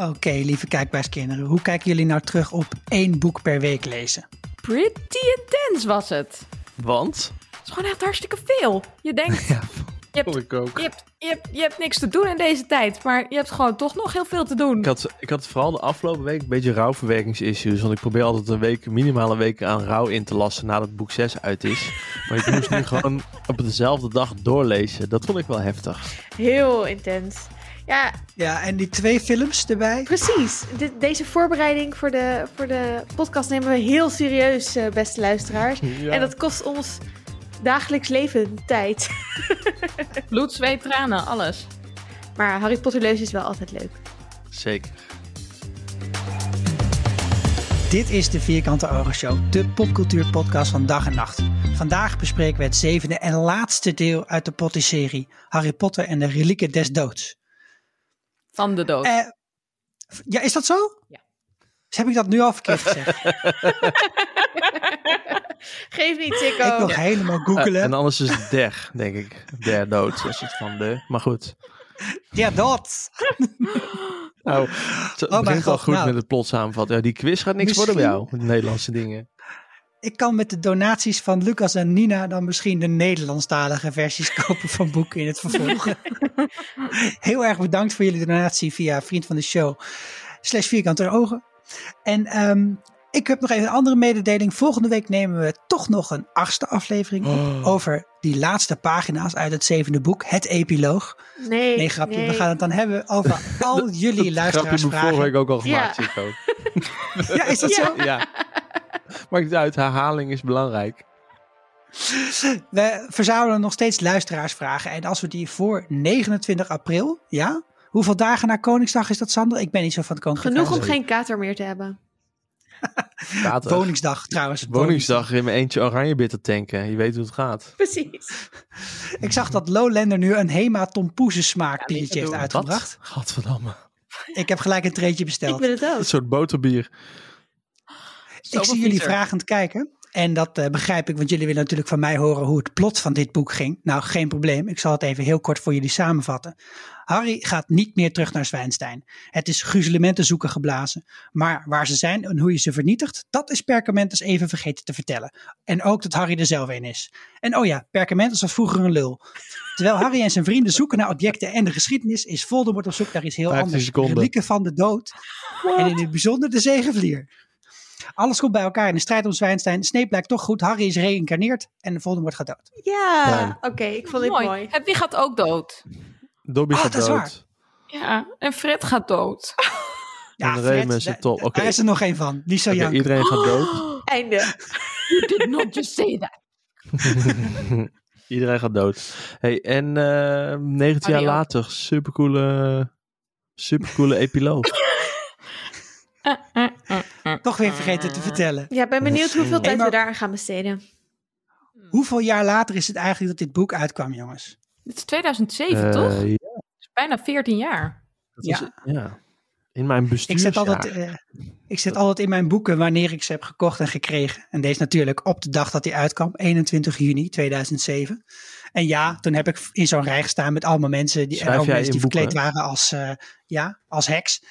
Oké, lieve kijkbuiskinderen. Hoe kijken jullie nou terug op één boek per week lezen? Pretty intense was het. Want? Het is gewoon echt hartstikke veel. Je denkt, Ja, je, hebt, vond ik ook. je, hebt, je, hebt, je hebt niks te doen in deze tijd. Maar je hebt gewoon toch nog heel veel te doen. Ik had, ik had vooral de afgelopen week een beetje rouwverwerkingsissues. Want ik probeer altijd een week, minimale week aan rouw in te lassen nadat boek 6 uit is. Maar ik moest nu gewoon op dezelfde dag doorlezen. Dat vond ik wel heftig. Heel intens. Ja, Ja, en die twee films erbij. precies. Deze voorbereiding voor de, voor de podcast nemen we heel serieus, eh, beste luisteraars. En dat kost ons dagelijks leven tijd. Bloed, zweet, tranen, alles. Maar Harry Potter lezen is wel altijd leuk. Zeker. Dit is de Vierkante Ogen Show, de popcultuurpodcast van dag en nacht. Vandaag bespreken we het zevende en laatste deel uit de Potter-serie Harry Potter en de Relieken des Doods. Van de dood. Eh, ja, is dat zo? Ja. Dus heb ik dat nu al verkeerd gezegd? Geef niet, ik Sikko. nog helemaal Eh, googelen. en anders is het der, denk ik. Der dood, is het van de. Maar goed. Ja, dat. Nou, het Oh begint al goed nou. met het plot samenvatten. Ja, die quiz gaat niks worden bij jou, met Nederlandse dingen. Ik kan met de donaties van Lucas en Nina dan misschien de Nederlandstalige versies kopen van boeken in het vervolg. Heel erg bedankt voor jullie donatie via vriend van de show slash vierkante ogen. En ehm, ik heb nog even een andere mededeling. Volgende week nemen we toch nog een achtste aflevering op Oh. over die laatste pagina's uit het zevende boek, het epiloog. Nee, Nee, grapje. nee. We gaan het dan hebben over al jullie Grapje heb ik luisteraarsvragen. vorige week ook al gemaakt, Ja. Chico. Ja, is dat Ja. zo? Ja. Maakt het uit, herhaling is belangrijk. We verzamelen nog steeds luisteraarsvragen. En als we die voor 29 april, ja? Hoeveel dagen na Koningsdag is dat, Sander? Ik ben niet zo van het Koningsdag. Genoeg om geen kater meer te hebben. Kater. Woningsdag trouwens. Woningsdag in mijn eentje oranje bitter tanken. Je weet hoe het gaat. Precies. Ik zag dat Lowlander nu een Hema tompoezen smaak biertje heeft Wat? uitgebracht. Gadverdamme. Ik heb gelijk een treetje Ik besteld. wil het ook. Een soort boterbier. Ik zie jullie vragend kijken. En dat eh, begrijp ik, want jullie willen natuurlijk van mij horen hoe het plot van dit boek ging. Nou, geen probleem. Ik zal het even heel kort voor jullie samenvatten. Harry gaat niet meer terug naar Zwijnstein. Het is gruzelementen zoeken geblazen. Maar waar ze zijn en hoe je ze vernietigt, dat is Perkamentus even vergeten te vertellen. En ook dat Harry er zelf een is. En oh ja, Perkamentus was vroeger een lul. Terwijl Harry en zijn vrienden zoeken naar objecten en de geschiedenis, is Voldemort op zoek naar iets heel 15 anders. seconden. Relieken van de dood. En in het bijzonder de zegenvlier. Alles komt bij elkaar in de strijd om Zwijnstein. Snape blijkt toch goed. Harry is geïncarneerd en Voldemort gaat dood. Ja, oké, ik vond dit mooi. mooi. En wie gaat ook dood? Dobby Oh, gaat dat is dood. waar. Ja, en Fred gaat dood. Ja, En Fred, da- Oké. Daar is er nog geen van. Die zou iedereen gaat dood. Einde. You did not just say that. iedereen gaat dood. Hey, en eh 19 jaar ook. later, supercoole, supercoole epiloog. Toch weer vergeten te vertellen. Ja, ben benieuwd hoeveel tijd we daaraan gaan besteden. Hoeveel jaar later is het eigenlijk dat dit boek uitkwam, jongens? Het is 2007, Eh, toch? ja, Het is bijna 14 jaar. dat Ja. was- ja. In mijn Ik bestuursjaar. zet, altijd, eh, ik zet altijd in mijn boeken wanneer ik ze heb gekocht en gekregen. En deze natuurlijk op de dag dat die uitkwam, 21 juni 2007. En ja, toen heb ik in zo'n rij gestaan met allemaal mensen die, en Schrijf ook jij mensen die boeken? verkleed waren als, eh, ja, als heks.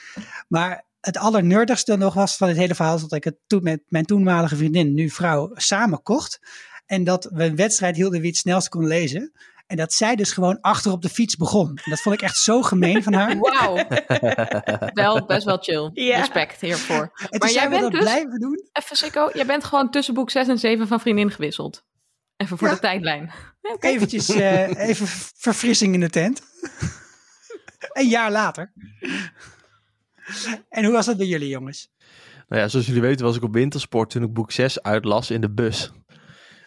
Maar het allernerdigste nog was van het hele verhaal is dat ik het toen met mijn toenmalige vriendin, nu vrouw, samen kocht. En dat we een wedstrijd hielden wie het snelst kon lezen. En dat zij dus gewoon achter op de fiets begon. En dat vond ik echt zo gemeen van haar. Wauw. wel best wel chill. Ja. Respect hiervoor. En Maar jij bent dat dus- blijven doen. Even Sikko, jij bent gewoon tussen boek 6 en 7 van vriendin gewisseld. Even voor Ja. de tijdlijn. Eventjes eh, even verfrissing in de tent. een jaar later. En hoe was dat bij jullie jongens? Nou ja, zoals jullie weten was ik op wintersport toen ik boek 6 uitlas in de bus.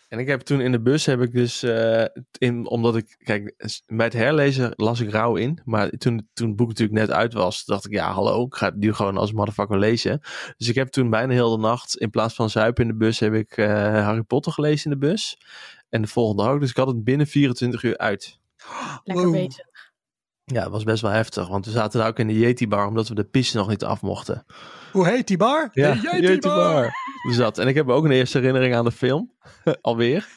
En ik heb toen in de bus heb ik dus, eh, in, omdat ik, kijk, bij het herlezen las ik rauw in. Maar toen, toen het boek natuurlijk net uit was, dacht ik, ja hallo, ik ga het nu gewoon als motherfucker lezen. Dus ik heb toen bijna heel de nacht, in plaats van zuipen in de bus, heb ik eh, Harry Potter gelezen in de bus. En de volgende ook, dus ik had het binnen 24 uur uit. Lekker Wow. bezig. Ja, het was best wel heftig. Want we zaten daar ook in de Yeti-bar omdat we de piste nog niet af mochten. Hoe heet die bar? Ja, De Yeti-bar. Dus dat. En ik heb ook een eerste herinnering aan de film. Alweer.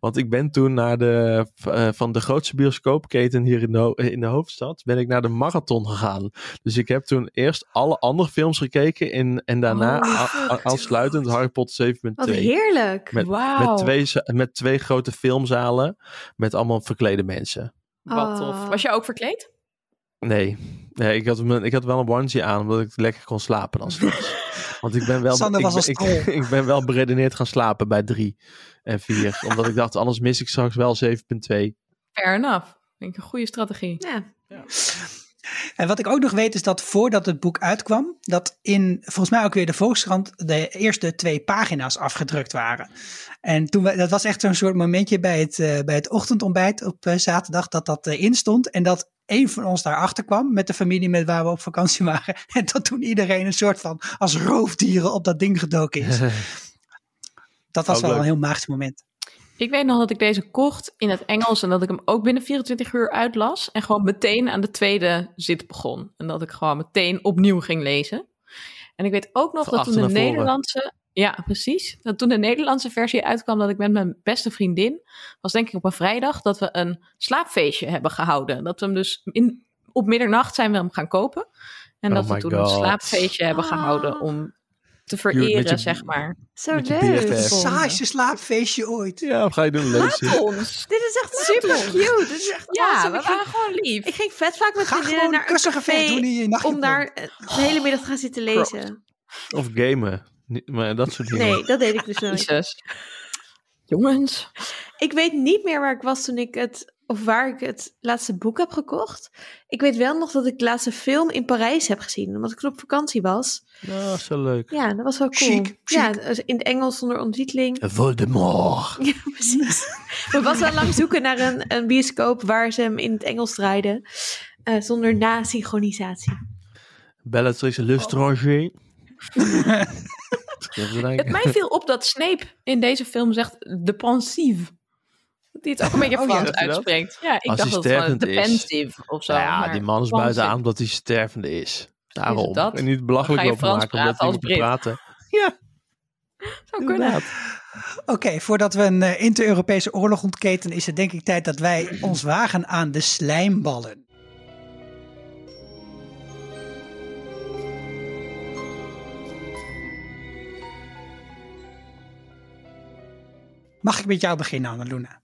Want ik ben toen naar de, eh, van de grootste bioscoopketen hier in de, in de hoofdstad, ben ik naar de marathon gegaan. Dus ik heb toen eerst alle andere films gekeken in, en daarna Oh, a- fuck. a- aansluitend Harry Potter 7.2. Wat heerlijk. Met, Wauw. met, twee, met twee grote filmzalen met allemaal verklede mensen. Wat tof. Oh. Was je ook verkleed? Nee, nee ik, had, me- ik had wel een onesie aan omdat ik lekker kon slapen dan straks. Want ik ben wel, Sander ik, was ik, ik ben wel beredeneerd gaan slapen bij drie en vier. omdat ik dacht, anders mis ik straks wel 7.2. Fair enough. Denk ik een goede strategie. Ja. En wat ik ook nog weet is dat voordat het boek uitkwam, dat in volgens mij ook weer de Volkskrant de eerste twee pagina's afgedrukt waren. En toen we, dat was echt zo'n soort momentje bij het, eh, bij het ochtendontbijt op eh, zaterdag dat dat erin stond. En dat een van ons daarachter kwam met de familie met waar we op vakantie waren. En dat toen iedereen een soort van als roofdieren op dat ding gedoken is. Dat was wel leuk. een heel magisch moment. Ik weet nog dat ik deze kocht in het Engels en dat ik hem ook binnen 24 uur uitlas. En gewoon meteen aan de tweede zit begon. En dat ik gewoon meteen opnieuw ging lezen. En ik weet ook nog Van dat toen de. Nederlandse. Ja, precies. Dat toen de Nederlandse versie uitkwam, dat ik met mijn beste vriendin. was denk ik op een vrijdag. dat we een slaapfeestje hebben gehouden. Dat we hem dus in, op middernacht zijn we hem gaan kopen. En Oh dat we toen God. een slaapfeestje hebben gehouden om te vereren, je- zeg maar. Zo leuk. Saaiste slaapfeestje ooit. Ja, wat ga je doen? Lezen? Ons. Dit is echt super cute. Dit is echt Ja, awesome. we Ik ging, waren gewoon lief. ik ging vet vaak met Ga vriendinnen naar een kussengevecht doen café in om daar eh, de hele middag te gaan zitten lezen. Of gamen. Niet- Maar dat soort dingen. Nee, dat deed ik dus nooit. Jongens. Ik weet niet meer waar ik was toen ik het, of waar ik het laatste boek heb gekocht. Ik weet wel nog dat ik de laatste film in Parijs heb gezien, omdat ik toen op vakantie was. Nou, zo leuk. Ja, dat was wel cool. Chic, Ja, in het Engels zonder ondertiteling. Voldemort. Ja, precies. We was wel lang zoeken naar een, een bioscoop waar ze hem in het Engels draaiden, eh, zonder na-synchronisatie. Bellatrix Lestrange. Het mij viel op dat Snape in deze film zegt de pensief. Hij het ook een beetje Oh ja, Frans uitspreekt. Ja, ik Als dacht dat het gewoon stervend de is. pensief of zo. ja, maar die man is buiten aan omdat hij stervende is. Daarom. dat? En niet belachelijk over Frans maken omdat hij praten moet praten. Zou kunnen. Oké, voordat we een eh, inter-Europese oorlog ontketen, is het denk ik tijd dat wij ons wagen aan de slijmballen. Mag ik met jou beginnen, Annaluna?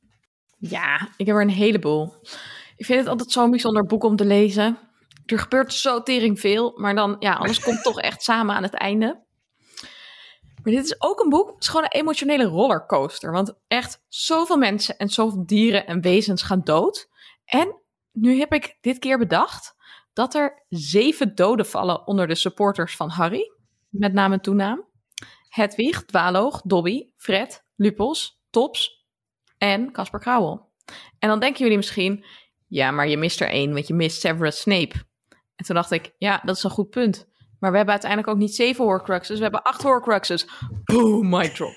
Ja, ik heb er een heleboel. Ik vind het altijd zo'n bijzonder boek om te lezen. Er gebeurt zo tering veel, maar dan, ja, alles komt toch echt samen aan het einde. Maar dit is ook een boek, het is gewoon een emotionele rollercoaster. Want echt zoveel mensen en zoveel dieren en wezens gaan dood. En nu heb ik dit keer bedacht dat er zeven doden vallen onder de supporters van Harry. Met naam en toenaam. Hedwig, Dwaloog, Dobby, Fred, Lupos, Tops en Casper Krauwel. En dan denken jullie misschien, ja, maar je mist er één, want je mist Severus Snape. En toen dacht ik, ja, dat is een goed punt. Maar we hebben uiteindelijk ook niet zeven Horcruxes, we hebben acht Horcruxes. Boom, mic drop.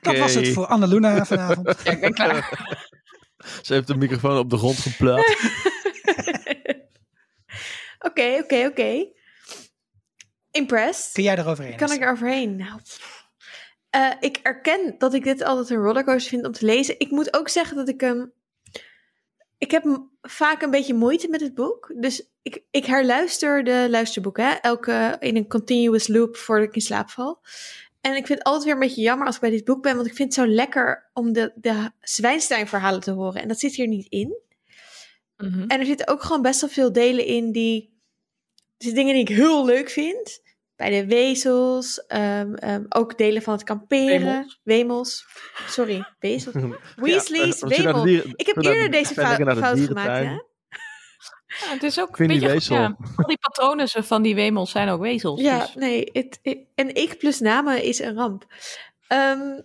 Dat was het voor Annaluna vanavond. Ja, ik ben klaar. Ze heeft de microfoon op de grond geplaatst. Oké, oké, oké. Impressed. Kun jij eroverheen? Kan ik er overheen? Nou, eh, ik erken dat ik dit altijd een rollercoaster vind om te lezen. Ik moet ook zeggen dat ik hem... ik heb vaak een beetje moeite met het boek. Dus ik, ik herluister de luisterboeken. Hè? Elke in een continuous loop voordat ik in slaap val. En ik vind het altijd weer een beetje jammer als ik bij dit boek ben. Want ik vind het zo lekker om de, de Zwijnstein-verhalen te horen. En dat zit hier niet in. Mhm. En er zitten ook gewoon best wel veel delen in die. Dus dingen die ik heel leuk vind. Bij de wezels. ehm, ehm, ook delen van het kamperen. Wemels. Wemels. Sorry, wezels. Weasley's, Ja, als je naar de wemel. dieren- Ik heb eerder deze fout, gemaakt. Hè? Ja, het is ook Ik vind een beetje, wezel. ja, al die patronen van die wemels zijn ook wezels. Ja, dus- nee. Het, het- en ik plus namen is een ramp. Ehm,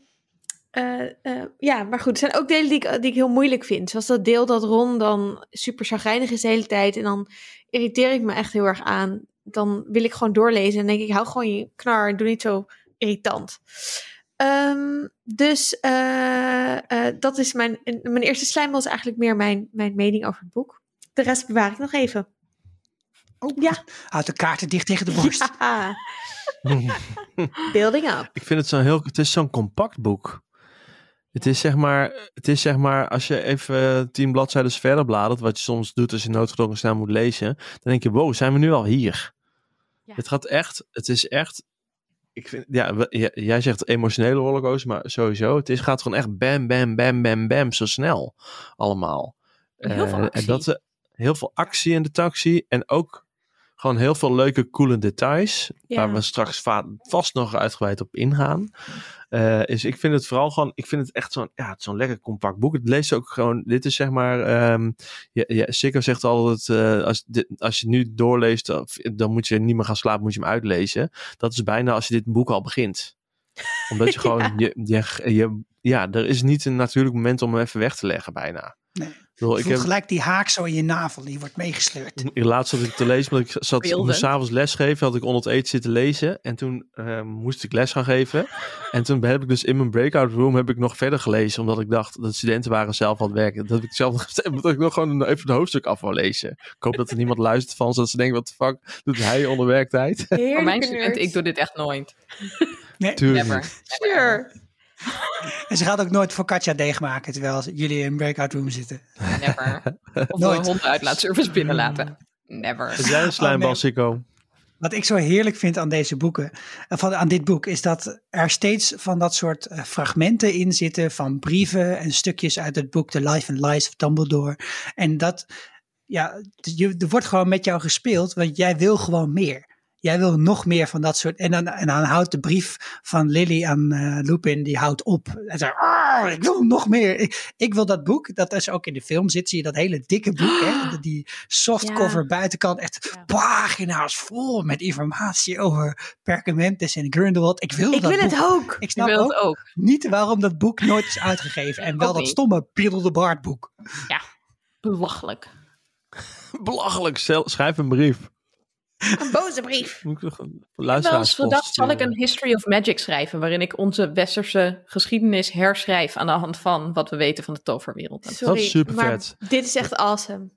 eh, eh, ja, maar goed. Er zijn ook delen die ik, die ik heel moeilijk vind. Zoals dat deel dat Ron dan super chagrijnig is de hele tijd. En dan irriteer ik me echt heel erg aan. Dan wil ik gewoon doorlezen. En denk ik, hou gewoon je knar en doe niet zo irritant. Ehm, dus uh, uh, dat is mijn, mijn eerste slijm was eigenlijk meer mijn, mijn mening over het boek. De rest bewaar ik nog even. Oh, ja. Houd de kaarten dicht tegen de borst. Ja. Building up. Ik vind het zo'n heel, het is zo'n compact boek. Het is zeg maar, het is zeg maar, als je even tien bladzijden verder bladert, wat je soms doet als je noodgedwongen snel moet lezen, dan denk je, wow, zijn we nu al hier? Ja. Het gaat echt, het is echt, ik vind, ja, jij zegt emotionele rollercoaster, maar sowieso, het is, gaat gewoon echt bam, bam, bam, bam, bam, zo snel allemaal. Heel veel actie. En dat, heel veel actie in de taxi en ook gewoon heel veel leuke, coole details. Ja. Waar we straks vast nog uitgebreid op ingaan. Uh, is, ik vind het vooral gewoon, ik vind het echt zo'n, ja, zo'n lekker compact boek. Het leest ook gewoon, dit is zeg maar, um, ja, ja, Sikko zegt altijd, uh, als, dit, als je nu doorleest, dan moet je niet meer gaan slapen, moet je hem uitlezen. Dat is bijna als je dit boek al begint. Omdat je gewoon, ja. Je, je, je, ja, er is niet een natuurlijk moment om hem even weg te leggen bijna. Nee. Ik heb gelijk die haak zo in je navel, die wordt meegesleurd. Laatst zat ik te lezen, want ik zat s'avonds lesgeven, had ik onder het eten zitten lezen. En toen uh, moest ik les gaan geven. En toen heb ik dus in mijn breakout room heb ik nog verder gelezen, omdat ik dacht dat studenten waren zelf aan het werken. Dat ik zelf dat ik nog gewoon even het hoofdstuk af wil lezen. Ik hoop dat er niemand luistert van, zodat ze denken, wat de fuck doet hij onder werktijd? Voor mijn studenten, ik doe dit echt nooit. Nee, Tuurlijk. Never. Sure. En ze gaat ook nooit focaccia deeg maken terwijl jullie in een breakout room zitten. Never. Of nooit. een hondenuitlaatservice binnenlaten. Never. Een slijmbal, Oh? Wat ik zo heerlijk vind aan deze boeken, eh, van, aan dit boek, is dat er steeds van dat soort uh, fragmenten in zitten van brieven en stukjes uit het boek The Life and Lies of Dumbledore. En dat, ja, je, er wordt gewoon met jou gespeeld, want jij wil gewoon meer. Jij wil nog meer van dat soort. En dan, en dan houdt de brief van Lily aan uh, Lupin, die houdt op. En zegt, oh, ik wil nog meer. Ik, ik, wil dat boek, dat is ook in de film zit, zie je dat hele dikke boek. Hè? Die softcover ja. buitenkant, echt ja. pagina's vol met informatie over Perkamentus en Grindelwald. Ik wil ik dat wil boek. het ook. Ik snap wil ook, het ook niet waarom dat boek nooit is uitgegeven. En wel dat niet. stomme Piedel de boek. Ja, belachelijk. Belachelijk, schrijf een brief. Een boze brief. Moet ik wel eens zal ik een History of Magic schrijven, waarin ik onze westerse geschiedenis herschrijf aan de hand van wat we weten van de toverwereld. En Sorry, Dat is super maar vet. dit is echt awesome.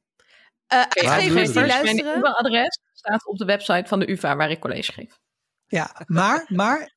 Uh, Oké, uitgevers die Mijn luisteren. UvA-adres staat op de website van de UvA waar ik college geef. Ja, maar, maar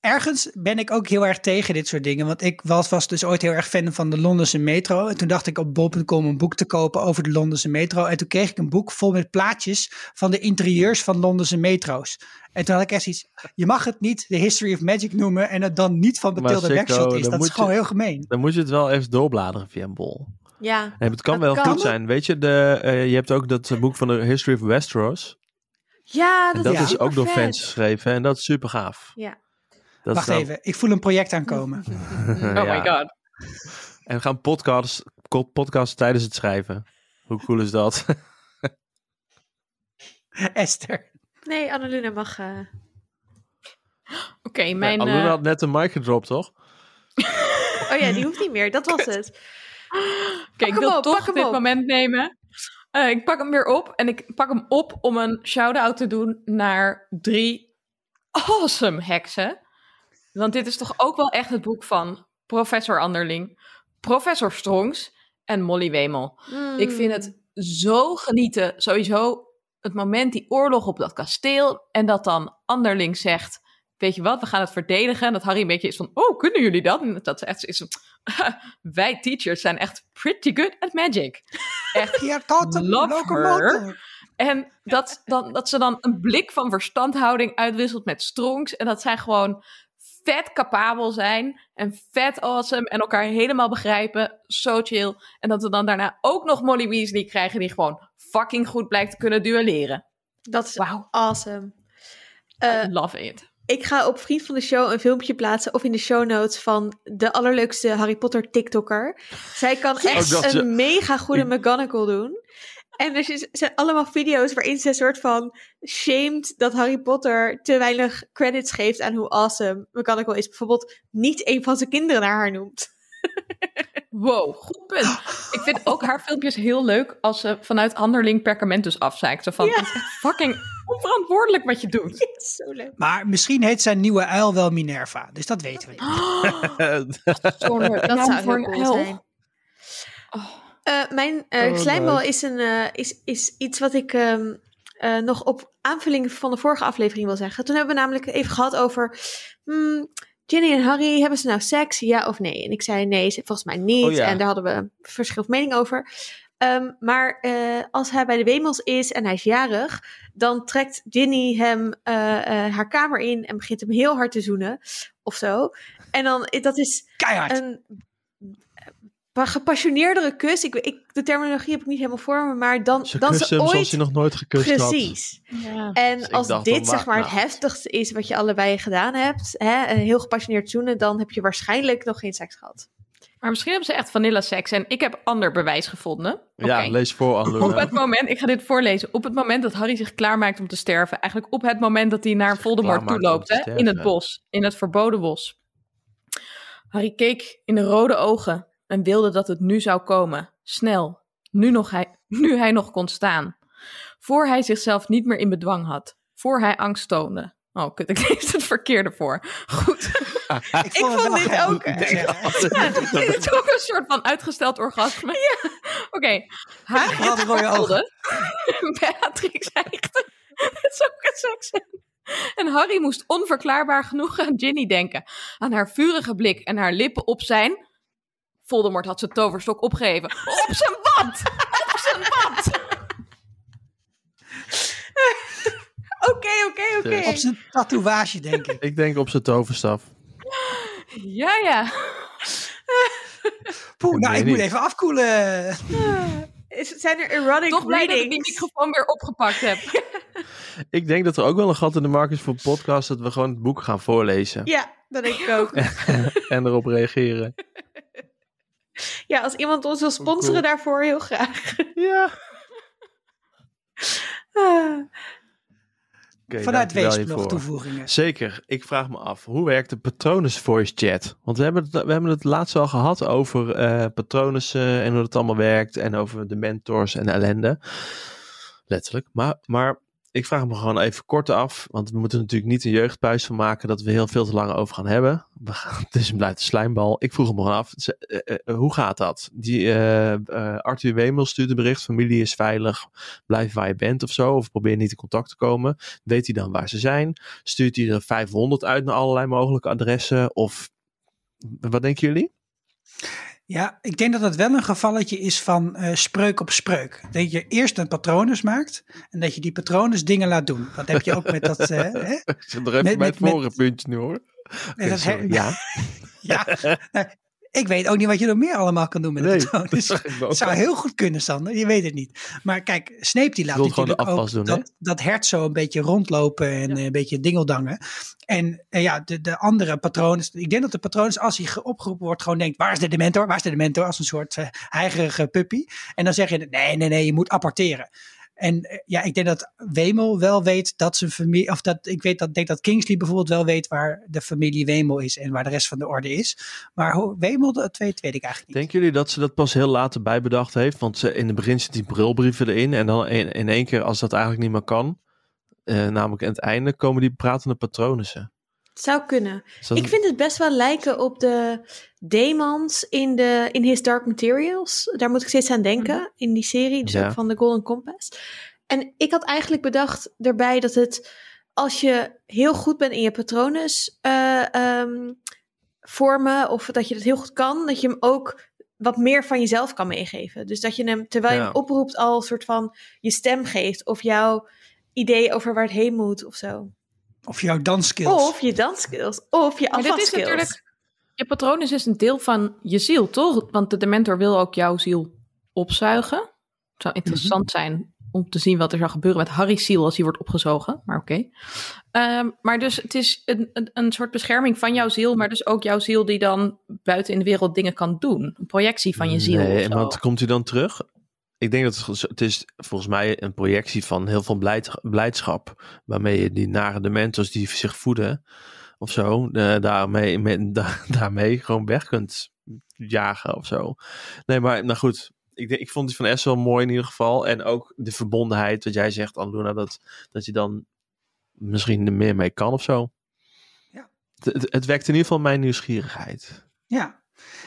ergens ben ik ook heel erg tegen dit soort dingen. Want ik was, was dus ooit heel erg fan van de Londense metro. En toen dacht ik op bol.com een boek te kopen over de Londense metro. En toen kreeg ik een boek vol met plaatjes van de interieurs van Londense metro's. En toen had ik echt iets. Je mag het niet de History of Magic noemen en het dan niet van Matilda Backshot is. Dat is gewoon je- heel gemeen. Dan moet je het wel even doorbladeren via een bol. Ja. Nee, het kan Dat wel kan. goed zijn. Weet je, de, eh, je hebt ook dat eh, boek van de History of Westeros. Ja, En dat, dat is is ook door fans geschreven. En dat is super gaaf. Ja. Dat Wacht even, ik voel een project aankomen. Oh Ja. my god. En we gaan podcasts, podcasten tijdens het schrijven. Hoe cool is dat? Esther. Nee, Annaluna mag... eh, Oké, mijn... Aluna eh, had net een mic gedropt, toch? Oh ja, die hoeft niet meer. Dat was het. Oké, ik wil op, toch dit op. moment nemen. Eh, ik pak hem weer op en ik pak hem op om een shout-out te doen naar drie awesome heksen. Want dit is toch ook wel echt het boek van professor Anderling, professor Strongs en Molly Wemel. Mm. Ik vind het zo genieten, sowieso het moment die oorlog op dat kasteel en dat dan Anderling zegt, weet je wat, we gaan het verdedigen. En dat Harry een beetje is van, oh, kunnen jullie dat? En dat ze echt is wij teachers zijn echt pretty good at magic. Echt een Love locomotor. en dat, dan, dat ze dan een blik van verstandhouding uitwisselt met Strongs. En dat zij gewoon vet capabel zijn. En vet awesome. En elkaar helemaal begrijpen. Zo chill. En dat we dan daarna ook nog Molly Weasley krijgen. Die gewoon fucking goed blijkt te kunnen duelleren. Dat is Wauw. awesome. Eh, Love it. ik ga op Vriend van de Show een filmpje plaatsen of in de show notes van de allerleukste Harry Potter TikToker. Zij kan echt dat een ze- mega goede McGonagall doen. En er zijn allemaal video's waarin ze een soort van shamed dat Harry Potter te weinig credits geeft aan hoe awesome McGonagall is. Bijvoorbeeld niet een van zijn kinderen naar haar noemt. Wow, goed punt. Ik vind ook haar filmpjes heel leuk als ze vanuit anderling perkamentus afzeikt. Zo van, Ja. fucking onverantwoordelijk wat je doet. Zo leuk. Maar misschien heet zijn nieuwe uil wel Minerva. Dus dat weten we niet. Dat zou voor heel een cool elf. zijn. Oh. Eh, mijn Oh, slijmbal leuk. is, een, eh, is, is iets wat ik ehm, eh, nog op aanvulling van de vorige aflevering wil zeggen. Toen hebben we namelijk even gehad over... hmm, Ginny en Harry, hebben ze nou seks? Ja of nee? En ik zei nee, volgens mij niet. Oh ja. En daar hadden we verschil van mening over. Ehm, maar als hij bij de Wemels is en hij is jarig, dan trekt Ginny hem haar kamer in en begint hem heel hard te zoenen of zo. En dan, dat is Keihard. een eh, gepassioneerdere kus. Ik, ik, de terminologie heb ik niet helemaal voor me, maar dan, Ze dan kussen ze hem zoals ooit... hij nog nooit gekust had. Precies. Ja. En Dus als dit zeg maar maar- het nou. heftigste is wat je allebei gedaan hebt, hè, een heel gepassioneerd zoenen, dan heb je waarschijnlijk nog geen seks gehad. Maar misschien hebben ze echt vanilla seks. En ik heb ander bewijs gevonden. Ja, lees voor, Op het moment, ik ga dit voorlezen. Op het moment dat Harry zich klaarmaakt om te sterven. Eigenlijk op het moment dat hij naar Voldemort toe loopt. Hè, in het bos. In het verboden bos. Harry keek in de rode ogen. En wilde dat het nu zou komen. Snel. Nu, nog hij, nu hij nog kon staan. Voor hij zichzelf niet meer in bedwang had. Voor hij angst toonde. Oh, kut, ik lees het verkeerde voor. Goed. ik vond dit ook. Dit is ook een soort van uitgesteld orgasme. Ja. Oké. Harry Vooral de rode ogen. voelde. Beatrix hijgde. Het is ook een seksscène. En Harry moest onverklaarbaar genoeg aan Ginny denken. Aan haar vurige blik en haar lippen op zijn... Voldemort had zijn toverstok opgeheven. Op zijn wat! Op zijn wat! Oké, oké, oké. Op zijn tatoeage, denk ik. Ik denk op zijn toverstaf. Ja, ja. Poeh, nou, ik moet even afkoelen. Is, zijn er erotic Toch blij dat ik die microfoon weer opgepakt heb. Ik denk dat er ook wel een gat in de markt is voor podcast dat we gewoon het boek gaan voorlezen. Ja, dat denk ik ook. En erop reageren. Ja, als iemand ons wil sponsoren Cool. daarvoor, heel graag. Ja. Ah. Vanuit Weesp nog toevoegingen. Zeker. Ik vraag me af, hoe werkt de Patronus voice chat? Want we hebben het, we hebben het laatst al gehad over eh patronussen en hoe het allemaal werkt. En over de mentors en de ellende. Letterlijk. Maar, maar ik vraag me gewoon even kort af. Want we moeten natuurlijk niet een jeugdpuis van maken dat we heel veel te lang over gaan hebben. We gaan, een blijft een slijmbal. Ik vroeg me gewoon af, ze- eh, eh, hoe gaat dat? Die, eh, eh, Arthur Wemel stuurt een bericht, familie is veilig, blijf waar je bent of zo. Of probeer niet in contact te komen. Weet hij dan waar ze zijn? Stuurt hij er 500 uit naar allerlei mogelijke adressen? Of wat denken jullie? Ja, ik denk dat het wel een gevalletje is van eh, spreuk op spreuk. Dat je eerst een patronus maakt en dat je die patronus dingen laat doen. Dat heb je ook met dat... eh, hè? Ik zit nog even Met- bij met- het vorige puntje nu hoor. Dat ja, ja. Ik weet ook niet wat je nog meer allemaal kan doen met nee. me ook Het zou heel goed kunnen, Sander. Je weet het niet. Maar kijk, Snape die laat de natuurlijk ook doen, dat, dat hert zo een beetje rondlopen en eh, een beetje dingeldangen. En ja, de, de andere patronen. Ik denk dat de patroon, als hij ge- opgeroepen wordt, gewoon denkt: waar is de dementor? Waar is de dementor? Als een soort eh, heigerige puppy. En dan zeg je: nee, nee, nee, je moet apporteren. En eh, ja, ik denk dat Wemel wel weet dat zijn familie, of dat ik weet dat, denk dat Kingsley bijvoorbeeld wel weet waar de familie Wemel is en waar de rest van de orde is. Maar hoe Wemel, dat weet, weet ik eigenlijk niet. Denken jullie dat ze dat pas heel later bijbedacht heeft? Want ze, in het begin zit die brulbrieven erin. En dan in, één keer, als dat eigenlijk niet meer kan, eh, namelijk aan het einde, komen die pratende patronussen. Het zou kunnen. Ik vind het best wel lijken op de demons in, de, in His Dark Materials. Daar moet ik steeds aan denken in die serie, dus Ja. ook van de Golden Compass. En ik had eigenlijk bedacht daarbij dat het, als je heel goed bent in je patronus eh, ehm, vormen, of dat je dat heel goed kan, dat je hem ook wat meer van jezelf kan meegeven. Dus dat je hem, terwijl je Ja. hem oproept, al een soort van je stem geeft, of jouw idee over waar het heen moet, of zo. Of jouw dansskills. Of je dansskills, of je Maar dit is natuurlijk... Je patronus is een deel van je ziel, toch? Want de dementor wil ook jouw ziel opzuigen. Het zou interessant zijn om te zien wat er zou gebeuren met Harry's ziel als hij wordt opgezogen. Maar oké. Ehm, maar dus het is een, een, een soort bescherming van jouw ziel, maar dus ook jouw ziel die dan buiten in de wereld dingen kan doen. Een projectie van je ziel. Nee, zo. want komt hij dan terug? Ik denk dat het, het is volgens mij een projectie van heel veel blijd, blijdschap. Waarmee je die nare dementors die zich voeden of zo, eh, daarmee, met, da- daarmee gewoon weg kunt jagen of zo. Nee, maar nou goed. Ik, denk, ik vond die van S wel mooi in ieder geval. En ook de verbondenheid, wat jij zegt, Anluna, dat, dat je dan misschien er meer mee kan of zo. Ja. Het, het, het wekt in ieder geval mijn nieuwsgierigheid. Ja,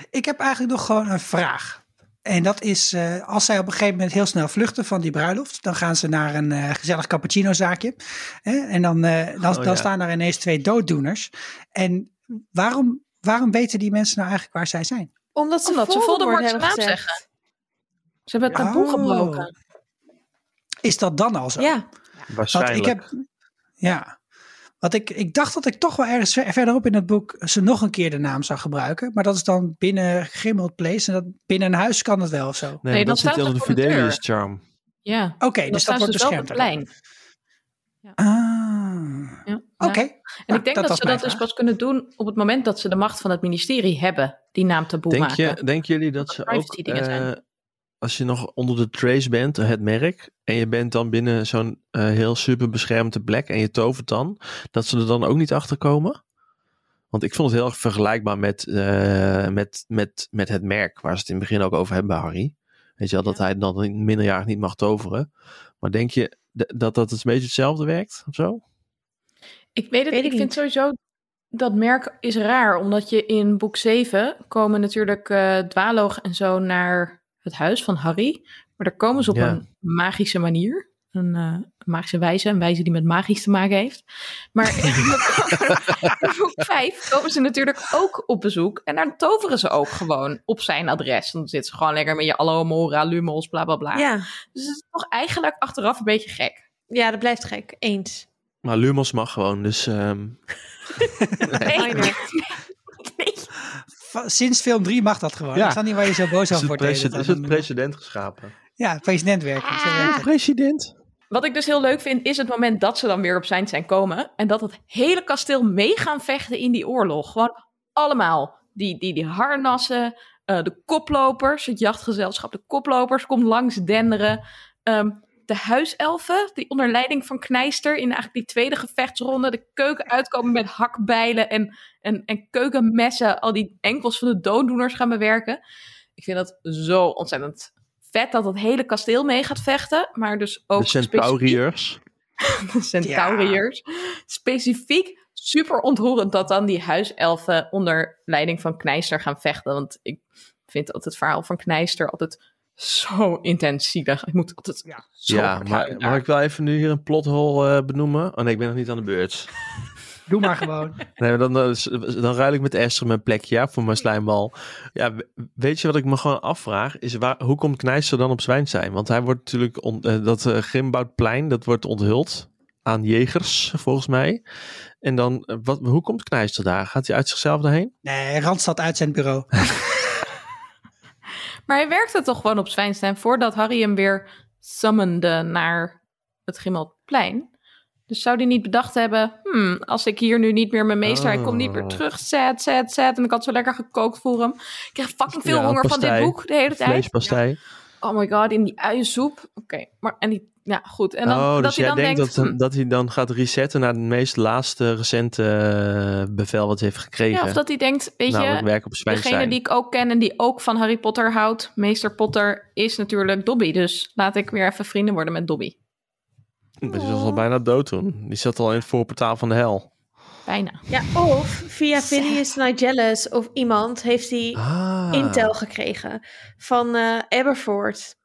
ik heb eigenlijk nog gewoon een vraag. En dat is, uh, als zij op een gegeven moment heel snel vluchten van die bruiloft, dan gaan ze naar een uh, gezellig cappuccino zaakje. Hè? En dan, uh, dan, oh, dan ja. staan daar ineens twee dooddoeners. En waarom, waarom weten die mensen nou eigenlijk waar zij zijn? Omdat ze, Omdat ze Voldemort Voldemort hebben naam gezegd. zeggen. Ze hebben het taboe Oh. gebroken. Is dat dan al zo? Ja, Want Waarschijnlijk. ik heb, ja, want ik, ik dacht dat ik toch wel ergens ver- verderop in het boek ze nog een keer de naam zou gebruiken. Maar dat is dan binnen Grimmauld Place. En dat binnen een huis kan het wel of zo. Oké, Nee, Nee, dat dan zit staat onder de. Fidelius Charm. Ja, dan dus dat wordt dus op beschermd. plein. Ah, Ja. oké. Ja. En ik denk dat, ze dat dus pas kunnen doen op het moment dat ze de macht van het ministerie hebben, die naam taboe Denk, maken. je, denken jullie dat ze ook, privacy dingen zijn. Als je nog onder de trace bent, het merk, en je bent dan binnen zo'n eh, heel super beschermde plek en je tovert dan, dat ze er dan ook niet achter komen? Want ik vond het heel erg vergelijkbaar met, eh, met, met, met het merk, waar ze het in het begin ook over hebben bij Harry. Weet je wel, dat Ja. hij dan in minderjarig niet mag toveren. Maar denk je dat dat een beetje hetzelfde werkt of zo? Ik weet het, Weet ik ik vind sowieso dat merk is raar, omdat je in boek 7 komen natuurlijk eh Dwaloog en zo naar het huis van Harry. Maar daar komen ze op Ja. een magische manier. Een eh, magische wijze, een wijze die met magisch te maken heeft. Maar in boek 5 komen ze natuurlijk ook op bezoek. En daar toveren ze ook gewoon op zijn adres. Dan zitten ze gewoon lekker met je Alomora, Lumos, bla bla bla. ja. Dus het is toch eigenlijk achteraf een beetje gek. ja, dat blijft gek. Eens. Maar Lumos mag gewoon, dus... ehm, Nee, nee. Sinds film 3 mag dat gewoon. Ja. Ik snap niet waar je zo boos is over het, wordt. president, tijd. is het president geschapen? Ja, presidentwerking. Zo werkt het. President? Wat ik dus heel leuk vind, is het moment dat ze dan weer op zijn zijn komen. En dat het hele kasteel mee gaan vechten in die oorlog. Gewoon allemaal. Die, die, die harnassen, eh, de koplopers, het jachtgezelschap, de koplopers komt langs denderen. Ehm, de huiselfen, die onder leiding van Knijster in eigenlijk die tweede gevechtsronde de keuken uitkomen met hakbijlen en, en, en keukenmessen. Al die enkels van de dooddoeners gaan bewerken. Ik vind dat zo ontzettend vet dat het hele kasteel mee gaat vechten. Maar dus ook De Centauriërs. de centauriërs. Specifiek super ontroerend dat dan die huiselfen onder leiding van Knijster gaan vechten. Want ik vind altijd het verhaal van Knijster altijd zo intens zielig. Ik moet altijd Ja. zo Ja, hard maar mag ik wel even nu hier een plothole eh, benoemen? Oh nee, ik ben nog niet aan de beurt. Doe maar gewoon. Nee, dan, s- dan ruil ik met Esther mijn plekje ja, voor mijn slijmbal. Ja, we- weet je wat ik me gewoon afvraag? Is waar, hoe komt Knijster dan op Zwijnstein? Want hij wordt natuurlijk, on- eh, dat eh, Grimboudplein, dat wordt onthuld aan jegers, volgens mij. En dan, wat, hoe komt Knijster daar? Gaat hij uit zichzelf daarheen? Nee, Randstad uitzendbureau. Maar hij werkte toch gewoon op Zwijnstein voordat Harry hem weer summende naar het Grimaldplein. Dus zou hij niet bedacht hebben, hmm, als ik hier nu niet meer mijn meester, hij komt niet meer Oh. terug, zet, zet, zet. En ik had zo lekker gekookt voor hem. Ik kreeg fucking veel Ja, honger van dit boek de hele tijd. Vleespastei. Oh my god, in die uiensoep. Oké, maar en die, ja goed. En dan, oh, dat dus hij jij dan denkt denkt, dat, dat hij dan gaat resetten naar het meest laatste recente eh, bevel wat hij heeft gekregen. ja, of dat hij denkt, weet Namelijk je, werk op Zwijnstein. degene die ik ook ken en die ook van Harry Potter houdt, meester Potter, is natuurlijk Dobby. Dus laat ik weer even vrienden worden met Dobby. Die was al bijna dood toen. Die zat al in het voorportaal van de hel. Bijna. Ja, of via Phineas Nigellus of iemand heeft hij Ah. intel gekregen van eh Aberford.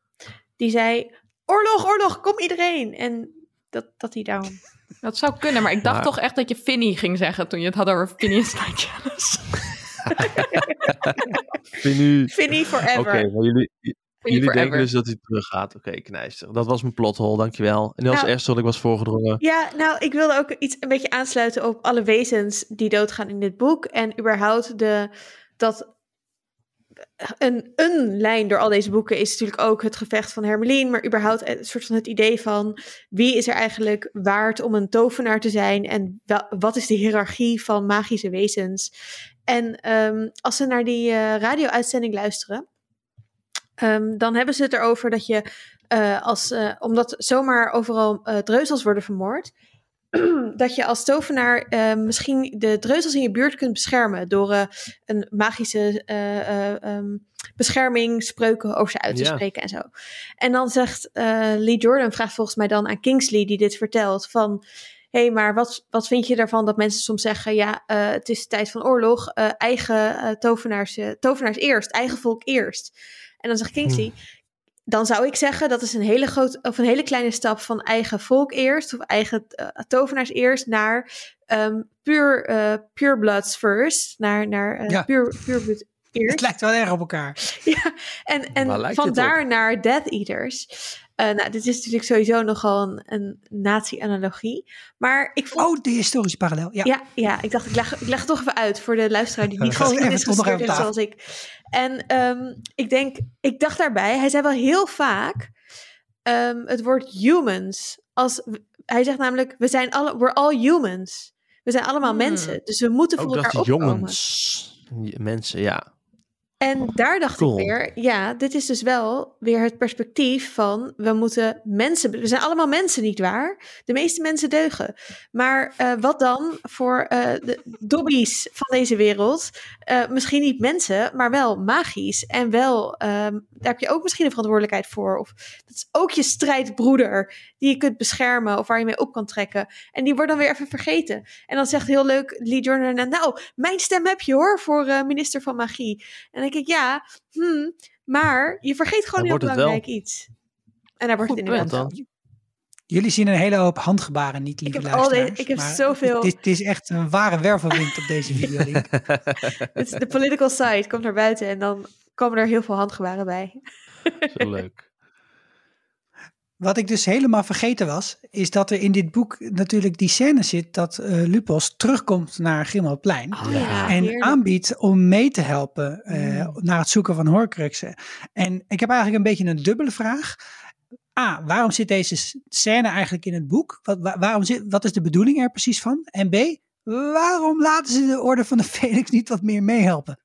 Die zei, oorlog, oorlog, kom iedereen. En dat, dat hij daarom... Dat zou kunnen, maar ik dacht Maar- toch echt dat je Finny ging zeggen toen je het had over Phineas. Vind nu... Finny Oké, forever. maar jullie, Finny jullie denken dus dat hij terug gaat. Oké, knijster. Dat was mijn plothol, dankjewel. En dat was Nou- eerst wat ik was voorgedrongen. Ja, nou, ik wilde ook iets een beetje aansluiten op alle wezens die doodgaan in dit boek. En überhaupt de, dat een, een lijn door al deze boeken is natuurlijk ook het gevecht van Hermelien. Maar überhaupt een soort van het idee van wie is er eigenlijk waard om een tovenaar te zijn? En wat is de hiërarchie van magische wezens? En ehm, als ze naar die eh, radio-uitzending luisteren, ehm, dan hebben ze het erover dat je, eh, als, eh, omdat zomaar overal dreuzels worden vermoord, dat je als tovenaar eh, misschien de dreuzels in je buurt kunt beschermen door eh, een magische eh, eh, ehm, bescherming, spreuken over ze uit te Ja. spreken en zo. En dan zegt Lee Jordan, vraagt volgens mij dan aan Kingsley die dit vertelt, van hé, hey, maar wat, wat vind je ervan dat mensen soms zeggen, ja, het is tijd van oorlog, eigen eh, tovenaars, tovenaars eerst, eigen volk eerst. En dan zegt Kingsley, dan zou ik zeggen dat is een hele grote of een hele kleine stap van eigen volk eerst of eigen eh, tovenaars eerst naar ehm puur pure bloods first, naar naar eh Ja. puur puur Het lijkt wel erg op elkaar. Ja, en, en vandaar naar Death Eaters. Eh, nou, dit is natuurlijk sowieso nogal een, een nazi-analogie. Maar ik vond Oh, de historische parallel. Ja. ja, ja, ik dacht, ik leg, ik leg het toch even uit voor de luisteraar die niet Gewoon gewoon even is toch nog gestuurd heeft zoals ik. En ehm, ik denk, ik dacht daarbij, hij zei wel heel vaak ehm, het woord humans. Als, hij zegt namelijk, we zijn alle, we're all humans. We zijn allemaal Hmm. mensen, dus we moeten voor Ook elkaar opkomen. jongens, mensen, ja. En daar dacht Cool. ik weer, ja, dit is dus wel weer het perspectief van we moeten mensen, we zijn allemaal mensen, niet waar? De meeste mensen deugen. Maar eh, wat dan voor eh, de dobbies van deze wereld? Eh, misschien niet mensen, maar wel magisch. En wel, ehm, daar heb je ook misschien een verantwoordelijkheid voor. Of dat is ook je strijdbroeder die je kunt beschermen of waar je mee op kan trekken. En die wordt dan weer even vergeten. En dan zegt heel leuk Lee Jordan, nou, mijn stem heb je hoor voor minister van magie. En denk ik, ja, hmm, maar je vergeet gewoon Dan heel wordt het belangrijk iets. En daar wordt Goed het inderdaad wel. Jullie zien een hele hoop handgebaren niet, lieve heb al luisteraars. deze- ik heb maar zoveel- Het is, het is echt een ware wervelwind op deze video. Het is de political side komt naar buiten en dan komen er heel veel handgebaren bij. Zo leuk. Wat ik dus helemaal vergeten was, is dat er in dit boek natuurlijk die scène zit dat eh, Lupos terugkomt naar Grimmelplein. Oh Ja. en heerlijk. aanbiedt om mee te helpen eh, Mm. naar het zoeken van Horcruxen. En ik heb eigenlijk een beetje een dubbele vraag. A, waarom zit deze scène eigenlijk in het boek? Wat, wa- waarom zit, wat is de bedoeling er precies van? En B, waarom laten ze de Orde van de Phoenix niet wat meer meehelpen?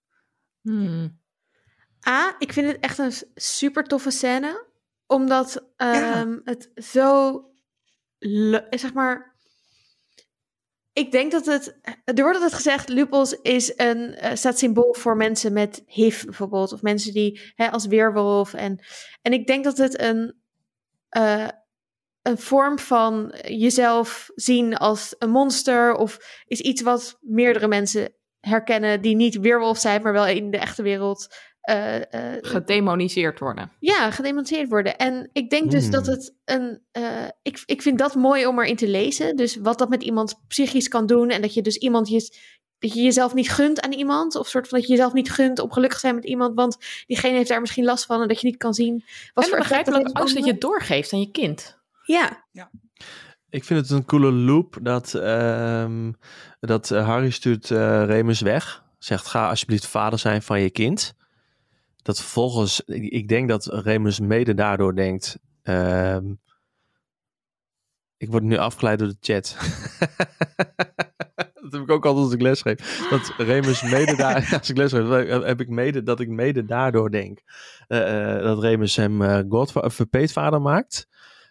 Hmm. A, ik vind het echt een super toffe scène. Omdat Ja. ehm, het zo, zeg maar... Ik denk dat het... Er wordt altijd gezegd, Lupus is een, eh, staat symbool voor mensen met HIV bijvoorbeeld. Of mensen die hè, als weerwolf. En, en ik denk dat het een, eh, een vorm van jezelf zien als een monster. Of is iets wat meerdere mensen herkennen die niet weerwolf zijn, maar wel in de echte wereld eh, eh, Gedemoniseerd worden. ja, gedemonteerd worden. En ik denk dus Hmm. dat het een. eh, ik, ik vind dat mooi om erin te lezen. Dus wat dat met iemand psychisch kan doen. En dat je dus iemand je. Dat je jezelf niet gunt aan iemand. Of soort van dat je jezelf niet gunt om gelukkig te zijn met iemand. Want diegene heeft daar misschien last van. En dat je niet kan zien. Wat en voor op angst dat je het doorgeeft aan je kind. Ja, Ik vind het een coole loop dat, ehm, dat Harry stuurt eh, Remus weg. Zegt ga alsjeblieft vader zijn van je kind. Dat vervolgens, ik, denk dat Remus mede daardoor denkt... ehm, ik word nu afgeleid door de chat. dat heb ik ook altijd als ik les geef. Dat Remus mede daar, als ik les geef, heb ik mede dat ik mede daardoor denk eh, eh, dat Remus hem eh godva- of peetvader maakt.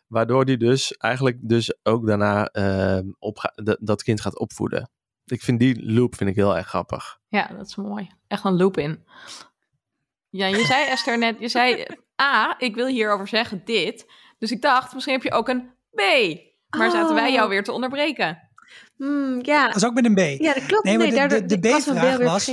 Waardoor hij dus eigenlijk dus ook daarna ehm, dat- dat kind gaat opvoeden. Ik vind die loop vind ik heel erg grappig. Ja, dat is mooi. Echt een loop in. Ja, je zei Esther net, je zei A, ik wil hierover zeggen dit. Dus ik dacht, misschien heb je ook een B. Maar zaten wij jou Oh. weer te onderbreken? Hmm, ja. Dat is ook met een B. ja, dat klopt. Nee, Nee, de- daardoor, de- was B-vraag was-.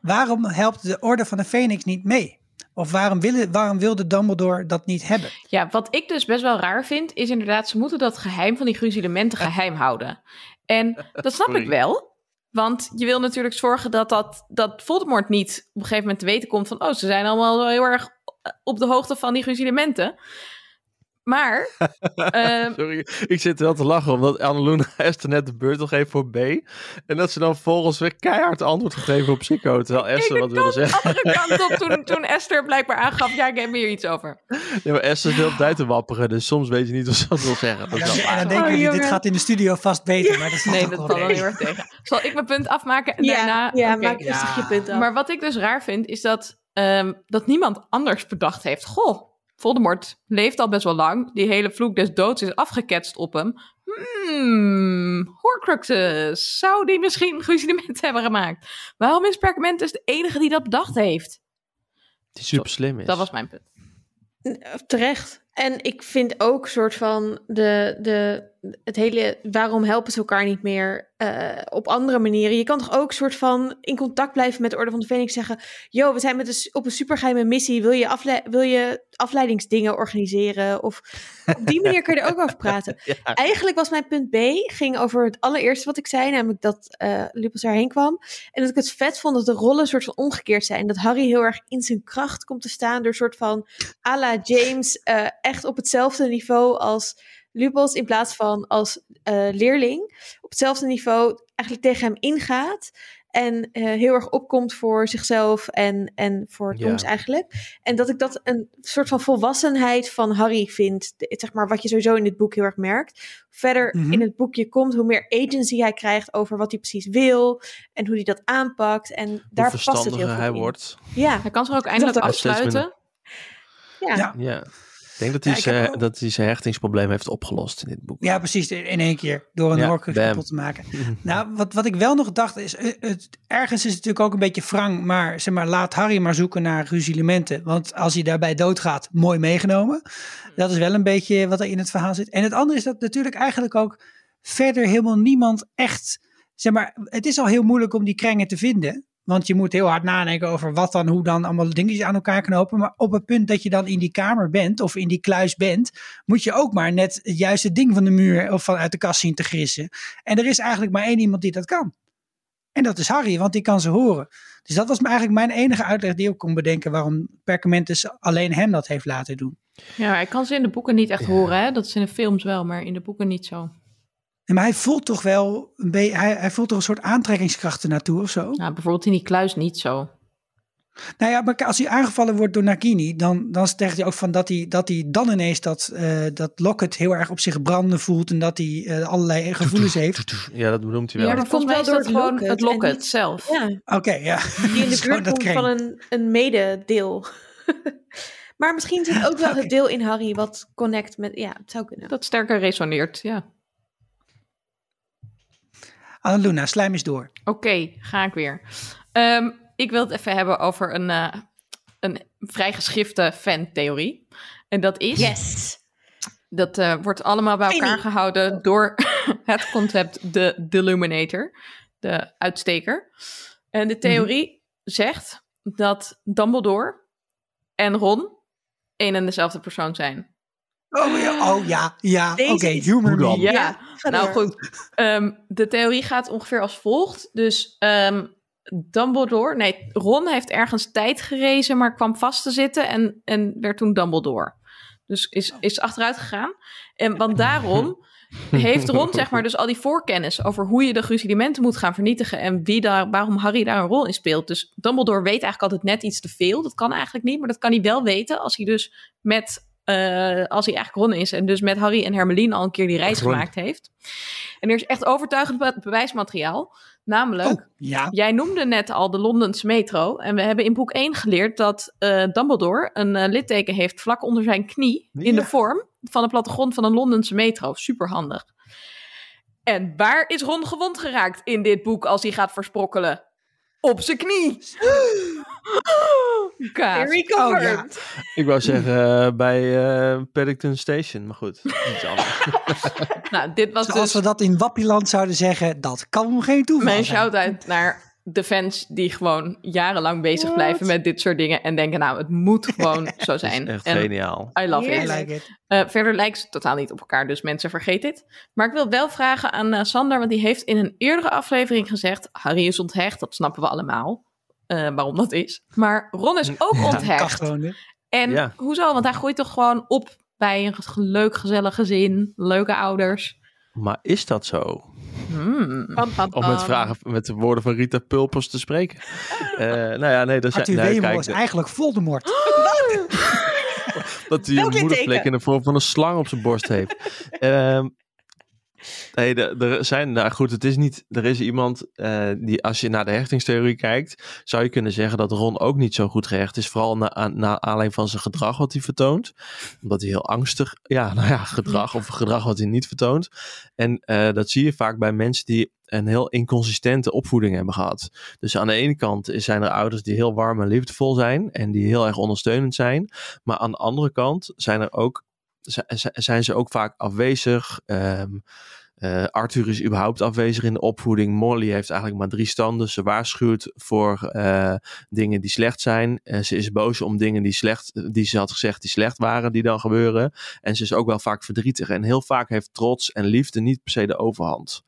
Waarom helpt de Orde van de Phoenix niet mee? Of waarom, willen, waarom wilde Dumbledore dat niet hebben? Ja, wat ik dus best wel raar vind, is inderdaad, ze moeten dat geheim van die gruzelementen geheim houden. En dat snap Sorry. ik wel. Want je wil natuurlijk zorgen dat, dat, dat Voldemort niet op een gegeven moment te weten komt van... oh, ze zijn allemaal heel erg op de hoogte van die gruzelementen. Maar, ehm, Sorry, ik zit wel te lachen omdat Anneluna Esther net de beurt nog geeft voor B. En dat ze dan volgens weer keihard antwoord gegeven op Psycho. Terwijl Esther wat wilde zeggen. andere kant op toen, toen Esther blijkbaar aangaf... ja, ik heb hier iets over. Nee, maar Esther is de hele tijd te wapperen. Dus soms weet je niet wat ze dat wil zeggen. Dat is dan, en denken Oh, jullie, dit jongen. gaat in de studio vast beter. Maar dat is Nee, dat valt wel heel erg tegen. Zal ik mijn punt afmaken en Ja, daarna... ja maak rustig Ja. je punt af. Maar wat ik dus raar vind, is dat, ehm, dat niemand anders bedacht heeft. Goh, Voldemort leeft al best wel lang. Die hele vloek des doods is afgeketst op hem. Hmm, Horcruxes. Zou die misschien gruzelement hebben gemaakt? Waarom is Perkamentus de enige die dat bedacht heeft? Die super slim is. Dat was mijn punt. Terecht. En ik vind ook soort van de, de, het hele waarom helpen ze elkaar niet meer uh, op andere manieren. Je kan toch ook soort van in contact blijven met de Orde van de Phoenix zeggen: Yo, we zijn met een, op een supergeheime missie. Wil je, afle wil je afleidingsdingen organiseren? Of op die manier kun je er ook over praten. Ja. Eigenlijk was mijn punt B ging over het allereerste wat ik zei, namelijk dat uh, Lupus daarheen kwam. En dat ik het vet vond dat de rollen soort van omgekeerd zijn. Dat Harry heel erg in zijn kracht komt te staan door soort van à la James uh, echt op hetzelfde niveau als Lupus in plaats van als uh, leerling op hetzelfde niveau eigenlijk tegen hem ingaat. En uh, heel erg opkomt voor zichzelf en, en voor ja. eigenlijk. En dat ik dat een soort van volwassenheid van Harry vind. De, zeg maar wat je sowieso in dit boek heel erg merkt. Verder mm -hmm. in het boekje komt hoe meer agency hij krijgt over wat hij precies wil. En hoe hij dat aanpakt. En hoe daar past het heel goed hij in. wordt. Ja. Hij kan zich ook eindelijk afsluiten. Ja. ja. ja. Ik denk dat hij, ja, zijn, ook... dat hij zijn hechtingsprobleem heeft opgelost in dit boek. Ja, precies. In één keer. Door een ja, kapot te maken. nou, wat, wat ik wel nog dacht is... Het, ergens is het natuurlijk ook een beetje wrang. Maar, zeg maar laat Harry maar zoeken naar ruzielementen. Want als hij daarbij doodgaat, mooi meegenomen. Dat is wel een beetje wat er in het verhaal zit. En het andere is dat natuurlijk eigenlijk ook... verder helemaal niemand echt... Zeg maar, het is al heel moeilijk om die krengen te vinden. Want je moet heel hard nadenken over wat dan, hoe dan allemaal dingetjes aan elkaar knopen. Maar op het punt dat je dan in die kamer bent of in die kluis bent, moet je ook maar net het juiste ding van de muur of vanuit de kast zien te grissen. En er is eigenlijk maar één iemand die dat kan. En dat is Harry, want die kan ze horen. Dus dat was eigenlijk mijn enige uitleg die ik kon bedenken waarom Perkamentus alleen hem dat heeft laten doen. Ja, hij kan ze in de boeken niet echt ja. horen. Hè? Dat is in de films wel, maar in de boeken niet zo. Maar hij voelt toch wel een beetje, hij, hij voelt toch een soort aantrekkingskrachten naartoe of zo? Nou, bijvoorbeeld in die kluis niet zo. Nou ja, maar als hij aangevallen wordt door Nagini, dan, dan zegt hij ook van dat hij, dat hij dan ineens dat, uh, dat Locket heel erg op zich branden voelt en dat hij uh, allerlei gevoelens heeft. Ja, dat benoemt hij wel. Ja, maar volgens mij is dat gewoon het Locket niet, zelf. Ja. Oké, okay, ja. Die in de buurt komt van een, een mededeel. maar misschien zit ook wel okay. het deel in Harry wat connect met, ja, het zou kunnen. Dat sterker resoneert, ja. Annaluna, slijm is door. Oké, okay, ga ik weer. Um, ik wil het even hebben over een, uh, een vrijgeschifte fantheorie. En dat is... Yes! Dat uh, wordt allemaal bij elkaar Amy. gehouden door het concept de Deluminator. De uitsteker. En de theorie mm -hmm. zegt dat Dumbledore en Ron één en dezelfde persoon zijn. Oh ja, oh, ja, ja. oké, okay, humor me. Ja, nou goed. Um, de theorie gaat ongeveer als volgt. Dus um, Dumbledore, nee, Ron heeft ergens tijd gerezen, maar kwam vast te zitten en, en werd toen Dumbledore. Dus is, is achteruit gegaan. En, want daarom heeft Ron, zeg maar, dus al die voorkennis over hoe je de gruzelementen moet gaan vernietigen en wie daar, waarom Harry daar een rol in speelt. Dus Dumbledore weet eigenlijk altijd net iets te veel. Dat kan eigenlijk niet, maar dat kan hij wel weten als hij dus met als hij eigenlijk Ron is. En dus met Harry en Hermeline al een keer die reis gemaakt heeft. En er is echt overtuigend be bewijsmateriaal. Namelijk, oh, ja. jij noemde net al de Londense metro. En we hebben in boek 1 geleerd dat uh, Dumbledore een uh, litteken heeft vlak onder zijn knie. Ja. In de vorm van de plattegrond van een Londense metro. Superhandig. En waar is Ron gewond geraakt in dit boek als hij gaat versprokkelen? Op zijn knie. Kaas. Oh, ja. Ik wou zeggen uh, bij uh, Paddington Station, maar goed. Iets anders. nou, dit was Zoals dus we dat in Wappieland zouden zeggen, dat kan geen toeval Mijn shout-out naar de fans die gewoon jarenlang bezig What? blijven met dit soort dingen. En denken, nou, het moet gewoon zo zijn. echt en geniaal. I love it. like it. Uh, verder lijkt ze totaal niet op elkaar, dus mensen vergeet dit. Maar ik wil wel vragen aan uh, Sander, want die heeft in een eerdere aflevering gezegd... Harry is onthecht, dat snappen we allemaal. Uh, waarom dat is. Maar Ron is ook Ja, onthecht. En Ja. hoezo? Want hij groeit toch gewoon op bij een leuk, gezellig gezin, leuke ouders. Maar is dat zo? Hmm. Om met, vragen, met de woorden van Rita Pulpers te spreken. Eh nou ja, nee, dat Arthur zijn... Nee, Weemel kijk, is eigenlijk Voldemort. dat hij een moedervlek litteken? in de vorm van een slang op zijn borst heeft. Ehm, Nee, er, zijn, nou goed, het is niet, er is iemand uh, die, als je naar de hechtingstheorie kijkt, zou je kunnen zeggen dat Ron ook niet zo goed gehecht is. Vooral na, na aanleiding van zijn gedrag wat hij vertoont. Omdat hij heel angstig, ja, nou ja, gedrag of gedrag wat hij niet vertoont. En uh, dat zie je vaak bij mensen die een heel inconsistente opvoeding hebben gehad. Dus aan de ene kant zijn er ouders die heel warm en liefdevol zijn en die heel erg ondersteunend zijn. Maar aan de andere kant zijn er ook, zijn ze ook vaak afwezig. Um, uh, Arthur is überhaupt afwezig in de opvoeding. Molly heeft eigenlijk maar drie standen. Ze waarschuwt voor uh, dingen die slecht zijn. Uh, ze is boos om dingen die, slecht, die ze had gezegd die slecht waren, die dan gebeuren. En ze is ook wel vaak verdrietig. En heel vaak heeft trots en liefde niet per se de overhand.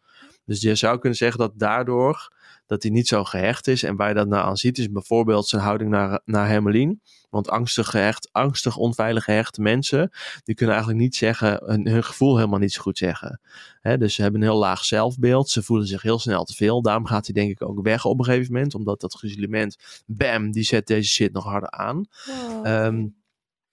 Dus je zou kunnen zeggen dat daardoor dat hij niet zo gehecht is. En waar je dat nou aan ziet, is bijvoorbeeld zijn houding naar, naar Hermelien. Want angstig gehecht, angstig onveilig gehechte mensen, die kunnen eigenlijk niet zeggen, hun, hun gevoel helemaal niet zo goed zeggen. He, dus ze hebben een heel laag zelfbeeld, ze voelen zich heel snel te veel. Daarom gaat hij denk ik ook weg op een gegeven moment, omdat dat gruzelement, bam, die zet deze shit nog harder aan. Oh. Um,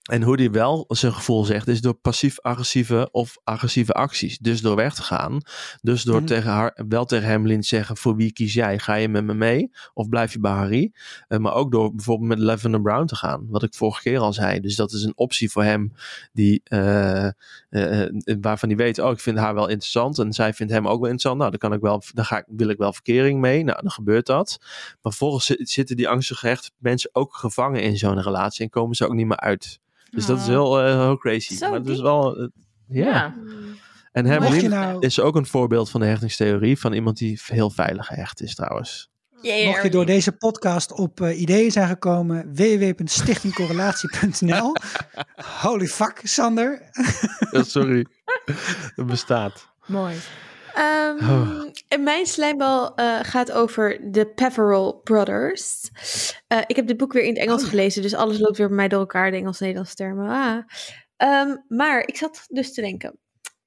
en hoe die wel zijn gevoel zegt, is door passief-agressieve of agressieve acties. Dus door weg te gaan. Dus door Mhm. tegen haar, wel tegen Hermelin te zeggen: voor wie kies jij? Ga je met me mee? Of blijf je bij Harry? Eh, maar ook door bijvoorbeeld met Lavender Brown te gaan. Wat ik vorige keer al zei. Dus dat is een optie voor hem die, eh, eh, waarvan hij weet: oh, ik vind haar wel interessant. En zij vindt hem ook wel interessant. Nou, dan, kan ik wel, dan ga ik, wil ik wel verkering mee. Nou, dan gebeurt dat. Maar volgens zi- zitten die angstig gehechte mensen ook gevangen in zo'n relatie. En komen ze ook niet meer uit. Dus dat is heel, eh, heel crazy. Zo maar het is wel. eh, ja. Ja. En Hermelin nou, is ook een voorbeeld van de hechtingstheorie. Van iemand die heel veilig gehecht is, trouwens. mocht je door deze podcast op eh, ideeën zijn gekomen, www.stichtingcorrelatie.nl. Holy fuck, Sander. Sorry. Het bestaat. Mooi. Ehm, Oh. En mijn slijmbal eh, gaat over de Peveril Brothers. Eh, ik heb dit boek weer in het Engels Oh gelezen, dus alles loopt weer bij mij door elkaar, de Engels-Nederlandse termen. Ah. Ehm, maar ik zat dus te denken.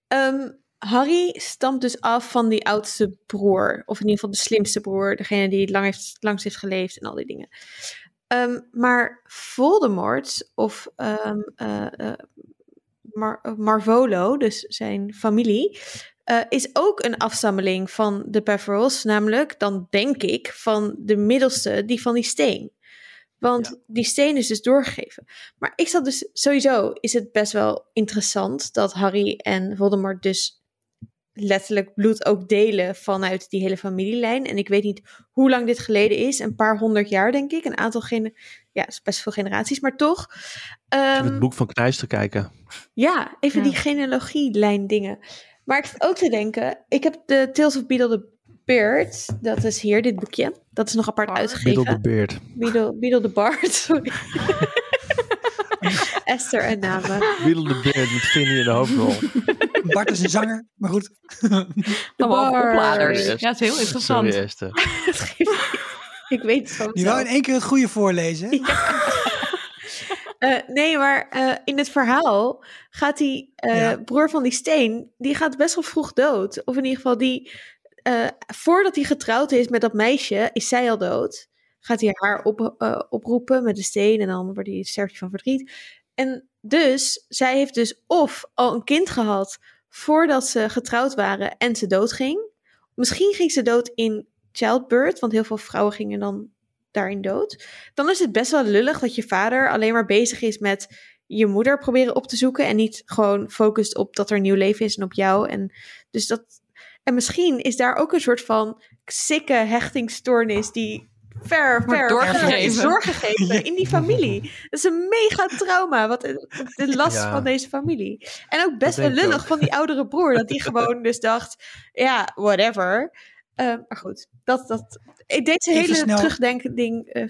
Ehm, Harry stamt dus af van die oudste broer, of in ieder geval de slimste broer, degene die het lang heeft, langst heeft geleefd en al die dingen. Maar Voldemort of Mar- eh, Marvolo, dus zijn familie, eh, is ook een afstammeling van de Peverils, namelijk, dan denk ik, van de middelste, die van die steen. Want die steen is dus doorgegeven. Maar ik zat dus, sowieso is het best wel interessant dat Harry en Voldemort dus letterlijk bloed ook delen vanuit die hele familielijn. En ik weet niet hoe lang dit geleden is, een paar honderd jaar denk ik, een aantal gene ja, best veel generaties, maar toch. Even Ehm, het boek van Knijs te kijken. ja, even Ja. die genealogielijn dingen. Maar ik zit ook te denken, ik heb de Tales of Beedle the Beard, dat is hier, dit boekje. Dat is nog apart Bard. Middel de uitgegeven. beard. Beedle, Beedle the Bard, sorry. Esther en namen. Middel de beard met Vinnie in de hoofdrol. Bart is een zanger, maar goed. Allemaal opladers. Sorry, Ja, het is heel interessant. Sorry Esther. Ik weet het van Die wou in één keer het goede voorlezen. hè? Eh, nee, maar eh, in het verhaal gaat die eh, Ja. broer van die steen, die gaat best wel vroeg dood. Of in ieder geval, die, voordat hij getrouwd is met dat meisje, is zij al dood. Gaat hij haar op, oproepen met de steen en dan wordt hij sterft hij van verdriet. En dus, zij heeft dus of al een kind gehad voordat ze getrouwd waren en ze doodging. Misschien ging ze dood in childbirth, want heel veel vrouwen gingen dan daarin dood. Dan is het best wel lullig dat je vader alleen maar bezig is met je moeder proberen op te zoeken en niet gewoon focust op dat er een nieuw leven is en op jou. En dus dat. En misschien is daar ook een soort van sikke hechtingsstoornis die ver, ver, ver doorgegeven. Ja. in die familie. Dat is een mega trauma, wat de last Ja. van deze familie. En ook best wel lullig ook. van die oudere broer, dat die gewoon dus dacht, ja, whatever. Eh, maar goed, dat, dat, deze hele snel. terugdenken-ding, eh, eh,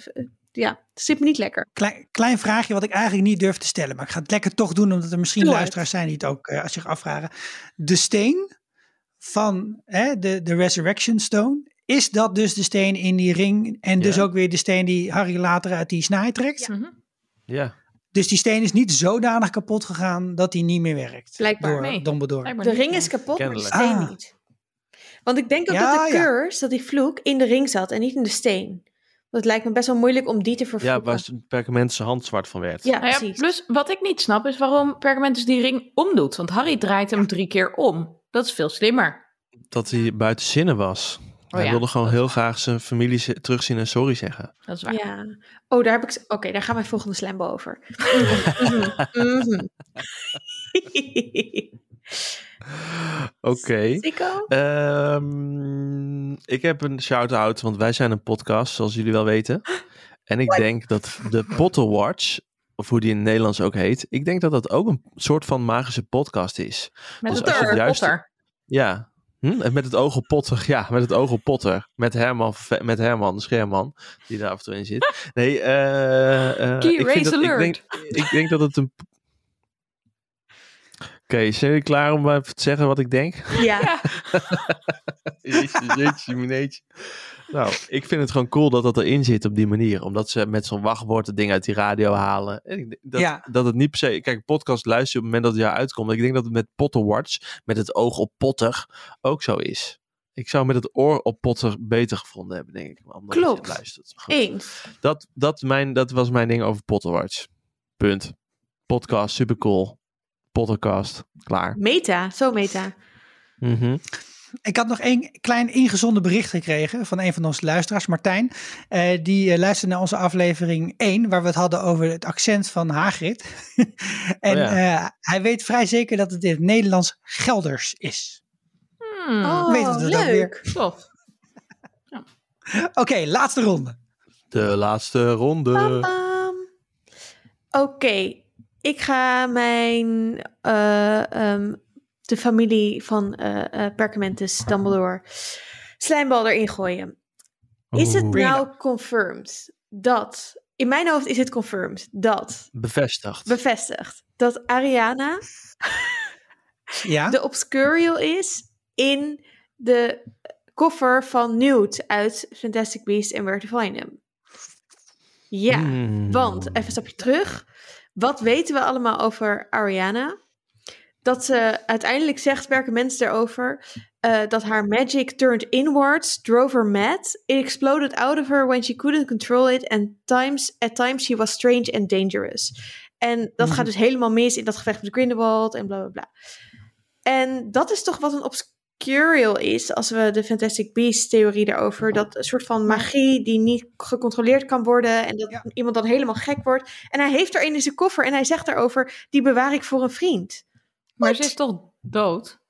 ja, zit me niet lekker. Klein, klein vraagje wat ik eigenlijk niet durf te stellen. Maar ik ga het lekker toch doen, omdat er misschien Doe luisteraars zijn die het ook eh, zich afvragen. De steen van hè, de, de Resurrection Stone. Is dat dus de steen in die ring? En dus Ja. ook weer de steen die Harry later uit die snaai trekt? Mhm. Ja. Dus die steen is niet zodanig kapot gegaan dat hij niet meer werkt. Blijkbaar. Door Nee. Dumbledore. Blijkbaar De ring ja. is kapot, Kennelijk. maar de steen Ah. niet. Want ik denk ook Ja, dat de ja. curse, dat die vloek in de ring zat en niet in de steen. Want het lijkt me best wel moeilijk om die te Ja, vervloeken. waar het perkament zijn hand zwart van werd. Ja, Nou ja, precies. plus wat ik niet snap is waarom Pergamentus die ring omdoet. Want Harry draait hem drie keer om. Dat is veel slimmer. dat hij buiten zinnen was. hij ja, wilde gewoon dat heel waar. graag zijn familie terugzien en sorry zeggen. Dat is waar. Ja. Oh, daar heb ik... Oké, daar gaat mijn volgende slam over. Mhm, mhm. Oké. Sico? Ehm, ik heb een shout-out, want wij zijn een podcast, zoals jullie wel weten. En ik denk dat de Potter Watch, of hoe die in het Nederlands ook heet, ik denk dat dat ook een soort van magische podcast is. Met Dus Potter. juist- Potter. Ja. Hm? En met het oog op Potter. Ja, met het oog op Potter. Met Herman, met Herman, Scherman, die daar af en toe in zit. Nee, eh, eh, Key ik, vind raise dat, ik, alert. denk, ik denk dat het een... Oké, zijn jullie klaar om even te zeggen wat ik denk? Ja. Jeetje, jeetje, mineetje. Nou, ik vind het gewoon cool dat dat erin zit op die manier. Omdat ze met zo'n wachtwoord het ding uit die radio halen. En ik denk dat, Ja. dat het niet per se... Kijk, podcast luister je op het moment dat het jaar uitkomt. Ik denk dat het met Potter Watch, met het oog op Potter, ook zo is. Ik zou met het oor op Potter beter gevonden hebben, denk ik. Omdat je Klopt. luistert. Goed. Eens. Dat, dat, mijn, dat was mijn ding over Potter Watch. Punt. Podcast, super cool. Pottercast, klaar. Meta, zo meta. Mhm. Ik had nog één klein ingezonden bericht gekregen van een van onze luisteraars, Martijn. Eh, die eh, luisterde naar onze aflevering 1, waar we het hadden over het accent van Hagrid. en Oh ja. eh, hij weet vrij zeker dat het in het Nederlands Gelders is. Hmm, Oh, Weet het leuk. Tof. Oké, laatste ronde. De laatste ronde. Pam. Ik ga mijn eh, ehm, de familie van eh eh, Perkamentus Dumbledore slijmbal erin gooien. Is het nou confirmed dat in mijn hoofd is het confirmed dat Bevestigd. bevestigd dat Ariana Ja, de Obscurial is in de koffer van Newt uit Fantastic Beasts and Where to Find Them. Ja, Hmm. want even een stapje terug. Wat weten we allemaal over Ariana? Dat ze uiteindelijk zegt, werken mensen erover, eh, dat haar magic turned inwards, drove her mad. It exploded out of her when she couldn't control it, and times, at times she was strange and dangerous. En dat Mhm. gaat dus helemaal mis in dat gevecht met Grindelwald en bla bla bla. En dat is toch wat een obscurial is, als we de Fantastic Beasts theorie daarover, dat een soort van magie die niet gecontroleerd kan worden en dat Ja. iemand dan helemaal gek wordt. En hij heeft er een in zijn koffer en hij zegt daarover, die bewaar ik voor een vriend. Maar ze is toch dood?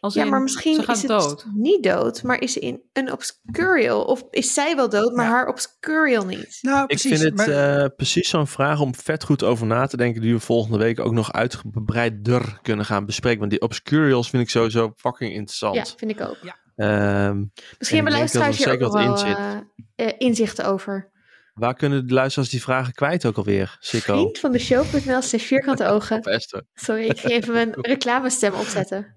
Als ja, in, maar misschien ze gaat is het dood. niet dood, maar is ze in een obscurial? Of is zij wel dood, maar Ja. haar obscurial niet? nou Ik precies. vind het maar- eh, precies zo'n vraag om vet goed over na te denken. Die we volgende week ook nog uitgebreider kunnen gaan bespreken. Want die obscurials vind ik sowieso fucking interessant. Ja, vind ik ook. Ehm, Misschien En hebben ik er luisteraars hier ook wel in eh, eh, inzichten over. waar kunnen de luisteraars die vragen kwijt ook alweer? Sikko. Vriend van de show.nl slash vierkante ogen. Sorry, ik ging even mijn reclamestem opzetten.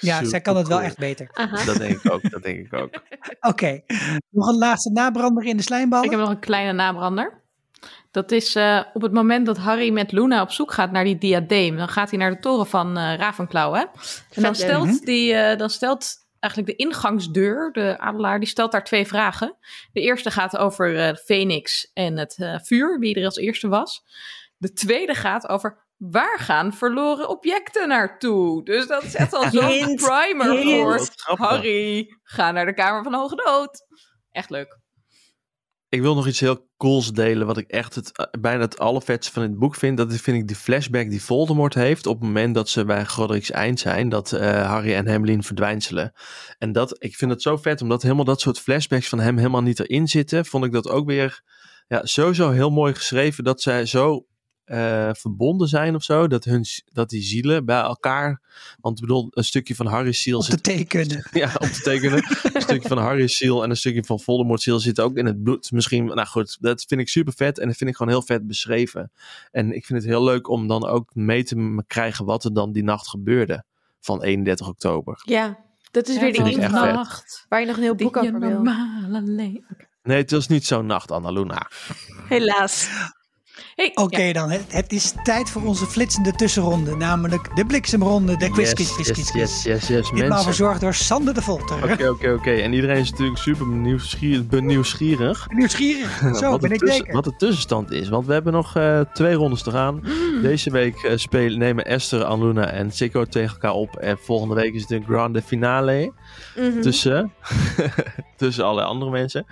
Ja, zij kan het wel echt beter. Aha. Dat denk ik ook, dat denk ik ook. Oké, nog een laatste nabrander in de slijmballen. Ik heb nog een kleine nabrander. Dat is eh, op het moment dat Harry met Luna op zoek gaat naar die diadeem. Dan gaat hij naar de toren van eh Ravenclaw. Hè? En dan stelt, Mhm. die, eh, dan stelt eigenlijk de ingangsdeur, de adelaar, die stelt daar twee vragen. De eerste gaat over eh Phoenix en het eh, vuur, wie er als eerste was. De tweede gaat over waar gaan verloren objecten naartoe. Dus dat is echt al zo'n primer hint. voor. Harry. Ga naar de Kamer van Hoge Dood. Echt leuk. Ik wil nog iets heel cools delen, wat ik echt het, eh, bijna het allervetste van het boek vind. Dat is, vind ik die flashback die Voldemort heeft op het moment dat ze bij Godric's eind zijn. Dat eh, Harry en Hermeline verdwijnselen. En dat, ik vind het zo vet, omdat helemaal dat soort flashbacks van hem helemaal niet erin zitten. Vond ik dat ook weer ja, sowieso heel mooi geschreven. Dat zij zo eh, verbonden zijn of zo. Dat, hun, dat die zielen bij elkaar. Want ik bedoel, een stukje van Harry's ziel op zit tekenen. ja, op te tekenen. een stukje van Harry's ziel en een stukje van Voldemort's ziel zit ook in het bloed. Misschien, nou goed, dat vind ik super vet en dat vind ik gewoon heel vet beschreven. En ik vind het heel leuk om dan ook mee te krijgen wat er dan die nacht gebeurde van 31 oktober. Ja, dat is weer vet. nacht. waar je nog een heel boek Die over wil. Nee, het was niet zo'n nacht, Annaluna. Helaas. Hey, Oké ja. dan, het, het is tijd voor onze flitsende tussenronde. Namelijk de bliksemronde, de quiz, quiz, quiz, quiz, yes, quiz. yes, yes, yes, Ditmaal mensen. verzorgd door Sander de Volter. Oké, oké, oké. En iedereen is natuurlijk super benieuwsgierig. benieuwsgierig Nieuwsgierig, zo wat, ben de ik tussen- zeker. wat de tussenstand is. Want we hebben nog eh, twee rondes te gaan. Deze week eh, spelen, nemen Esther, Anluna en Sikko tegen elkaar op. En volgende week is het een grande finale Mhm. tussen, tussen alle andere mensen.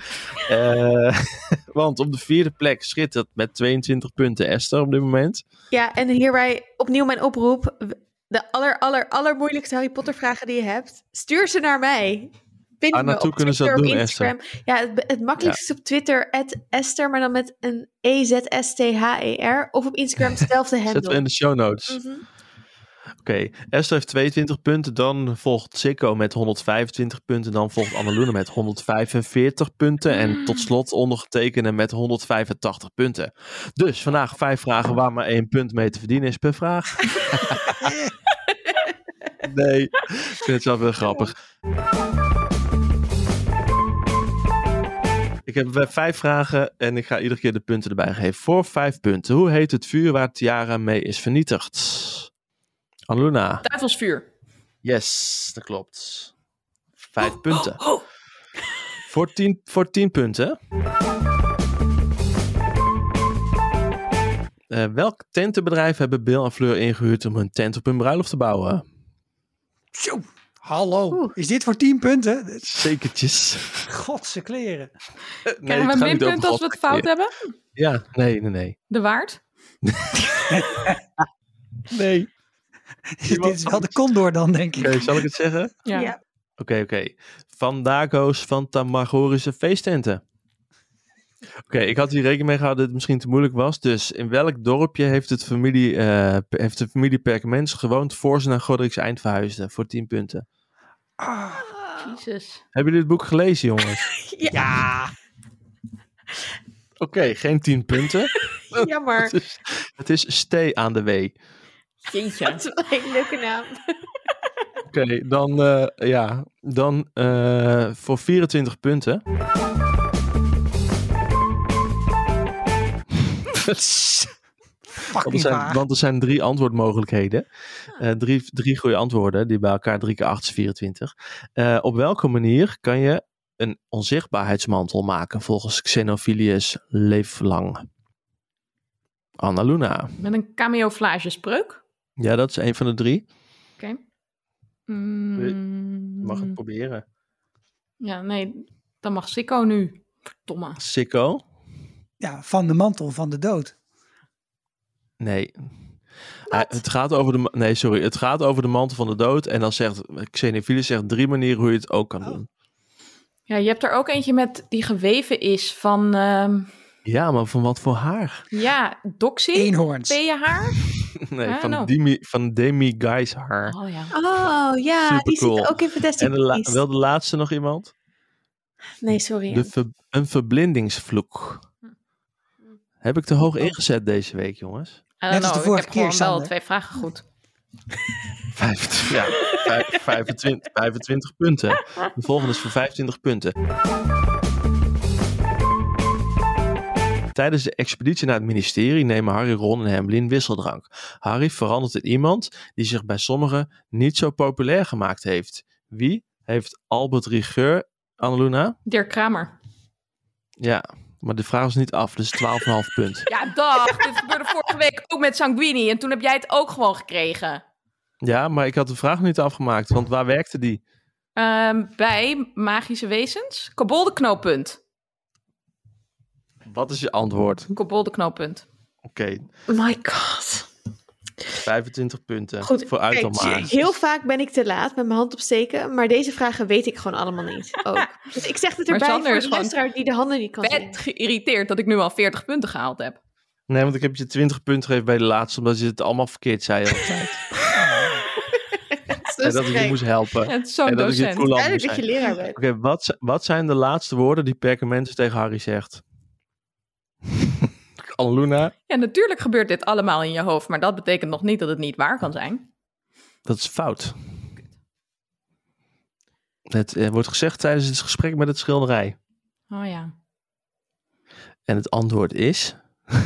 Eh, want op de vierde plek schittert met 22 punten Esther op dit moment. Ja, en hierbij opnieuw mijn oproep. De aller, aller, allermoeilijkste Harry Potter vragen die je hebt, stuur ze naar mij. Vind Ah, naartoe kunnen ze dat doen, Instagram. Ja, het, het makkelijkste op Twitter, Esther, maar dan met een E E-Z-S-T-H-E-R. Of op Instagram, hetzelfde handle. in de show notes. Mhm. Oké, Esther heeft 22 punten. Dan volgt Sikko met 125 punten. Dan volgt Annelune met 145 punten. En tot slot ondergetekende met 185 punten. Dus vandaag vijf vragen waar maar één punt mee te verdienen is per vraag. nee, ik vind het zelf wel grappig. Ik heb vijf vragen en ik ga iedere keer de punten erbij geven. Voor vijf punten. Hoe heet het vuur waar Tiara mee is vernietigd? Duivelsvuur. Yes, dat klopt. Vijf punten. Oh, oh. Voor, tien, voor tien punten. Eh, welk tentenbedrijf hebben Bill en Fleur ingehuurd om hun tent op hun bruiloft te bouwen? Zo, hallo. Oeh. Is dit voor 10 punten? Zekertjes. Godse kleren. Nee, Krijgen we het een gaat niet minpunt over als we het fout hebben? Ja, nee, nee, nee. De waard? Nee. dit is wel de condor dan, denk ik. Oké, zal ik het zeggen? Ja. Ja. Oké, oké. Van Dago's Fantasmagorische feesttenten. Oké, ik had hier rekening mee gehouden dat het misschien te moeilijk was. Dus in welk dorpje heeft, het familie, eh, heeft de familie Perkaments gewoond voor ze naar Godric's Eind verhuisden? Voor 10 punten. Ah, Jezus. Hebben jullie het boek gelezen, jongens? ja, Oké, geen 10 punten. Jammer. Het is, het is Stay aan de Wee. Jeetje. Dat is wel een hele leuke naam. Oké, dan, eh, ja, dan eh, voor 24 punten. Want er, zijn, waar. want er zijn drie antwoordmogelijkheden. Eh, drie, drie goede antwoorden, die bij elkaar 3 keer 8 is 24. Eh, op welke manier kan je een onzichtbaarheidsmantel maken volgens Xenophilius Leeflang? Annaluna. Met een camouflage spreuk. Ja, dat is een van de drie. Oké. Mm, Mag het proberen. Ja, nee. Dan mag Sikko nu. Verdomme. Sikko? Ja, van de mantel van de dood. Nee. Het gaat over de, nee, sorry. Het gaat over de mantel van de dood. En dan zegt Xenophilius zegt drie manieren hoe je het ook kan Oh. doen. Ja, je hebt er ook eentje met die geweven is van, ehm, Ja, maar van wat voor haar? ja, Doxy. Eenhoorns. Peeënhaar. Nee, van. Demi, van Demi Guy's haar. Oh ja. Oh ja, die Supercool. zit ook in Fantastic En de la- Beasts. wel de laatste nog iemand? Nee, sorry. De ver- een verblindingsvloek. Heb ik te hoog ingezet deze week, jongens? Net als de vorige ik heb gewoon keer, wel Sander. twee vragen goed. 25, ja, vijf- 25, 25 punten. De volgende is voor 25 punten. Tijdens de expeditie naar het ministerie nemen Harry, Ron en Hermeline wisseldrank. Harry verandert in iemand die zich bij sommigen niet zo populair gemaakt heeft. Wie heeft Albert Rigeur, Annaluna? Dirk Kramer. Ja, maar de vraag is niet af, dus 12,5 punt. Ja, dag. Dit gebeurde vorige week ook met Sanguini. En toen heb jij het ook gewoon gekregen. Ja, maar ik had de vraag niet afgemaakt, want waar werkte die? Ehm, bij magische wezens. Kobolde knooppunt. Wat is je antwoord? Kobolde knooppunt. Oké, My god. 25 punten. Goed, Vooruit kijk, dan. Heel vaak ben ik te laat met mijn hand opsteken, maar deze vragen weet ik gewoon allemaal niet. Ook. Dus ik zeg het Maar erbij Sander voor is de gewoon luisteraar die de handen niet kan zien. Vet geïrriteerd dat ik nu al 40 punten gehaald heb. Nee, want ik heb je 20 punten gegeven bij de laatste, omdat je het allemaal verkeerd zei. de hele tijd. Dat en dat ik je moest helpen. Het is zo'n en dat ik je het dat je Oké, leraar bent. wat, zi- wat zijn de laatste woorden die Perkamentus tegen Harry zegt? Annaluna, Ja, natuurlijk gebeurt dit allemaal in je hoofd. Maar dat betekent nog niet dat het niet waar kan zijn. dat is fout. Het eh, wordt gezegd tijdens het gesprek met het schilderij. Oh ja. En het antwoord is...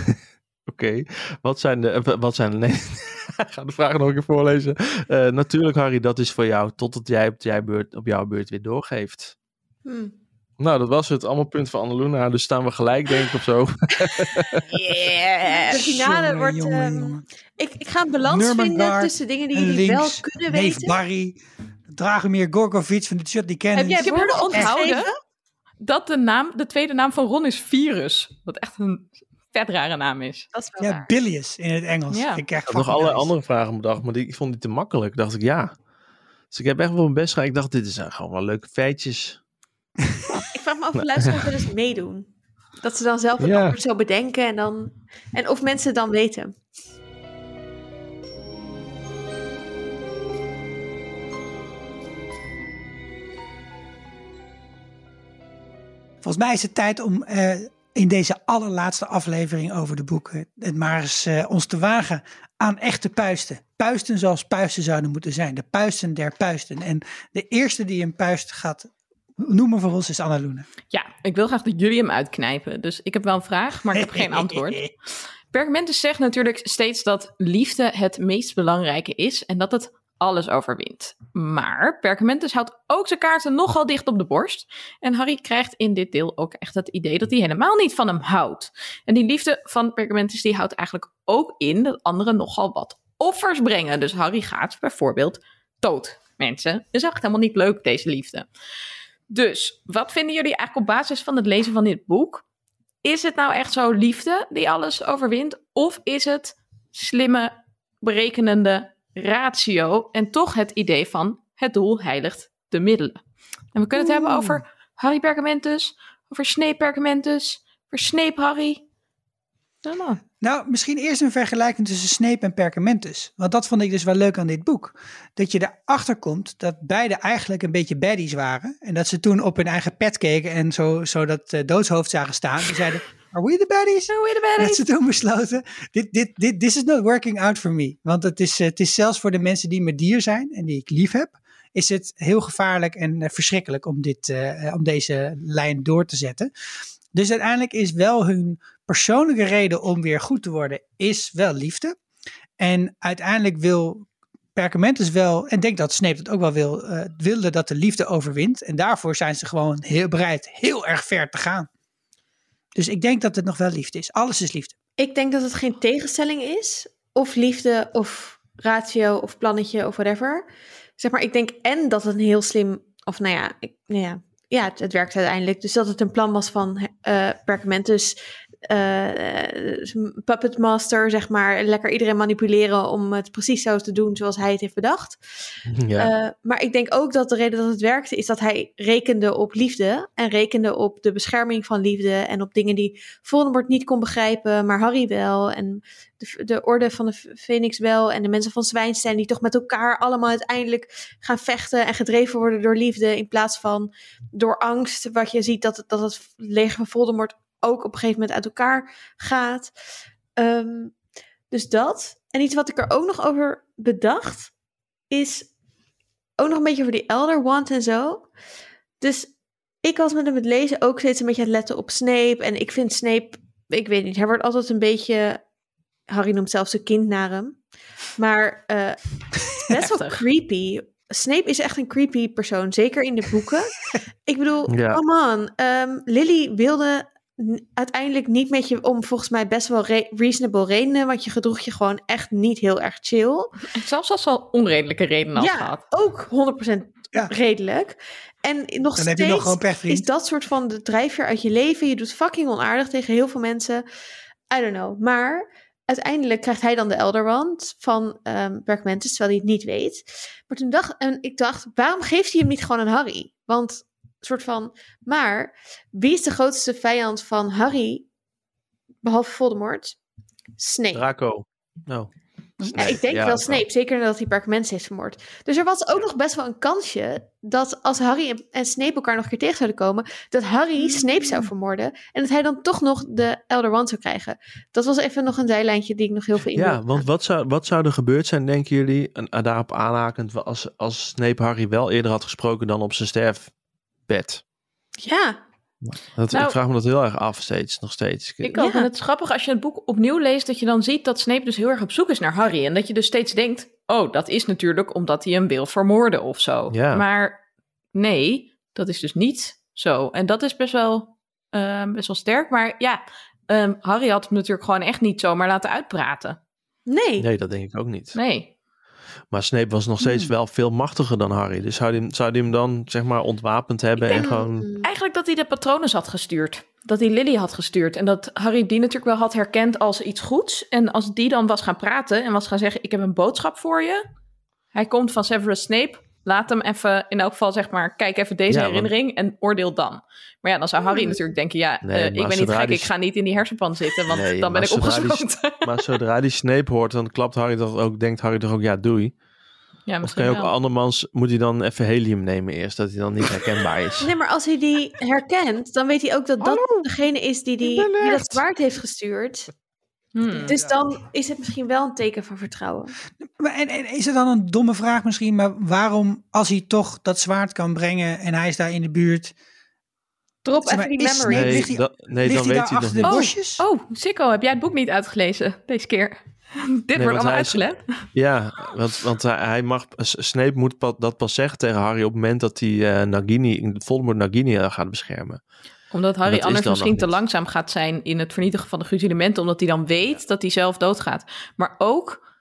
Oké, wat zijn de. eh, Wat zijn de nee, ik ga de vraag nog een keer voorlezen. Eh, natuurlijk, Harry, dat is voor jou. Totdat jij op, jij beurt, op jouw beurt weer doorgeeft. Hmm. Nou, dat was het. Allemaal punt van Annaluna. Dus staan we gelijk, denk ik, of zo. De finale Jongen, wordt... jongen, ehm, jongen. ik, ik ga een balans vinden tussen dingen die jullie wel kunnen neef weten. Barry, Dragomir Gorgovic van de. Heb jij Ik heb woorden me onthouden dat de, naam, de tweede naam van Ron is Virus. Wat echt een vet rare naam is. Dat is wel Ja, waar. Bilius in het Engels. Ja. Ik had nog fucking alle nice. andere vragen bedacht, maar die, ik vond die te makkelijk. Dacht ik, ja. Dus ik heb echt wel mijn best gedaan. Ik dacht, dit zijn gewoon wel leuke feitjes. Ik vraag me af of luisteraars eens meedoen. Dat ze dan zelf het Ja. antwoord zo bedenken en dan... En of mensen het dan weten. Volgens mij is het tijd om eh, in deze allerlaatste aflevering over de boeken het maar eens eh, ons te wagen aan echte puisten. Puisten zoals puisten zouden moeten zijn. De puisten der puisten. En de eerste die een puist gaat noemen voor ons is Annaluna. Ja, ik wil graag dat jullie hem uitknijpen. Dus ik heb wel een vraag, maar ik heb geen antwoord. Pergamentus zegt natuurlijk steeds dat liefde het meest belangrijke is en dat het alles overwint. Maar Pergamentus houdt ook zijn kaarten nogal dicht op de borst. En Harry krijgt in dit deel ook echt het idee dat hij helemaal niet van hem houdt. En die liefde van Pergamentus die houdt eigenlijk ook in dat anderen nogal wat offers brengen. Dus Harry gaat bijvoorbeeld dood. Mensen, is echt helemaal niet leuk deze liefde. Dus wat vinden jullie eigenlijk op basis van het lezen van dit boek? Is het nou echt zo liefde die alles overwint? Of is het slimme, berekenende ratio en toch het idee van het doel heiligt de middelen? En we kunnen het hebben over Harry Pergamentus, over Snape Pergamentus, over Snape Harry. Nou, Nou, misschien eerst een vergelijking tussen Snape en Perkamentus. Want dat vond ik dus wel leuk aan dit boek. Dat je erachter komt dat beide eigenlijk een beetje baddies waren. En dat ze toen op hun eigen pet keken en zo, zo dat eh, doodshoofd zagen staan. Die zeiden, are we the baddies? Are we the En baddies? dat ze toen besloten, dit, dit, dit, this is not working out for me. Want het is, het is zelfs voor de mensen die me dier zijn en die ik lief heb, is het heel gevaarlijk en eh, verschrikkelijk om, dit, eh, om deze lijn door te zetten. Dus uiteindelijk is wel hun persoonlijke reden om weer goed te worden, is wel liefde. En uiteindelijk wil Perkamentus wel, en denk dat Snape het ook wel wil, eh, wilde dat de liefde overwint. En daarvoor zijn ze gewoon heel bereid heel erg ver te gaan. Dus ik denk dat het nog wel liefde is. Alles is liefde. Ik denk dat het geen tegenstelling is. Of liefde, of ratio, of plannetje, of whatever. Zeg maar, ik denk en dat het een heel slim... Of nou ja, ik, nou ja, ja het, werkt uiteindelijk. Dus dat het een plan was van eh Perkamentus... eh, puppet master, zeg maar. Lekker iedereen manipuleren om het precies zo te doen zoals hij het heeft bedacht. Ja. Eh, maar ik denk ook dat de reden dat het werkte is dat hij rekende op liefde. En rekende op de bescherming van liefde. En op dingen die Voldemort niet kon begrijpen, maar Harry wel. En de, de orde van de Phoenix wel. En de mensen van Zwijnstein die toch met elkaar allemaal uiteindelijk gaan vechten. En gedreven worden door liefde in plaats van door angst. Wat je ziet dat, dat het leger van Voldemort ook op een gegeven moment uit elkaar gaat. Ehm, dus dat. En iets wat ik er ook nog over bedacht is ook nog een beetje over die Elder Wand en zo. Dus ik was met hem het lezen ook steeds een beetje aan het letten op Snape. En ik vind Snape, ik weet niet, hij wordt altijd een beetje... Harry noemt zelfs zijn kind naar hem. Maar eh, best wel creepy. Snape is echt een creepy persoon, zeker in de boeken. ik bedoel, Ja. come on. Ehm, Lily wilde uiteindelijk niet met je om volgens mij best wel re- reasonable redenen, want je gedroeg je gewoon echt niet heel erg chill. Zelfs als ze al onredelijke redenen had Ja, gehad. ook 100% Ja. redelijk. En nog Dan steeds heb je nog gewoon pech, vriend. is dat soort van de drijfveer uit je leven. Je doet fucking onaardig tegen heel veel mensen. I don't know. Maar uiteindelijk krijgt hij dan de Elderwand van um, Perkamentus, terwijl hij het niet weet. Maar toen dacht en ik dacht, waarom geeft hij hem niet gewoon aan Harry? Want soort van, maar wie is de grootste vijand van Harry behalve Voldemort? Snape. Draco. Oh. Ja, ik denk Ja, wel Snape, zeker nadat hij Perkamentus heeft vermoord. Dus er was ook nog best wel een kansje dat als Harry en, Snape elkaar nog een keer tegen zouden komen, dat Harry Snape zou vermoorden en dat hij dan toch nog de Elder Wand zou krijgen. Dat was even nog een zijlijntje die ik nog heel veel in Ja, wilde want wat zou, wat zou er gebeurd zijn, denken jullie, en, daarop aanhakend, als, als Snape Harry wel eerder had gesproken dan op zijn sterfbed? Ja, Dat, Nou- ik vraag me dat heel erg af steeds, nog steeds. Ik ook. Ja. En het is grappig als je het boek opnieuw leest, dat je dan ziet dat Snape dus heel erg op zoek is naar Harry. En dat je dus steeds denkt, oh, dat is natuurlijk omdat hij hem wil vermoorden of zo. Ja. Maar nee, dat is dus niet zo. En dat is best wel, ehm, best wel sterk. Maar ja, ehm, Harry had hem natuurlijk gewoon echt niet zomaar laten uitpraten. Nee. Nee, dat denk ik ook niet. Nee. Maar Snape was nog steeds wel veel machtiger dan Harry. Dus zou hij hem, zou hij hem dan, zeg maar, ontwapend hebben en gewoon... Eigenlijk dat hij de patronen had gestuurd. Dat hij Lily had gestuurd. En dat Harry die natuurlijk wel had herkend als iets goeds. En als die dan was gaan praten en was gaan zeggen: Ik heb een boodschap voor je. Hij komt van Severus Snape. Laat hem even, in elk geval zeg maar, kijk even deze Ja, want- herinnering en oordeel dan. Maar ja, dan zou Harry natuurlijk denken: Ja, Nee, eh, ik ben niet gek, die- ik ga niet in die hersenpan zitten, want Nee, dan ben ik die- opgesloten. Maar zodra die Snape hoort, dan klapt Harry toch ook, denkt Harry toch ook, ja, doei. ja, Of misschien kan je ook wel. andermans, moet hij dan even helium nemen eerst, dat hij dan niet herkenbaar is. Nee, maar als hij die herkent, dan weet hij ook dat dat Hallo, degene is die, die, die dat zwaard heeft gestuurd. Hmm. Dus dan is het misschien wel een teken van vertrouwen. Maar, en, en is er dan een domme vraag misschien, maar waarom, als hij toch dat zwaard kan brengen en hij is daar in de buurt, Drop Zeg maar, even die is memory. Nee, ligt hij- da- nee ligt dan hij weet daar hij het achter de bosjes? Oh, Sikko, heb jij het boek niet uitgelezen deze keer? Dit wordt allemaal uitgelegd. Ja, want, want hij, hij mag, Snape moet pa- dat pas zeggen tegen Harry op het moment dat hij eh, Nagini, Voldemort Nagini gaat beschermen. Omdat Harry anders misschien te langzaam gaat zijn in het vernietigen van de gruzelementen, omdat hij dan weet dat hij zelf doodgaat. Maar ook,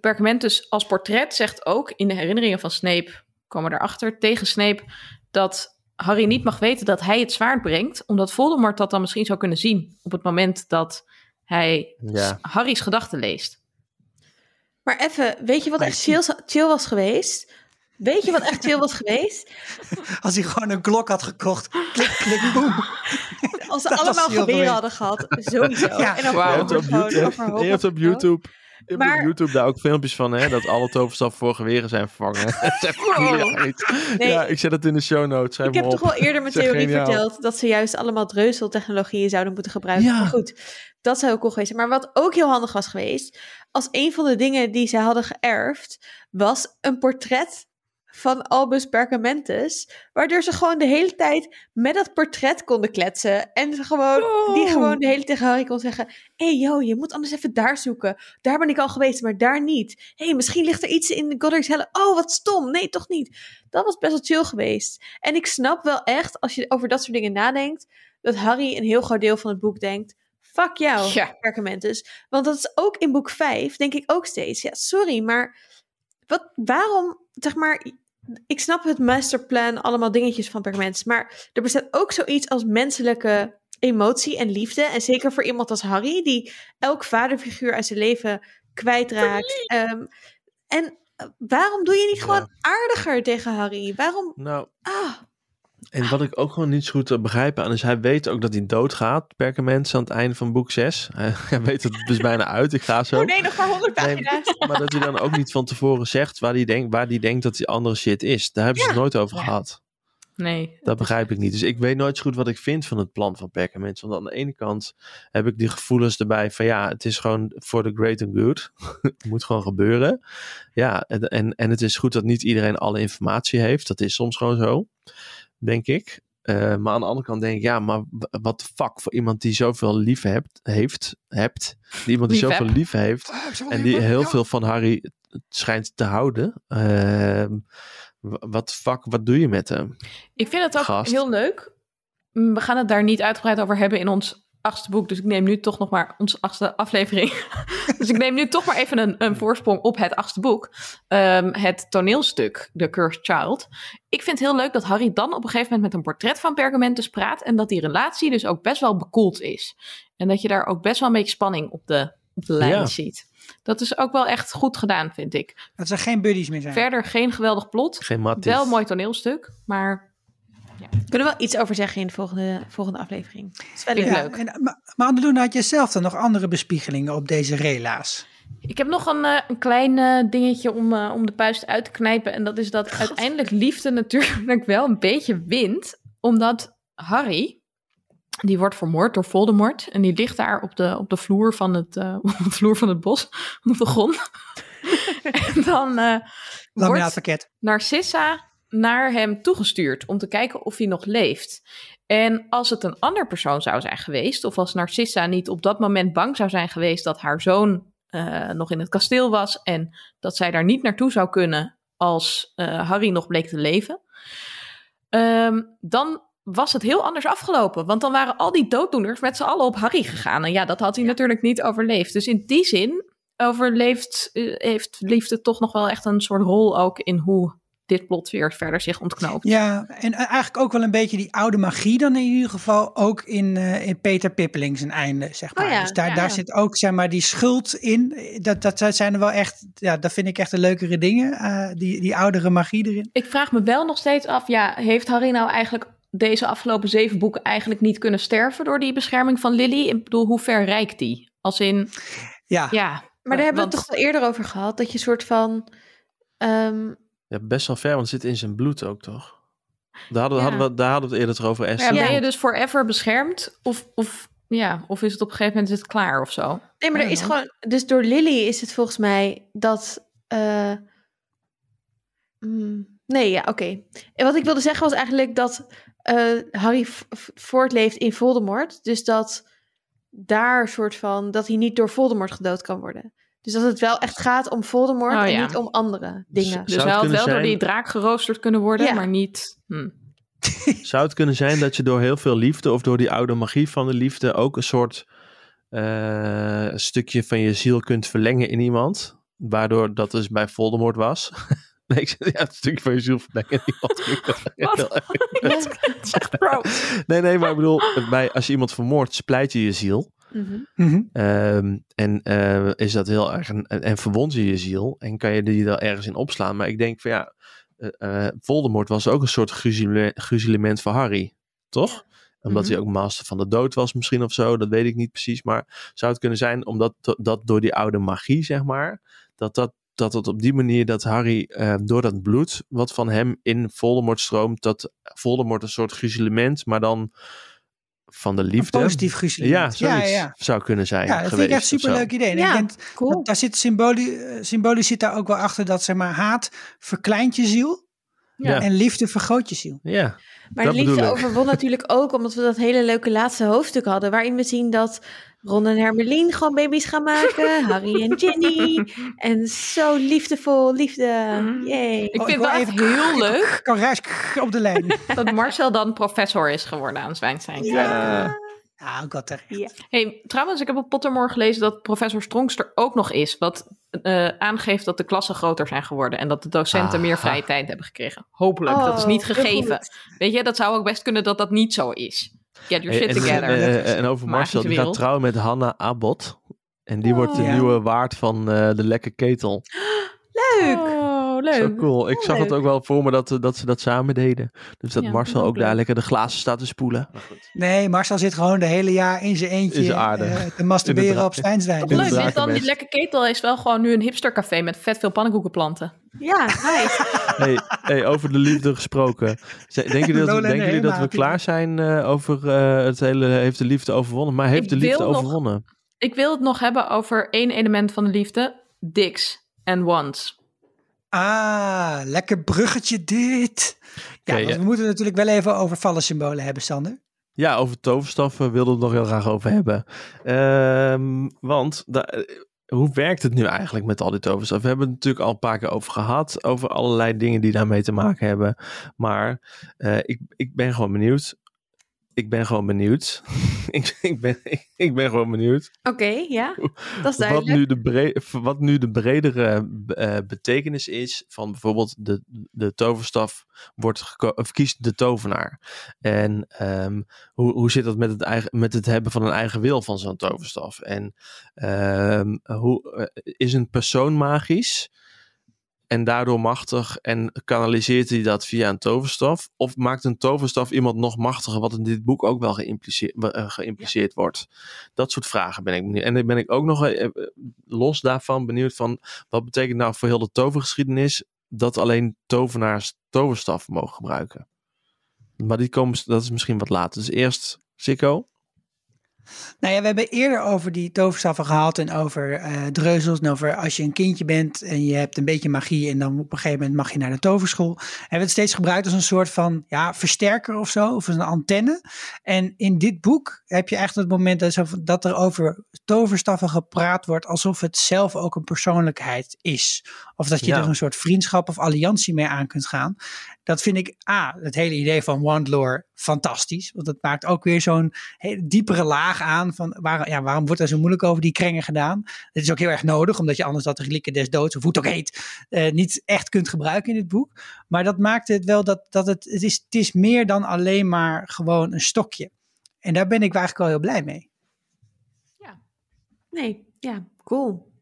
Perkamentus als portret zegt ook in de herinneringen van Snape, komen we erachter, tegen Snape, dat Harry niet mag weten dat hij het zwaard brengt, omdat Voldemort dat dan misschien zou kunnen zien op het moment dat hij Ja. Harry's gedachten leest. Maar even, weet je wat echt chill, chill was geweest? Weet je wat echt chill was geweest? Als hij gewoon een klok had gekocht, klik, klik, boem. Als ze allemaal geweren hadden gehad, sowieso. Ja, en dan op gewoon YouTube, je hebt op. YouTube, je hebt Maar- op YouTube daar ook filmpjes van, hè, dat alle toverstaf voor geweren zijn vervangen. Nee. Ja, ik zet het in de show notes. Schrijf Ik heb toch wel eerder mijn theorie geniaal. verteld dat ze juist allemaal dreuzeltechnologieën zouden moeten gebruiken. Ja. Maar goed, dat zou ook cool geweest zijn. Maar wat ook heel handig was geweest, als een van de dingen die ze hadden geërfd, was een portret van Albus Perkamentus, waardoor ze gewoon de hele tijd met dat portret konden kletsen en ze gewoon, die gewoon de hele tijd tegen Harry kon zeggen, hé hey, yo, je moet anders even daar zoeken. Daar ben ik al geweest, maar daar niet. Hé, hey, misschien ligt er iets in de Godric's Helle. Oh, wat stom. Nee, toch niet. Dat was best wel chill geweest. En ik snap wel echt, als je over dat soort dingen nadenkt, dat Harry een heel groot deel van het boek denkt, fuck jou, Ja. Perkamentus. Want dat is ook in boek 5, denk ik ook steeds. Ja, sorry, maar wat, waarom, zeg maar, ik snap het masterplan, allemaal dingetjes van Perkamentus, maar er bestaat ook zoiets als menselijke emotie en liefde. En zeker voor iemand als Harry, die elk vaderfiguur uit zijn leven kwijtraakt. Ehm, en eh, waarom doe je niet Ja. gewoon aardiger tegen Harry? Waarom? Nou, Ah, en wat ik ook gewoon niet zo goed te begrijpen aan is, hij weet ook dat hij doodgaat, Perkament, aan het einde van boek 6. Hij, weet het dus bijna uit, ik ga zo. oh nee, nog maar honderd Nee, pagina's. Maar dat hij dan ook niet van tevoren zegt waar hij denkt, waar hij denkt dat die andere shit is. Daar hebben ze het nooit over Ja. gehad. Nee. Dat begrijp ik niet. Dus ik weet nooit zo goed wat ik vind van het plan van Perkament. Want aan de ene kant heb ik die gevoelens erbij van ja, het is gewoon voor the great and good. het moet gewoon gebeuren. Ja, en, en, en het is goed dat niet iedereen alle informatie heeft. Dat is soms gewoon zo, denk ik. Eh, maar aan de andere kant denk ik, ja, maar wat de fuck voor iemand die zoveel lief hebt, heeft, hebt die iemand die Lief zoveel heb. lief heeft en die heel veel van Harry schijnt te houden. Ehm, w- wat fuck, wat doe je met hem? Ik vind het ook Gast. heel leuk. We gaan het daar niet uitgebreid over hebben in ons achtste boek. Dus ik neem nu toch nog maar onze achtste aflevering. dus ik neem nu toch maar even een, een voorsprong op het achtste boek. Ehm, het toneelstuk, The Cursed Child. Ik vind het heel leuk dat Harry dan op een gegeven moment met een portret van Pergamentus praat. En dat die relatie dus ook best wel bekoeld is. En dat je daar ook best wel een beetje spanning op de, op de lijn Ja. ziet. Dat is ook wel echt goed gedaan, vind ik. Dat ze geen buddies meer zijn. Verder geen geweldig plot. Geen matties. Wel een mooi toneelstuk, maar Kunnen we wel iets over zeggen in de volgende, volgende aflevering. Dat is wel leuk. En, maar, maar had je zelf dan nog andere bespiegelingen op deze rela's? Ik heb nog een, eh, een klein eh, dingetje om, eh, om de puist uit te knijpen. En dat is dat uiteindelijk liefde natuurlijk wel een beetje wint. Omdat Harry, die wordt vermoord door Voldemort. En die ligt daar op de, op de, vloer, van het, eh, op de vloer van het bos, op de grond. en dan eh wordt. Narcissa naar hem toegestuurd om te kijken of hij nog leeft. En als het een ander persoon zou zijn geweest, of als Narcissa niet op dat moment bang zou zijn geweest dat haar zoon uh, nog in het kasteel was en dat zij daar niet naartoe zou kunnen als uh, Harry nog bleek te leven, um, dan was het heel anders afgelopen. Want dan waren al die dooddoeners met z'n allen op Harry gegaan. En ja, dat had hij natuurlijk niet overleefd. Dus in die zin overleeft, uh, heeft liefde toch nog wel echt een soort rol ook in hoe dit plot weer verder zich ontknoopt. Ja, en eigenlijk ook wel een beetje die oude magie dan in ieder geval ook in, uh, in Peter Pippeling zijn einde, zeg maar. Oh ja, dus daar, ja. daar zit ook, zeg maar, die schuld in. Dat, dat zijn er wel echt, ja, dat vind ik echt de leukere dingen, uh, die, die oudere magie erin. Ik vraag me wel nog steeds af, ja, heeft Harry nou eigenlijk deze afgelopen zeven boeken eigenlijk niet kunnen sterven door die bescherming van Lily? Ik bedoel, hoe ver reikt die? Als in, ja. ja maar daar hebben want, we het toch al eerder over gehad, dat je soort van... Um, ja, best wel ver, want het zit in zijn bloed ook, toch? Daar hadden, ja. hadden we, daar hadden we het eerder over. Ja, ben je dus forever beschermd? Of, of, ja, of is het op een gegeven moment is het klaar of zo? Nee, maar er is gewoon... Dus door Lily is het volgens mij dat... Uh, mm, nee, ja, oké. Okay. En wat ik wilde zeggen was eigenlijk dat uh, Harry voortleeft in Voldemort. Dus dat daar soort van... Dat hij niet door Voldemort gedood kan worden. Dus dat het wel echt gaat om Voldemort oh, en niet om andere dingen. Dus wel, wel door die draak geroosterd kunnen worden, ja. maar niet... Hm. Zou het kunnen zijn dat je door heel veel liefde of door die oude magie van de liefde ook een soort uh, stukje van je ziel kunt verlengen in iemand? Waardoor dat dus bij Voldemort was. Nee, ik zeg, ja, het stukje van je ziel verlengen in iemand. Nee, nee, maar ik bedoel, bij, als je iemand vermoordt, splijt je je ziel. Mm -hmm. Mm -hmm. Um, en uh, is dat heel erg, en, en verwond je je ziel en kan je die er ergens in opslaan. Maar ik denk van ja, uh, Voldemort was ook een soort gruzelement voor Harry, toch? Omdat mm -hmm. hij ook master van de dood was misschien of zo, dat weet ik niet precies. Maar zou het kunnen zijn, omdat dat door die oude magie, zeg maar, dat dat dat het op die manier dat Harry uh, door dat bloed wat van hem in Voldemort stroomt, dat Voldemort een soort gruzelement, maar dan van de liefde. Een positief gruzelement. Ja, zoiets ja, ja. zou kunnen zijn. Ja, dat geweest, vind ik echt een superleuk idee. En ja, ik denk, cool. dat, daar zit symbolisch, symbolisch zit daar ook wel achter dat zeg maar haat verkleint je ziel ja. en liefde vergroot je ziel. Ja. Maar de liefde overwon natuurlijk ook omdat we dat hele leuke laatste hoofdstuk hadden, waarin we zien dat Ron en Hermelien gewoon baby's gaan maken. Harry en Ginny. En zo liefdevol, liefde. Yay. Ik vind het wel echt heel leuk. Kan op de lijn. dat Marcel dan professor is geworden aan Zwijnstein. Ja. Wat terecht. Ja. Hey, trouwens, ik heb op Pottermore gelezen dat professor Strongs er ook nog is. Wat uh, aangeeft dat de klassen groter zijn geworden. En dat de docenten Ah. meer vrije tijd hebben gekregen. Hopelijk, dat is Oh, niet gegeven. goed. Weet je, dat zou ook best kunnen dat dat niet zo is. Get your shit en, together. en, en over Marcel, die gaat trouwen met Hanna Abbott. En die wordt de Ja. nieuwe waard van eh, de lekke ketel. Leuk. Oh, leuk. Zo cool. Ik Oh, zag het leuk. ook wel voor me dat, eh, dat ze dat samen deden. Dus dat Ja, Marcel ook ook daar leuk. lekker de glazen staat te spoelen. Nee, Marcel zit gewoon de hele jaar in zijn eentje In zijn aarde. eh, te masturberen op de leuk, dan die lekker ketel is wel gewoon nu een hipstercafé met vet veel pannenkoekenplanten. Ja, nice. Hey, hey, over de liefde gesproken. Denken jullie dat, denken jullie dat we klaar zijn eh, over eh, het hele heeft de liefde overwonnen? Maar heeft Ik de liefde nog- overwonnen? Ik wil het nog hebben over één element van de liefde. Dicks en wants. Ah, lekker bruggetje dit. Ja, we moeten natuurlijk wel even over vallensymbolen hebben, Sander. Ja, over toverstoffen wilden we het nog heel graag over hebben. Ehm, want eh, hoe werkt het nu eigenlijk met al die toverstoffen? We hebben het natuurlijk al een paar keer over gehad. Over allerlei dingen die daarmee te maken hebben. Maar eh, ik, ik ben gewoon benieuwd. Ik ben gewoon benieuwd. ik, ik, ben, ik, ik ben gewoon benieuwd. Oké, ja. Dat is Wat nu, de wat nu de bredere eh, betekenis is van bijvoorbeeld de, de toverstaf wordt of kiest de tovenaar. En ehm, hoe, hoe zit dat met het, eigen, met het hebben van een eigen wil van zo'n toverstaf? En ehm, hoe, eh, is een persoon magisch en daardoor machtig en kanaliseert hij dat via een toverstaf? Of maakt een toverstaf iemand nog machtiger, wat in dit boek ook wel geïmpliceerd, eh, geïmpliceerd wordt? Dat soort vragen ben ik benieuwd. En dan ben ik ook nog eh, eh, los daarvan benieuwd van wat betekent nou voor heel de tovergeschiedenis dat alleen tovenaars toverstaf mogen gebruiken. Maar die komen, dat is misschien wat later. Dus eerst Sikko. Nou ja, we hebben eerder over die toverstaffen gehad en over uh, dreuzels. En over als je een kindje bent en je hebt een beetje magie en dan op een gegeven moment mag je naar de toverschool. Hebben we het steeds gebruikt als een soort van ja, versterker of zo, of een antenne. En in dit boek heb je echt het moment dat, dat er over toverstaffen gepraat wordt alsof het zelf ook een persoonlijkheid is. Of dat je er een soort vriendschap of alliantie mee aan kunt gaan. Dat vind ik, A, het hele idee van Wandlore fantastisch. Want het maakt ook weer zo'n diepere laag aan van waar, ja, waarom wordt er zo moeilijk over die krengen gedaan. Het is ook heel erg nodig, omdat je anders dat relieken des doods, of hoe het ook heet, eh, niet echt kunt gebruiken in dit boek. Maar dat maakt het wel dat, dat het, het, is, het is meer dan alleen maar gewoon een stokje. En daar ben ik eigenlijk wel heel blij mee. Ja, nee, ja, cool.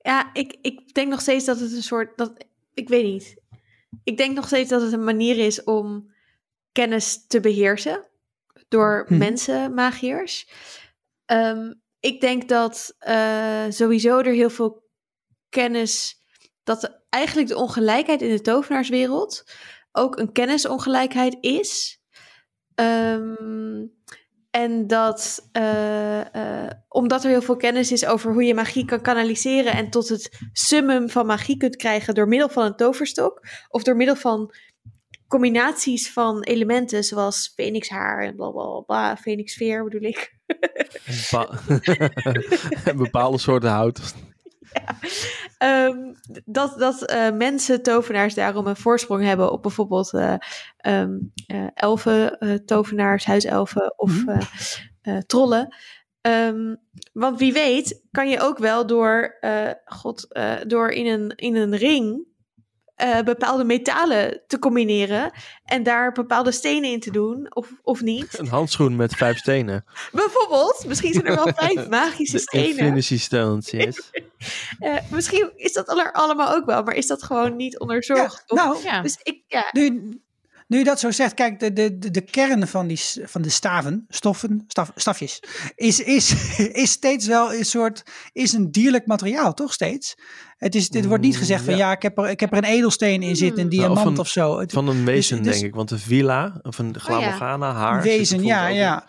Ja, ik, ik denk nog steeds dat het een soort, dat, ik weet niet. Ik denk nog steeds dat het een manier is om kennis te beheersen door hm. mensen, magiërs. Ehm, ik denk dat uh, sowieso er heel veel kennis, dat eigenlijk de ongelijkheid in de tovenaarswereld ook een kennisongelijkheid is. Um, en dat, uh, uh, omdat er heel veel kennis is over hoe je magie kan kanaliseren en tot het summum van magie kunt krijgen door middel van een toverstok of door middel van combinaties van elementen zoals phoenixhaar en blablabla, phoenixveer bedoel ik. Bepaalde soorten hout. Ehm, dat dat uh, mensen, tovenaars, daarom een voorsprong hebben op bijvoorbeeld uh, um, uh, elfen, tovenaars, huiselfen of mm trollen. Um, want wie weet kan je ook wel door, God, door in, een, in een ring uh, bepaalde metalen te combineren en daar bepaalde stenen in te doen, of, of niet. Een handschoen met vijf stenen. Bijvoorbeeld, misschien zijn er wel vijf magische stenen. Infinity Stones, yes. uh, misschien is dat er allemaal ook wel, maar is dat gewoon niet onderzocht? Ja, nou, ja. Dus ik, ja. Nu, nu je dat zo zegt, kijk, de, de, de kern van, die, van de staven, stoffen, staf, stafjes, is, is, is steeds wel een soort, is een dierlijk materiaal, toch steeds? Het is, dit wordt niet gezegd van mm, ja, ik, heb er, ik heb er een edelsteen in zitten, een mm. diamant nou, of, of, zo. van een wezen, denk ik. Want een villa, of een glamorgana, oh, ja. haar. Wezen, ja, ja.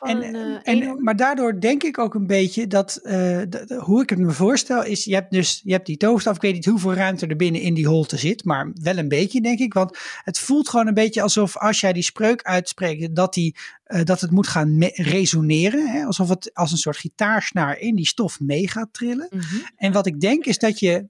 En, en, eh, maar daardoor denk ik ook een beetje dat, uh, hoe ik het me voorstel, is je hebt dus je hebt die toverstaf. Ik weet niet hoeveel ruimte er binnen in die holte zit, maar wel een beetje, denk ik. Want het voelt gewoon een beetje alsof als jij die spreuk uitspreekt, dat die uh, dat het moet gaan resoneren. Hè? Alsof het als een soort gitaarsnaar in die stof mee gaat trillen. Mm -hmm. En wat ik denk is dat je,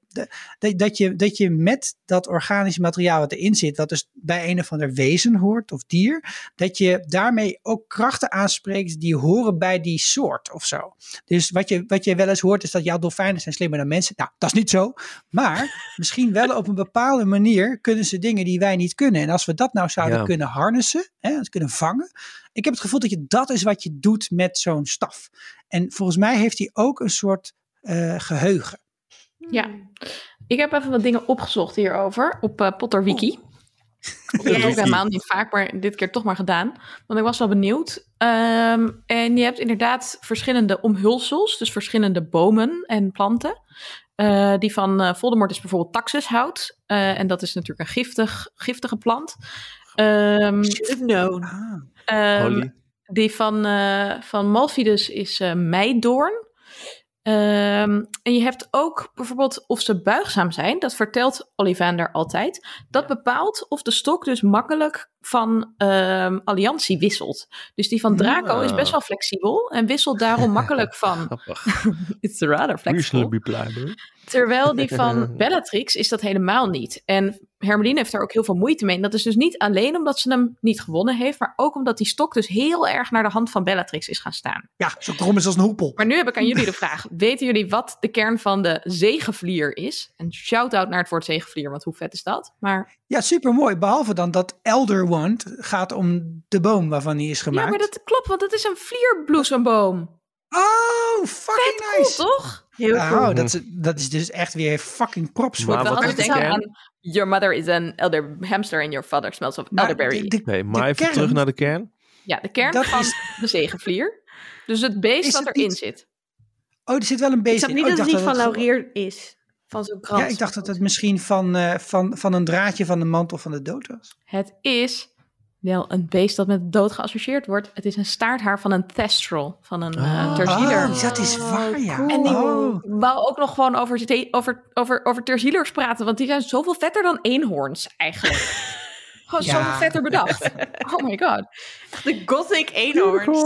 dat, dat, je, dat je met dat organische materiaal wat erin zit, wat dus bij een of ander wezen hoort of dier, dat je daarmee ook krachten aanspreekt die horen bij die soort of zo. Dus wat je, wat je wel eens hoort is dat jouw dolfijnen zijn slimmer dan mensen. Nou, dat is niet zo. Maar misschien wel op een bepaalde manier kunnen ze dingen die wij niet kunnen. En als we dat nou zouden ja. kunnen harnessen, hè, kunnen vangen, ik heb het gevoel dat je dat is wat je doet met zo'n staf. En volgens mij heeft hij ook een soort uh, geheugen. Ja, ik heb even wat dingen opgezocht hierover op uh, PotterWiki. Dat heb ik helemaal niet vaak, maar dit keer toch maar gedaan. Want ik was wel benieuwd. Um, en je hebt inderdaad verschillende omhulsels, dus verschillende bomen en planten. Uh, die van uh, Voldemort is bijvoorbeeld taxushout. Uh, en dat is natuurlijk een giftig, giftige plant. Um, known. Um, die van, uh, van Malfidus is uh, meidoorn. Um, en je hebt ook bijvoorbeeld of ze buigzaam zijn, dat vertelt Ollivander altijd. Dat bepaalt of de stok dus makkelijk van um, alliantie wisselt. Dus die van Draco is best wel flexibel en wisselt daarom makkelijk van. It's rather flexible. Terwijl die van Bellatrix is dat helemaal niet. En Hermeline heeft daar ook heel veel moeite mee. En dat is dus niet alleen omdat ze hem niet gewonnen heeft, maar ook omdat die stok dus heel erg naar de hand van Bellatrix is gaan staan. Ja, zo krom is als een hoepel. Maar nu heb ik aan jullie de vraag: weten jullie wat de kern van de zegevlier is? En shout-out naar het woord zegevlier, want hoe vet is dat? Maar... Ja, super mooi. Behalve dan dat Elder Wand gaat om de boom waarvan hij is gemaakt. Ja, maar dat klopt, want het is een vlierbloesemboom. Oh, fucking Vet nice. Cool, toch? Heel oh, cool. Dat is, dat is dus echt weer fucking props voor. Maar wat denken aan Your mother is an elder hamster and your father smells of nou, elderberry. De, nee, maar even kern, terug naar de kern. Ja, de kern dat van is, de zegenvlier. Dus het beest wat erin niet, zit. Oh, er zit wel een beest in. Ik niet oh, dat het niet van laurier is. Van zo'n krans. Ja, ik dacht dat het misschien van, uh, van, van een draadje van de mantel van de dood was. Het is wel een beest dat met de dood geassocieerd wordt. Het is een staarthaar van een thestral, van een uh, Oh. terzieler. Oh, dat is waar, ja. cool. En die Oh. wou ook nog gewoon over, over, over, over terzielers praten, want die zijn zoveel vetter dan eenhoorns eigenlijk. Gewoon Ja. zoveel vetter bedacht. Oh my god. De gothic eenhoorns.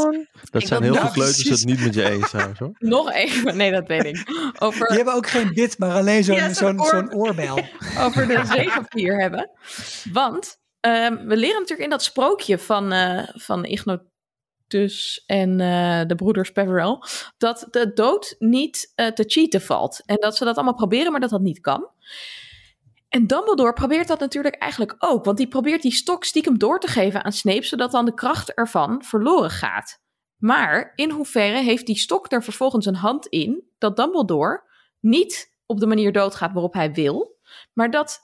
Dat Ik zijn heel veel kleuters het niet met je eens trouwens hoor. Nog even, nee dat weet ik. Over, Die hebben ook geen bit, maar alleen zo'n Ja, zo'n zo'n oor- zo'n oorbel. over de zeevampire hebben. Want ehm, we leren natuurlijk in dat sprookje van, eh van Ignotus en eh, de broeders Peverell... dat de dood niet eh, te cheaten valt. En dat ze dat allemaal proberen, maar dat dat niet kan. En Dumbledore probeert dat natuurlijk eigenlijk ook. Want die probeert die stok stiekem door te geven aan Snape... zodat dan de kracht ervan verloren gaat. Maar in hoeverre heeft die stok er vervolgens een hand in... dat Dumbledore niet op de manier doodgaat waarop hij wil... maar dat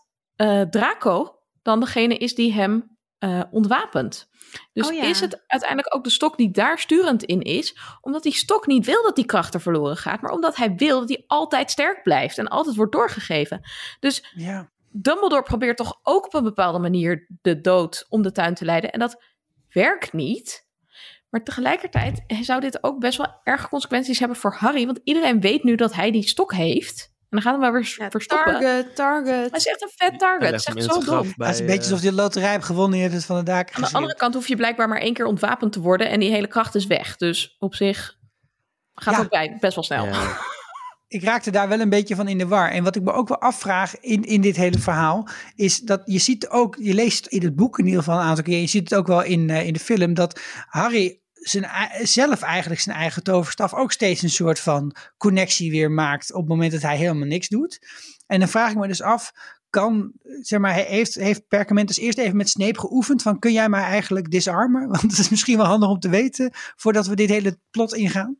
Draco dan degene is die hem eh, ontwapent. Dus Oh ja. is het uiteindelijk ook de stok die daar sturend in is, omdat die stok niet wil dat die kracht er verloren gaat, maar omdat hij wil dat hij altijd sterk blijft en altijd wordt doorgegeven. Dus Ja. Dumbledore probeert toch ook op een bepaalde manier de dood om de tuin te leiden en dat werkt niet. Maar tegelijkertijd zou dit ook best wel erge consequenties hebben voor Harry, want iedereen weet nu dat hij die stok heeft. En dan gaat hem wel weer Ja, verstoppen. target, target. Hij is echt een vet target. Hij Het is echt in zo het dom. bij, het is een beetje eh, alsof die loterij hebt gewonnen en je hebt het van de daken Aan de andere kant hoef je blijkbaar maar één keer ontwapend te worden en die hele kracht is weg. Dus op zich gaat Ja. ook bij best wel snel. ja. ik raakte daar wel een beetje van in de war. En wat ik me ook wel afvraag in, in dit hele verhaal, is dat je ziet ook, je leest in het boek in ieder geval een aantal keer, je ziet het ook wel in, eh, in de film, dat Harry zijn, zelf eigenlijk zijn eigen toverstaf ook steeds een soort van connectie weer maakt op het moment dat hij helemaal niks doet. En dan vraag ik me dus af, kan, zeg maar, hij heeft, heeft Perkamentus eerst even met Snape geoefend van kun jij mij eigenlijk disarmen? Want het is misschien wel handig om te weten voordat we dit hele plot ingaan.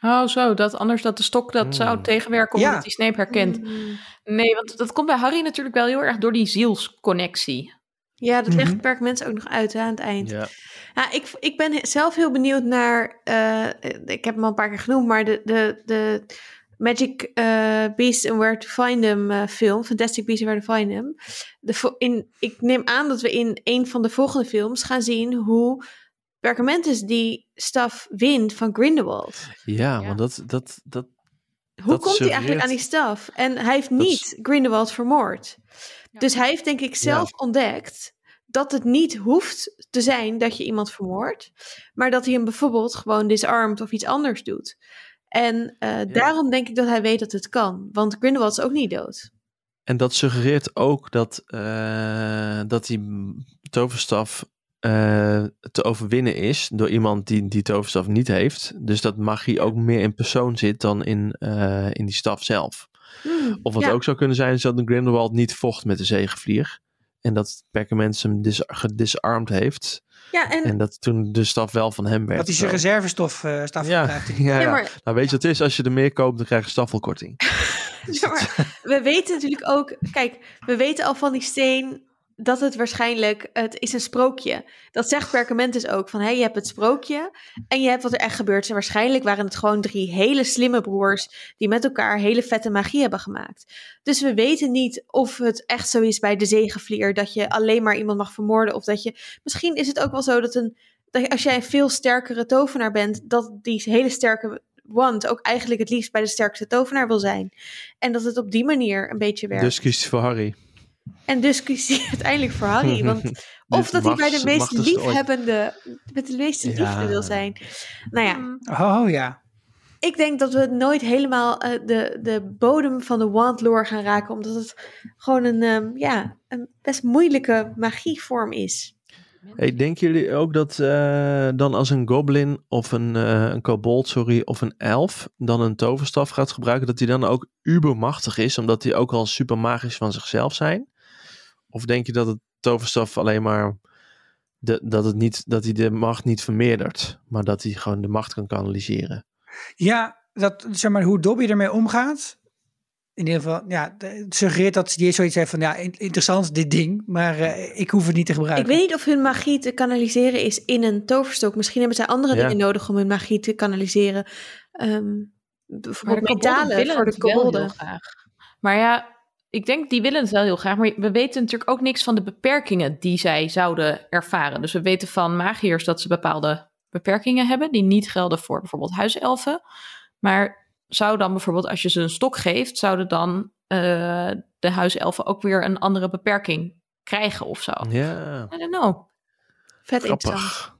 Oh, zo. Dat anders dat de stok dat Hmm. zou tegenwerken Ja. omdat hij Snape herkent. Mm. Nee, want dat komt bij Harry natuurlijk wel heel erg door die zielsconnectie. Ja, dat legt Mhm. Perkament ook nog uit hè, aan het eind. Ja. Ja, ik, ik ben zelf heel benieuwd naar. eh, ik heb hem al een paar keer genoemd, maar de, de, de Magic eh Beasts and Where to Find Them eh, film, Fantastic Beasts and Where to Find Them. De, in, ik neem aan dat we in een van de volgende films gaan zien hoe Perkamentus die staf wint van Grindelwald. Ja, Ja. want dat, dat, dat, Hoe Dat komt hij eigenlijk aan die staf? En hij heeft is- niet Grindelwald vermoord. Ja. Dus hij heeft denk ik zelf ontdekt dat het niet hoeft te zijn dat je iemand vermoordt, maar dat hij hem bijvoorbeeld gewoon disarmt of iets anders doet. En eh, daarom denk ik dat hij weet dat het kan, want Grindelwald is ook niet dood. En dat suggereert ook dat, eh, dat die toverstaf eh, te overwinnen is door iemand die die toverstaf niet heeft. Dus dat magie ook meer in persoon zit dan in, in die staf zelf. Hmm, Of wat ja. ook zou kunnen zijn, is dat de Grindelwald niet vocht met de zegenvlier. En dat Perkament hem dis gedisarmd heeft. Ja, en, En dat toen de staf wel van hem werd. Dat hij zijn Zo. reservestof eh staf ja, gebruikt. ja, ja, ja. maar, Nou, weet je wat het is? Als je er meer koopt, dan krijg je staffelkorting. ja, maar we weten natuurlijk ook, kijk, we weten al van die steen dat het waarschijnlijk, het is een sprookje. Dat zegt Perkamentus ook, van hé, je hebt het sprookje en je hebt wat er echt gebeurt. En waarschijnlijk waren het gewoon drie hele slimme broers die met elkaar hele vette magie hebben gemaakt. Dus we weten niet of het echt zo is bij de zegenvlier, dat je alleen maar iemand mag vermoorden. Of dat je, misschien is het ook wel zo dat, een, dat als jij een veel sterkere tovenaar bent, dat die hele sterke wand ook eigenlijk het liefst bij de sterkste tovenaar wil zijn. En dat het op die manier een beetje werkt. Dus kiest hij voor Harry. En dus kiest hij uiteindelijk voor Harry. Want of dat hij bij de meest liefhebbende, met de meeste Ja. liefde wil zijn. Nou ja, Hmm. Oh ja. ik denk dat we nooit helemaal eh, de, de bodem van de wand lore gaan raken. Omdat het gewoon een, ehm, ja, een best moeilijke magievorm is. Hey, denken jullie ook dat eh, dan als een goblin of een, eh een kobold, sorry, of een elf dan een toverstaf gaat gebruiken, dat die dan ook ubermachtig is, omdat die ook al super magisch van zichzelf zijn? Of denk je dat het toverstaf alleen maar de, dat het niet dat hij de macht niet vermeerdert, maar dat hij gewoon de macht kan kanaliseren? Ja, dat, zeg maar, hoe Dobby ermee omgaat. In ieder geval, ja, het suggereert dat die zoiets heeft van, ja, in- interessant dit ding, maar eh, ik hoef het niet te Ik gebruiken. weet niet of hun magie te kanaliseren is in een toverstok. Misschien hebben zij andere Ja. dingen nodig om hun magie te kanaliseren. Ehm, Maar bijvoorbeeld metalen willen voor de kobolden. graag. Maar ja, ik denk die willen het wel heel graag, maar we weten natuurlijk ook niks van de beperkingen die zij zouden ervaren. Dus we weten van magiërs dat ze bepaalde beperkingen hebben die niet gelden voor bijvoorbeeld huiselfen. Maar zou dan bijvoorbeeld als je ze een stok geeft, zouden dan uh, de huiselfen ook weer een andere beperking krijgen of zo? Ja. I don't know. Vet Grappig.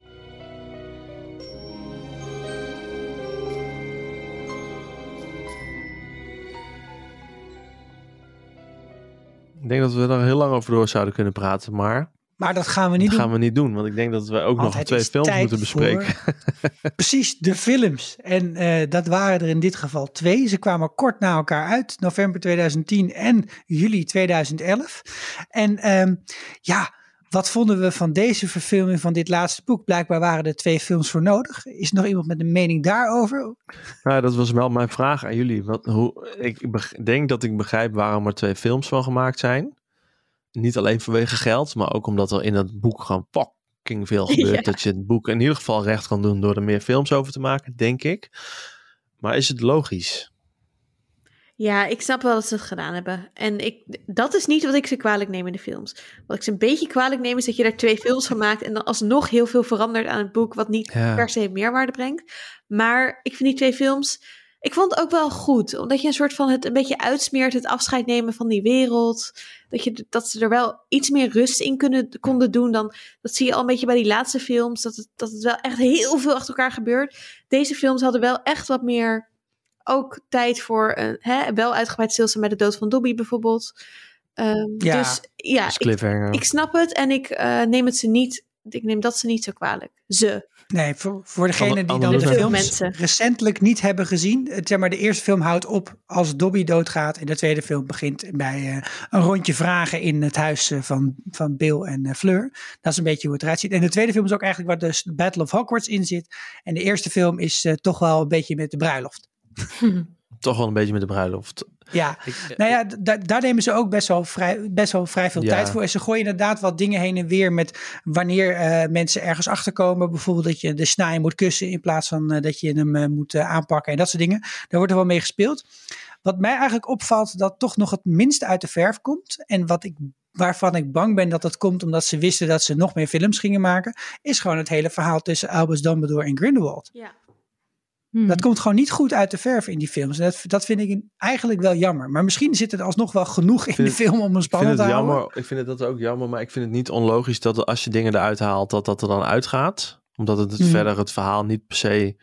Ik denk dat we er heel lang over door zouden kunnen praten, maar Maar dat gaan we niet dat doen. gaan we niet doen. Want ik denk dat we ook Want nog twee films moeten bespreken. Precies, de films. En eh, dat waren er in dit geval twee. Ze kwamen kort na elkaar uit, november 2010 en juli 2011. En ehm, ja, wat vonden we van deze verfilming van dit laatste boek? Blijkbaar waren er twee films voor nodig. Is er nog iemand met een mening daarover? Nou, dat was wel mijn vraag aan jullie. Wat, hoe, ik denk dat ik begrijp waarom er twee films van gemaakt zijn. Niet alleen vanwege geld, maar ook omdat er in het boek gewoon fucking veel gebeurt. Ja. Dat je het boek in ieder geval recht kan doen door er meer films over te maken, denk ik. Maar is het logisch? Ja, ik snap wel dat ze het gedaan hebben. En ik, dat is niet wat ik ze kwalijk neem in de films. Wat ik ze een beetje kwalijk neem is dat je daar twee films van maakt en dan alsnog heel veel verandert aan het boek, wat niet Ja. per se meerwaarde brengt. Maar ik vind die twee films, ik vond het ook wel goed, omdat je een soort van het een beetje uitsmeert, het afscheid nemen van die wereld. Dat, je, dat ze er wel iets meer rust in kunnen, konden doen dan, dat zie je al een beetje bij die laatste films, dat het, dat het wel echt heel veel achter elkaar gebeurt. Deze films hadden wel echt wat meer ook tijd voor een hè, wel uitgebreid stilstaan bij de dood van Dobby bijvoorbeeld. Ehm, Ja. Dus ja, Als ik, snap het en ik eh, neem het ze niet. Ik neem dat ze niet zo kwalijk. Ze. Nee, voor, voor degenen die dan de films Mensen. recentelijk niet hebben gezien. Het, zeg maar, de eerste film houdt op als Dobby doodgaat. En de tweede film begint bij eh, een rondje vragen in het huis eh, van, van Bill en Fleur. Dat is een beetje hoe het eruit ziet. En de tweede film is ook eigenlijk waar de Battle of Hogwarts in zit. En de eerste film is eh, toch wel een beetje met de bruiloft. Toch wel een beetje met de bruiloft. Ja, Ik, nou ja, d- daar nemen ze ook best wel vrij, best wel vrij veel Ja. tijd voor. En ze gooien inderdaad wat dingen heen en weer met wanneer eh, mensen ergens achterkomen. Bijvoorbeeld dat je de snaai moet kussen in plaats van eh, dat je hem eh, moet eh, aanpakken en dat soort dingen. Daar wordt er wel mee gespeeld. Wat mij eigenlijk opvalt, dat toch nog het minste uit de verf komt. En wat ik, waarvan ik bang ben dat dat komt omdat ze wisten dat ze nog meer films gingen maken. Is gewoon het hele verhaal tussen Albus Dumbledore en Grindelwald. Ja. Hmm. Dat komt gewoon niet goed uit de verf in die films. En dat, dat vind ik eigenlijk wel jammer. Maar misschien zit er alsnog wel genoeg in vind de het- film om een ik vind spannend het te houden. jammer. Ik vind het dat ook jammer, maar ik vind het niet onlogisch dat als je dingen eruit haalt, dat dat er dan uitgaat. Omdat het, het Mhm. verder het verhaal niet per se.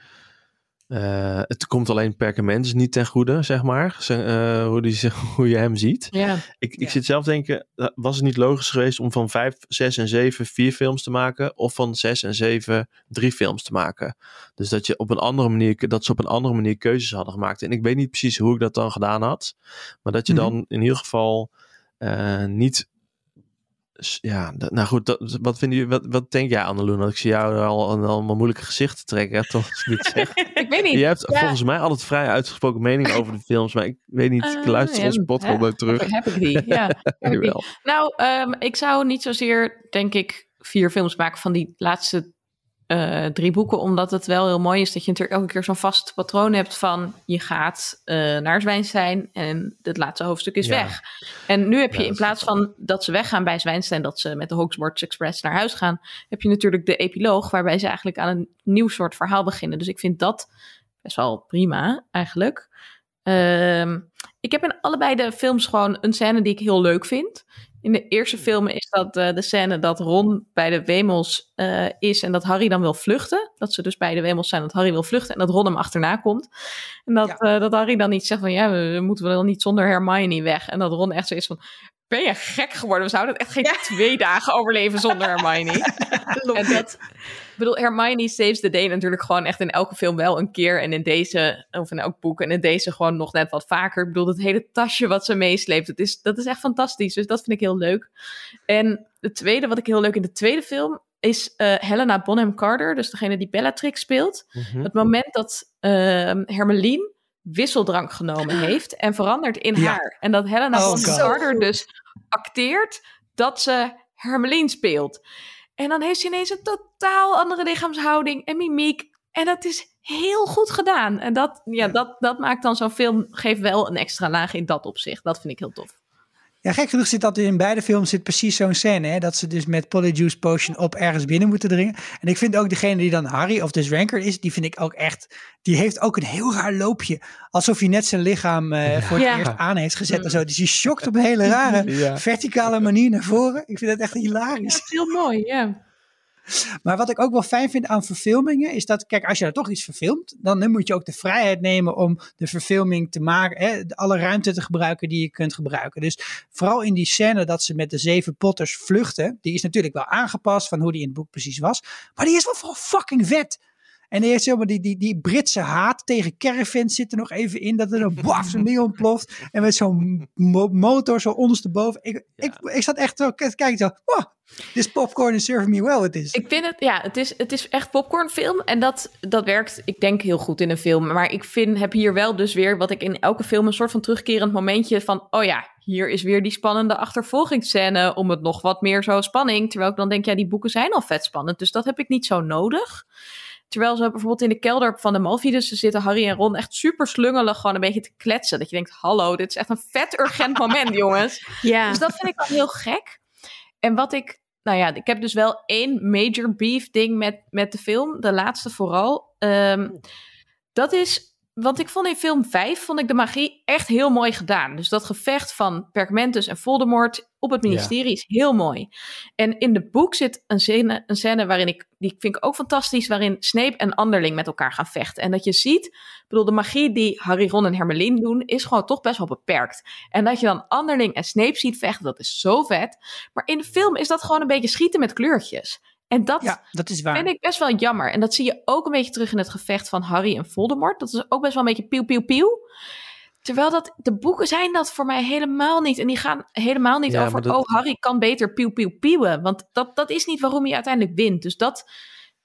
Eh, het komt alleen perkament niet ten goede, zeg maar. Eh, hoe, die, hoe je hem ziet. Ja. Ik, ik Ja. zit zelf denken, eh, was het niet logisch geweest om van 5, 6 en 7 vier films te maken? Of van 6 en 7 drie films te maken? Dus dat, je op een andere manier, dat ze op een andere manier keuzes hadden gemaakt. En ik weet niet precies hoe ik dat dan gedaan had. Maar dat je Mhm. dan in ieder geval eh, niet... Ja, nou goed, dat, wat, vind je, wat, wat denk jij Anneloen? Dat ik zie jou al een allemaal moeilijke gezichten trekken. Toch, ik dit zeg. Ik weet niet. Je hebt Ja. volgens mij altijd vrij uitgesproken mening over de films. Maar ik weet niet, ik Eh, luister ja, onze podcast hè? ook terug. Heb ik die? Ja. ik die. Nou, ehm, ik zou niet zozeer, denk ik, vier films maken van die laatste eh, drie boeken. Omdat het wel heel mooi is dat je natuurlijk elke keer zo'n vast patroon hebt van je gaat eh, naar Zwijnstein en het laatste hoofdstuk is Ja. weg. En nu heb je Ja, in plaats van dat ze weggaan bij Zwijnstein, dat ze met de Hogwarts Express naar huis gaan, heb je natuurlijk de epiloog waarbij ze eigenlijk aan een nieuw soort verhaal beginnen. Dus ik vind dat best wel prima eigenlijk. Ehm, ik heb in allebei de films gewoon een scène die ik heel leuk vind. In de eerste film is dat eh, de scène dat Ron bij de Wemels eh, is en dat Harry dan wil vluchten. Dat ze dus bij de Wemels zijn, dat Harry wil vluchten en dat Ron hem achterna komt. En dat, Ja. eh, dat Harry dan niet zegt van ja, we, we moeten wel niet zonder Hermione weg. En dat Ron echt zo is van, ben je gek geworden? We zouden echt geen twee dagen overleven zonder Hermione. En dat, ik bedoel, Hermione saves the day natuurlijk gewoon echt in elke film wel een keer. En in deze, of in elk boek, en in deze gewoon nog net wat vaker. Ik bedoel, het hele tasje wat ze meesleept, dat is, dat is echt fantastisch. Dus dat vind ik heel leuk. En het tweede, wat ik heel leuk in de tweede film, is eh, Helena Bonham Carter. Dus degene die Bellatrix speelt. Mhm. Het moment dat ehm Hermeline wisseldrank genomen heeft en verandert in Ja. haar. En dat Helena Oh, Bonham God. Carter dus acteert dat ze Hermeline speelt. En dan heeft ze ineens een totaal andere lichaamshouding en mimiek. En dat is heel goed gedaan. En dat, ja, dat, dat maakt dan zo'n film, geeft wel een extra laag in dat opzicht. Dat vind ik heel tof. Ja, gek genoeg zit dat in beide films zit precies zo'n scène. Hè? Dat ze dus met Polyjuice Potion op ergens binnen moeten dringen. En ik vind ook degene die dan Harry of dus Ranker is, die vind ik ook echt. Die heeft ook een heel raar loopje. Alsof hij net zijn lichaam uh, voor het Ja. eerst aan heeft gezet en zo. Dus die shockt op een hele rare Ja. verticale manier naar voren. Ik vind dat echt hilarisch. Dat is heel mooi, ja. Maar wat ik ook wel fijn vind aan verfilmingen is dat, kijk, als je er toch iets verfilmt, dan, moet je ook de vrijheid nemen om de verfilming te maken, hè, alle ruimte te gebruiken die je kunt gebruiken. Dus vooral in die scène dat ze met de zeven potters vluchten, die is natuurlijk wel aangepast van hoe die in het boek precies was, maar die is wel fucking vet. En die heeft zeg maar die, die, die Britse haat tegen caravans zit er nog even in. Dat er een waf zo'n ding ontploft. En met zo'n mo- motor zo ondersteboven. Ik, ik, ik zat echt zo te kijken zo. Oh, this popcorn is serving me well with this. Ik vind het, ja, het is, het is echt popcornfilm. En dat, dat werkt, ik denk, heel goed in een film. Maar ik vind, heb hier wel dus weer, wat ik in elke film, een soort van terugkerend momentje van, oh ja, hier is weer die spannende achtervolgingsscène om het nog wat meer zo spanning. Terwijl ik dan denk, ja, die boeken zijn al vet spannend. Dus dat heb ik niet zo nodig. Terwijl ze bijvoorbeeld in de kelder van de Malvides zitten Harry en Ron echt super slungelig gewoon een beetje te kletsen. Dat je denkt, hallo, dit is echt een vet urgent moment, jongens. Ja. Dus dat vind ik wel heel gek. En wat ik, nou ja, ik heb dus wel één major beef ding met, met de film, de laatste vooral. Ehm, dat is, want ik vond in film 5 vond ik de magie echt heel mooi gedaan. Dus dat gevecht van Perkamentus en Voldemort op het ministerie is heel mooi. En in de boek zit een scène, een scène waarin ik, die vind ik ook fantastisch, waarin Snape en Anderling met elkaar gaan vechten. En dat je ziet, ik bedoel, de magie die Harry, Ron en Hermeline doen, is gewoon toch best wel beperkt. En dat je dan Anderling en Snape ziet vechten, dat is zo vet. Maar in de film is dat gewoon een beetje schieten met kleurtjes. En dat Ja, dat is waar. vind ik best wel jammer. En dat zie je ook een beetje terug in het gevecht van Harry en Voldemort. Dat is ook best wel een beetje pieuw, pieuw, pieuw. Terwijl dat, de boeken zijn dat voor mij helemaal niet. En die gaan helemaal niet Ja, over, dat- oh, Harry kan beter pieuw, pieuw, pieuwen. Want dat, dat is niet waarom hij uiteindelijk wint. Dus dat,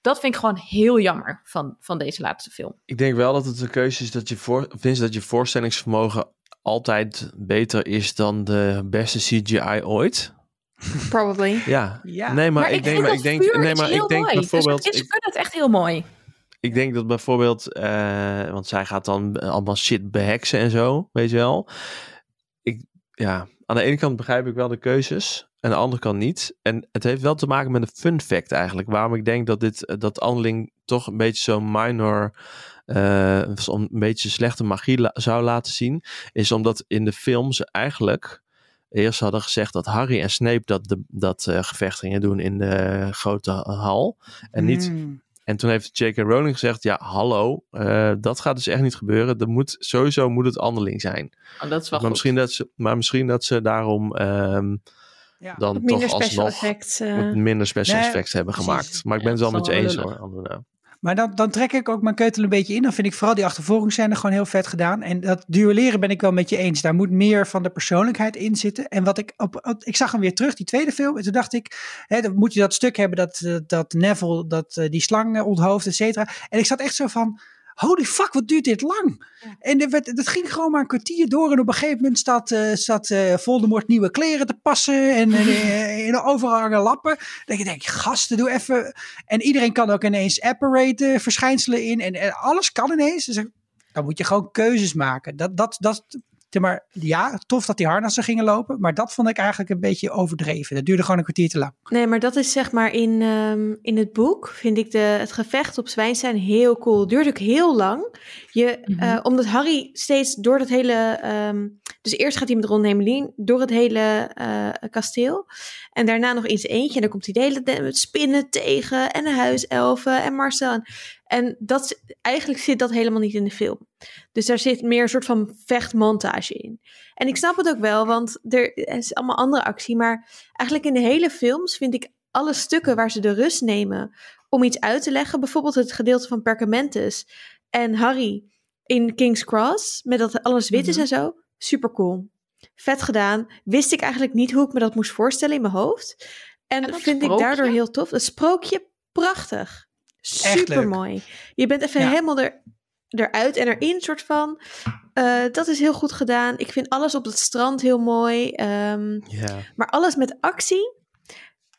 dat vind ik gewoon heel jammer van, van deze laatste film. Ik denk wel dat het een keuze is dat je, voor, is dat je voorstellingsvermogen altijd beter is dan de beste CGI ooit. Probably. Ja, Ja. nee, maar, ik, denk, maar ik denk, nee, maar heel ik denk mooi. bijvoorbeeld, Dus het is, ik, kunnen het echt heel mooi. ik denk dat bijvoorbeeld, eh, want zij gaat dan allemaal shit beheksen en zo, weet je wel. Ik, ja, aan de ene kant begrijp ik wel de keuzes, aan de andere kant niet. En het heeft wel te maken met een fun fact eigenlijk, waarom ik denk dat dit, eh, dat Andeling toch een beetje zo'n minor, eh, zo'n beetje slechte magie la- zou laten zien, is omdat in de film ze eigenlijk eerst hadden gezegd dat Harry en Snape dat, de, dat eh, gevecht gingen doen in de grote hal. En niet Hmm. en toen heeft J.K. Rowling gezegd: Ja, hallo, eh, dat gaat dus echt niet gebeuren. Er moet, sowieso moet het anderling zijn. Oh, dat is wel Maar goed. misschien, dat ze, maar misschien dat ze daarom ehm, Ja. dan toch alsnog effects. eh. minder special Nee, effects hebben precies. gemaakt. Maar ik ben Ja, het wel met je eens hoor. Maar dan, dan trek ik ook mijn keutel een beetje in. Dan vind ik vooral die achtervolgingsscène gewoon heel vet gedaan. En dat duelleren ben ik wel met je eens. Daar moet meer van de persoonlijkheid in zitten. En wat ik op, ik zag hem weer terug, die tweede film. En toen dacht ik, hè, dan moet je dat stuk hebben dat, eh, dat Neville dat, eh, die slang eh, onthoofd, et cetera. En ik zat echt zo van, holy fuck, wat duurt dit lang? En werd, dat ging gewoon maar een kwartier door. En op een gegeven moment zat, eh zat eh, Voldemort nieuwe kleren te passen. En eh, in overal hangen lappen. Dan denk ik, gasten, doe even... En iedereen kan ook ineens apparate verschijnselen in. En, en alles kan ineens. Dus dan moet je gewoon keuzes maken. Dat, dat, dat, maar, ja, tof dat die harnassen gingen lopen. Maar dat vond ik eigenlijk een beetje overdreven. Dat duurde gewoon een kwartier te lang. Nee, maar dat is zeg maar in, ehm, in het boek vind ik de, het gevecht op Zwijnstein heel cool. Het duurt ook heel lang. Je, Mhm. eh, omdat Harry steeds door dat hele... ehm, dus eerst gaat hij met Ron en Hermeline door het hele eh, kasteel. En daarna nog eens eentje. En dan komt hij de hele tijd met spinnen tegen. En de huiselfen en Marcel. En, en dat, eigenlijk zit dat helemaal niet in de film. Dus daar zit meer een soort van vechtmontage in. En ik snap het ook wel, want er is allemaal andere actie. Maar eigenlijk in de hele films vind ik alle stukken waar ze de rust nemen om iets uit te leggen. Bijvoorbeeld het gedeelte van Perkamentus en Harry in King's Cross. Met dat alles wit is Mhm. en zo. Super cool. Vet gedaan. Wist ik eigenlijk niet hoe ik me dat moest voorstellen in mijn hoofd. En, En dat vind ik daardoor heel tof. Het sprookje, prachtig. Echt Super mooi. Je bent even Ja. helemaal er, eruit en erin, soort van. Eh, dat is heel goed gedaan. Ik vind alles op het strand heel mooi. Ehm, Ja. maar alles met actie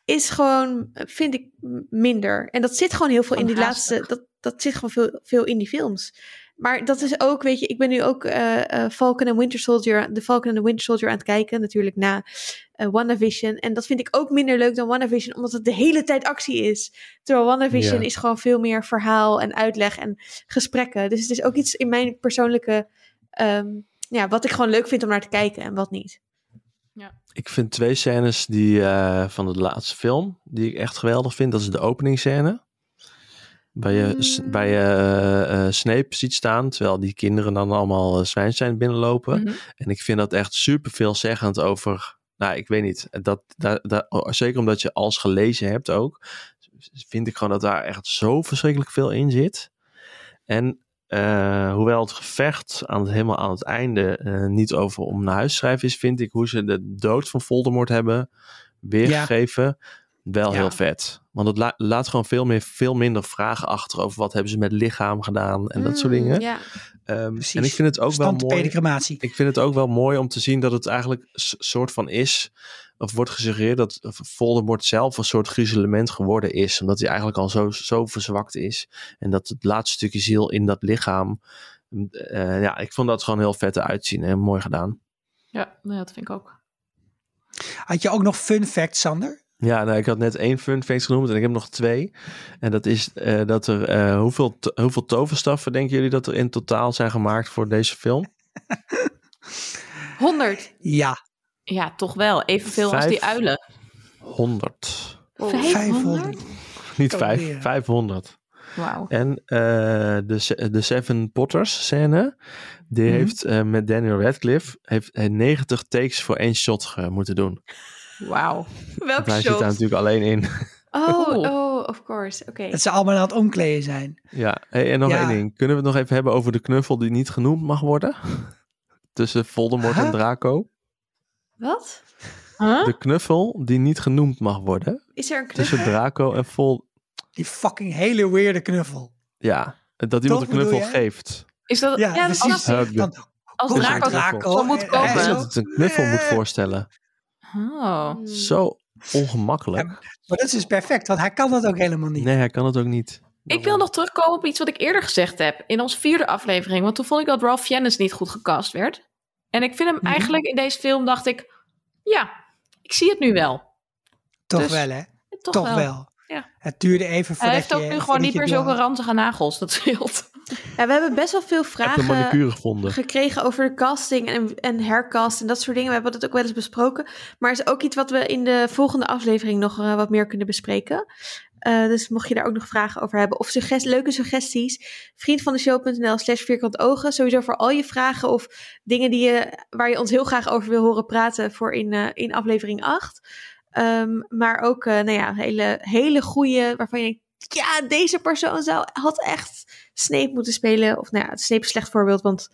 is gewoon, vind ik, minder. En dat zit gewoon heel veel in die laatste. Dat, dat zit gewoon veel, veel in die films. maar dat is ook, weet je, ik ben nu ook eh eh, Falcon en Winter Soldier, de Falcon en de Winter Soldier aan het kijken, natuurlijk na eh WandaVision. En dat vind ik ook minder leuk dan WandaVision, omdat het de hele tijd actie is. Terwijl WandaVision Ja. is gewoon veel meer verhaal en uitleg en gesprekken. Dus het is ook iets in mijn persoonlijke, ehm, ja, wat ik gewoon leuk vind om naar te kijken en wat niet. Ik vind twee scènes die, eh, van de laatste film die ik echt geweldig vind. Dat is de openingsscène. Waar je, Mm. waar je eh, eh, Snape ziet staan, terwijl die kinderen dan allemaal uh, Zwijnstein binnenlopen. Mhm. En ik vind dat echt super veelzeggend over. Nou, ik weet niet. Dat, dat, dat, zeker omdat je alles gelezen hebt ook. Vind ik gewoon dat daar echt zo verschrikkelijk veel in zit. En eh, hoewel het gevecht aan het, helemaal aan het einde eh, niet over om naar huis schrijven is, vind ik hoe ze de dood van Voldemort hebben weergegeven wel Ja. heel vet. Want het la- laat gewoon veel, meer, veel minder vragen achter over wat hebben ze met lichaam gedaan en dat soort Mm, dingen. Ja. Ehm, Precies. en ik vind het ook wel mooi. Ik vind het ook wel mooi om te zien dat het eigenlijk soort van is, of wordt gesuggereerd dat Voldemort zelf een soort gruzelement geworden is, omdat hij eigenlijk al zo, zo verzwakt is. En dat het laatste stukje ziel in dat lichaam, eh, ja, ik vond dat gewoon heel vet uitzien en mooi gedaan. Ja, nee, dat vind ik ook. Had je ook nog fun fact, Sander? Ja, nou, ik had net één fun fact genoemd en ik heb nog twee. En dat is eh, dat er, eh, hoeveel, hoeveel toverstaffen denken jullie dat er in totaal zijn gemaakt voor deze film? 100. Ja, Ja, toch wel. Evenveel als die uilen. 100. Oh, 500. Niet Oh, vijf, weer. 500. Wauw. En eh, de, de Seven Potters scène, die Mhm. heeft eh, met Daniel Radcliffe heeft, hij 90 takes voor één shot moeten doen. Wauw. Welk Want hij zit daar natuurlijk alleen in. Oh, Oeh. oh, of course. Oké. dat ze allemaal aan het omkleden zijn. ja, hey, en nog Ja. één ding. Kunnen we het nog even hebben over de knuffel die niet genoemd mag worden? Tussen Voldemort en? Draco. Wat? Huh? De knuffel die niet genoemd mag worden. Is er een Tussen knuffel? Draco en Vol... Die fucking hele weirde knuffel. Ja, dat iemand Dat een knuffel geeft. Is dat Ja, Ja, dat precies. ik. Dan, als Draco, knuffel. zo moet komen? dat het een knuffel moet voorstellen. Oh. Hmm. Zo ongemakkelijk. Maar dat is dus perfect, want hij kan dat ook helemaal niet. Nee, hij kan het ook niet. Ik wil nog terugkomen op iets wat ik eerder gezegd heb in onze vierde aflevering. Want toen vond ik dat Ralph Fiennes niet goed gecast werd. En ik vind hem Mhm. eigenlijk in deze film, dacht ik, ja, ik zie het nu wel. Toch Dus- wel, hè? Toch, Toch wel. wel. Ja. Het duurde even Hij voordat heeft ook je... nu gewoon niet je meer zulke ranzige nagels. Dat scheelt. Ja, we hebben best wel veel vragen gekregen over de casting en, en hercast en dat soort dingen. We hebben dat ook wel eens besproken. Maar is ook iets wat we in de volgende aflevering nog eh, wat meer kunnen bespreken. Eh, dus mocht je daar ook nog vragen over hebben of suggest leuke suggesties, vriendvandeshow.nl slash vierkant ogen. Sowieso voor al je vragen of dingen die je, waar je ons heel graag over wil horen praten voor in, eh, in aflevering 8. Ehm, maar ook nou ja, hele, hele goede waarvan je denkt, ja, deze persoon zou, had echt Snape moeten spelen. Of nou ja, Snape is een slecht voorbeeld, want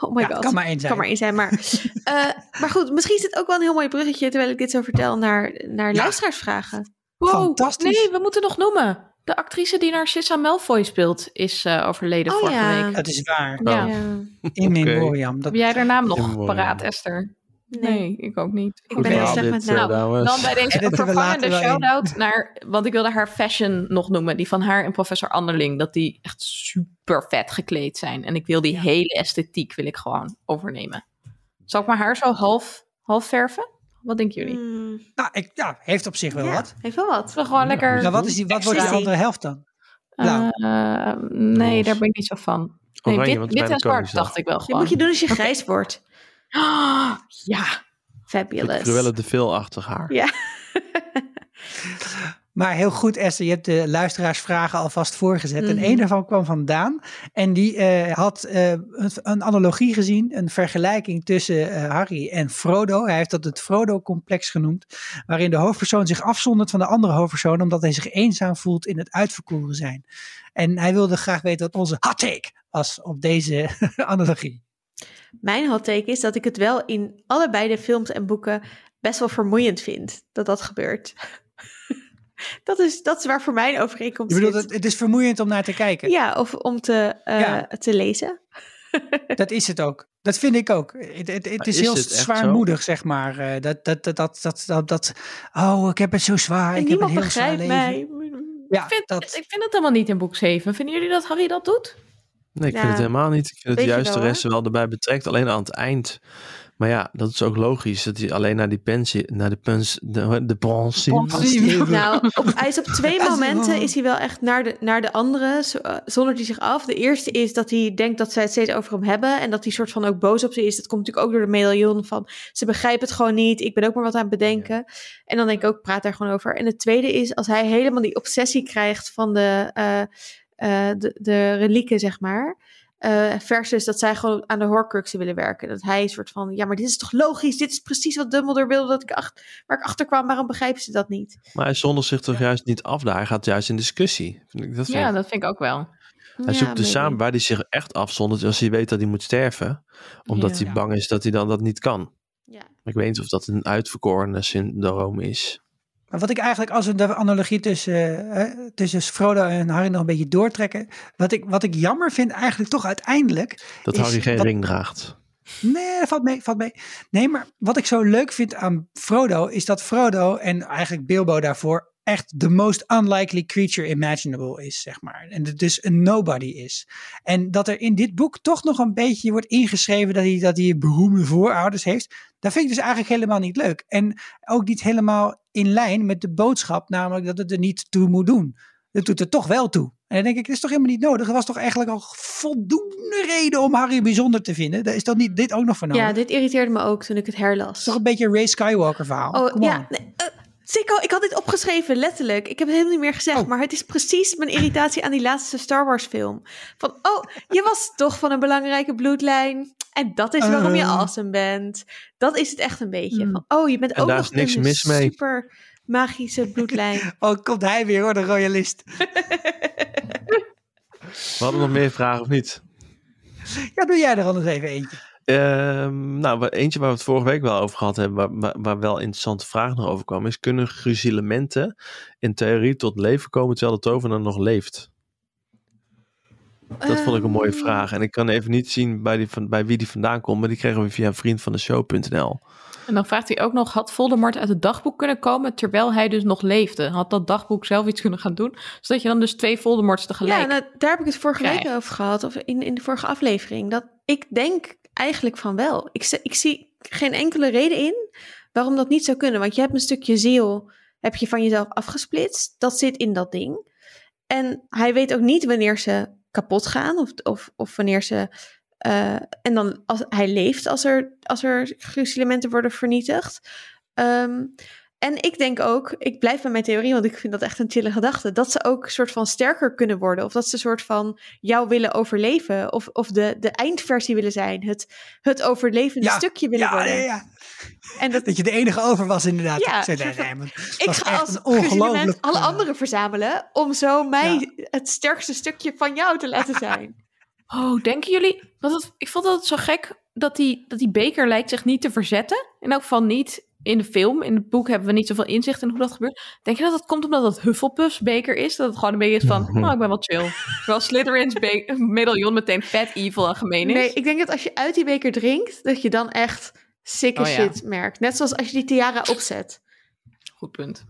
oh my Ja, god. kan maar één zijn. Kan maar één zijn, maar, eh, maar goed, misschien is het ook wel een heel mooi bruggetje terwijl ik dit zo vertel naar, naar Ja. luisteraarsvragen. Wow, Fantastisch. Nee, we moeten nog noemen. De actrice die Narcissa Malfoy speelt is eh, overleden Oh vorige ja. week. Dat is waar. Ja. In memoriam. Dat, Heb jij haar naam nog paraat, Esther? Nee, ik ook niet. Ik ben heel Nou, slecht met eh, naam. Dan bij deze vervangende shout-out naar... Want ik wilde haar fashion nog noemen. Die van haar en professor Anderling. Dat die echt super vet gekleed zijn. En ik wil die hele esthetiek wil ik gewoon overnemen. Zal ik mijn haar zo half, half verven? Wat denken jullie? Hmm, nou, ik, ja, heeft op zich wel ja, wat. heeft wel wat. We gewoon lekker... Nou, wat, is die, wat wordt de andere helft dan? Eh, nee, Roze. daar ben ik niet zo van. Nee, wit, en zwart dacht ik wel gewoon. moet je doen als je grijs wordt. Ah, ja, Fabulous. Cruella de veel achter haar. Ja. Maar heel goed, Esther. Je hebt de luisteraarsvragen alvast voorgezet. En Mhm. één daarvan kwam van Daan. En die eh, had eh, een, een analogie gezien. Een vergelijking tussen eh, Harry en Frodo. Hij heeft dat het Frodo-complex genoemd. Waarin de hoofdpersoon zich afzondert van de andere hoofdpersoon. Omdat hij zich eenzaam voelt in het uitverkoren zijn. En hij wilde graag weten wat onze hot take was op deze analogie. Mijn hot take is dat ik het wel in allebei de films en boeken best wel vermoeiend vind dat dat gebeurt. dat, is, dat is waar voor mijn overeenkomst Je bedoelt, het, het is vermoeiend om naar te kijken. Ja, of om te, eh, Ja. te lezen. Dat is het ook. Dat vind ik ook. Het, het, het is, is heel het zwaarmoedig, zeg maar. eh, Dat, dat, dat, dat, dat, dat, dat- oh, ik heb het zo zwaar. en ik heb een niemand heel zwaar begrijpt leven. mij. Ja, ik vind, dat, ik vind het helemaal niet in boek 7. Vinden jullie dat Harry dat doet? Nee, ik Ja, vind het helemaal niet. Ik vind het juist de wel, rest wel erbij betrekt. Alleen aan het eind. Maar ja, dat is ook logisch. Dat hij alleen naar die pensie, naar de pens, de, de pensie. Pensie. Nou, op, hij is op twee momenten is hij wel echt naar de, naar de andere, eh, zondert hij zich af. De eerste is dat hij denkt dat zij het steeds over hem hebben en dat hij soort van ook boos op ze is. Dat komt natuurlijk ook door de medaillon van ze begrijpen het gewoon niet. Ik ben ook maar wat aan het bedenken. En dan denk ik ook, praat daar gewoon over. En het tweede is als hij helemaal die obsessie krijgt van de, eh, eh, de, de relieken, zeg maar. Eh, versus dat zij gewoon aan de Horcruxen willen werken. Dat hij een soort van, ja, maar dit is toch logisch? Dit is precies wat Dumbledore wilde dat ik ach- waar ik achter kwam. Waarom begrijpen ze dat niet? Maar hij zondert zich toch juist niet af daar. Hij gaat juist in discussie. Vind ik, dat vind Ja, ik- dat vind ik ook wel. Hij Ja, zoekt dus maybe. samen waar hij zich echt afzondert als hij weet dat hij moet sterven. Omdat Ja. hij bang is dat hij dan dat niet kan. Ja. Maar ik weet niet of dat een uitverkorene syndroom is. Maar wat ik eigenlijk, als we de analogie tussen, eh, tussen Frodo en Harry nog een beetje doortrekken. Wat ik, wat ik jammer vind eigenlijk toch uiteindelijk. Dat Harry geen wat- ring draagt. Nee, dat valt mee, valt mee. Nee, maar wat ik zo leuk vind aan Frodo is dat Frodo en eigenlijk Bilbo daarvoor echt the most unlikely creature imaginable is, zeg maar. En het dus een nobody is. En dat er in dit boek toch nog een beetje wordt ingeschreven dat hij, dat hij beroemde voorouders heeft. Dat vind ik dus eigenlijk helemaal niet leuk. En ook niet helemaal in lijn met de boodschap, namelijk dat het er niet toe moet doen. Het doet er toch wel toe. En dan denk ik, dat is toch helemaal niet nodig. Er was toch eigenlijk al voldoende reden om Harry bijzonder te vinden. Daar is dan niet dit ook nog voor nodig. ja, dit irriteerde me ook toen ik het herlas. Toch een beetje een Ray Skywalker verhaal. Oh Come ja, nee, Sikko, ik had dit opgeschreven, letterlijk. Ik heb het helemaal niet meer gezegd, Oh. maar het is precies mijn irritatie aan die laatste Star Wars film. Van, oh, je was toch van een belangrijke bloedlijn. En dat is waarom je Eh. awesome bent. Dat is het echt een beetje. Hmm. Van, oh, je bent En ook daar nog is niks een mis mee. super magische bloedlijn. Oh, komt hij weer hoor, de royalist. We hadden nog meer vragen of niet? Ja, doe jij er anders even eentje. Ehm, nou, eentje waar we het vorige week wel over gehad hebben, waar, waar, waar wel interessante vragen nog over kwamen, is kunnen gruzielementen in theorie tot leven komen terwijl de tovenaar nog leeft? Dat vond ik een mooie Ehm, vraag. En ik kan even niet zien bij, die van, bij wie die vandaan komt, maar die kregen we via vriend van de show.nl. En dan vraagt hij ook nog, had Voldemort uit het dagboek kunnen komen terwijl hij dus nog leefde? Had dat dagboek zelf iets kunnen gaan doen? Zodat je dan dus twee Voldemorts tegelijk... Ja, nou, daar heb ik het vorige week over gehad, of in, in de vorige aflevering. Dat ik denk eigenlijk van wel. Ik, ik zie geen enkele reden in waarom dat niet zou kunnen. Want je hebt een stukje ziel, heb je van jezelf afgesplitst. Dat zit in dat ding. En hij weet ook niet wanneer ze kapot gaan of, of, of wanneer ze. eh, en dan als hij leeft als er, als er worden vernietigd. Ehm, en ik denk ook, ik blijf bij mijn theorie, want ik vind dat echt een chille gedachte, dat ze ook een soort van sterker kunnen worden. Of dat ze een soort van jou willen overleven. Of, of de, de eindversie willen zijn. Het, het overlevende Ja, stukje willen Ja, worden. nee, ja. En dat, Dat je de enige over was inderdaad. Ja, zei, nee, ik ga als ongelooflijk... alle eh, anderen verzamelen. Om zo mij het sterkste stukje van jou te laten zijn. Oh, denken jullie? Want het, ik vond het zo gek dat die, dat die beker lijkt zich niet te verzetten. In elk geval niet in de film. In het boek hebben we niet zoveel inzicht in hoe dat gebeurt. Denk je dat dat komt omdat het Hufflepuff's beker is? Dat het gewoon een beetje is van, oh, ik ben wel chill. Terwijl Slytherin's medaillon meteen fat evil en gemeen is. Nee, ik denk dat als je uit die beker drinkt, dat je dan echt sikke Oh ja. shit merkt. Net zoals als je die tiara opzet. Goed punt.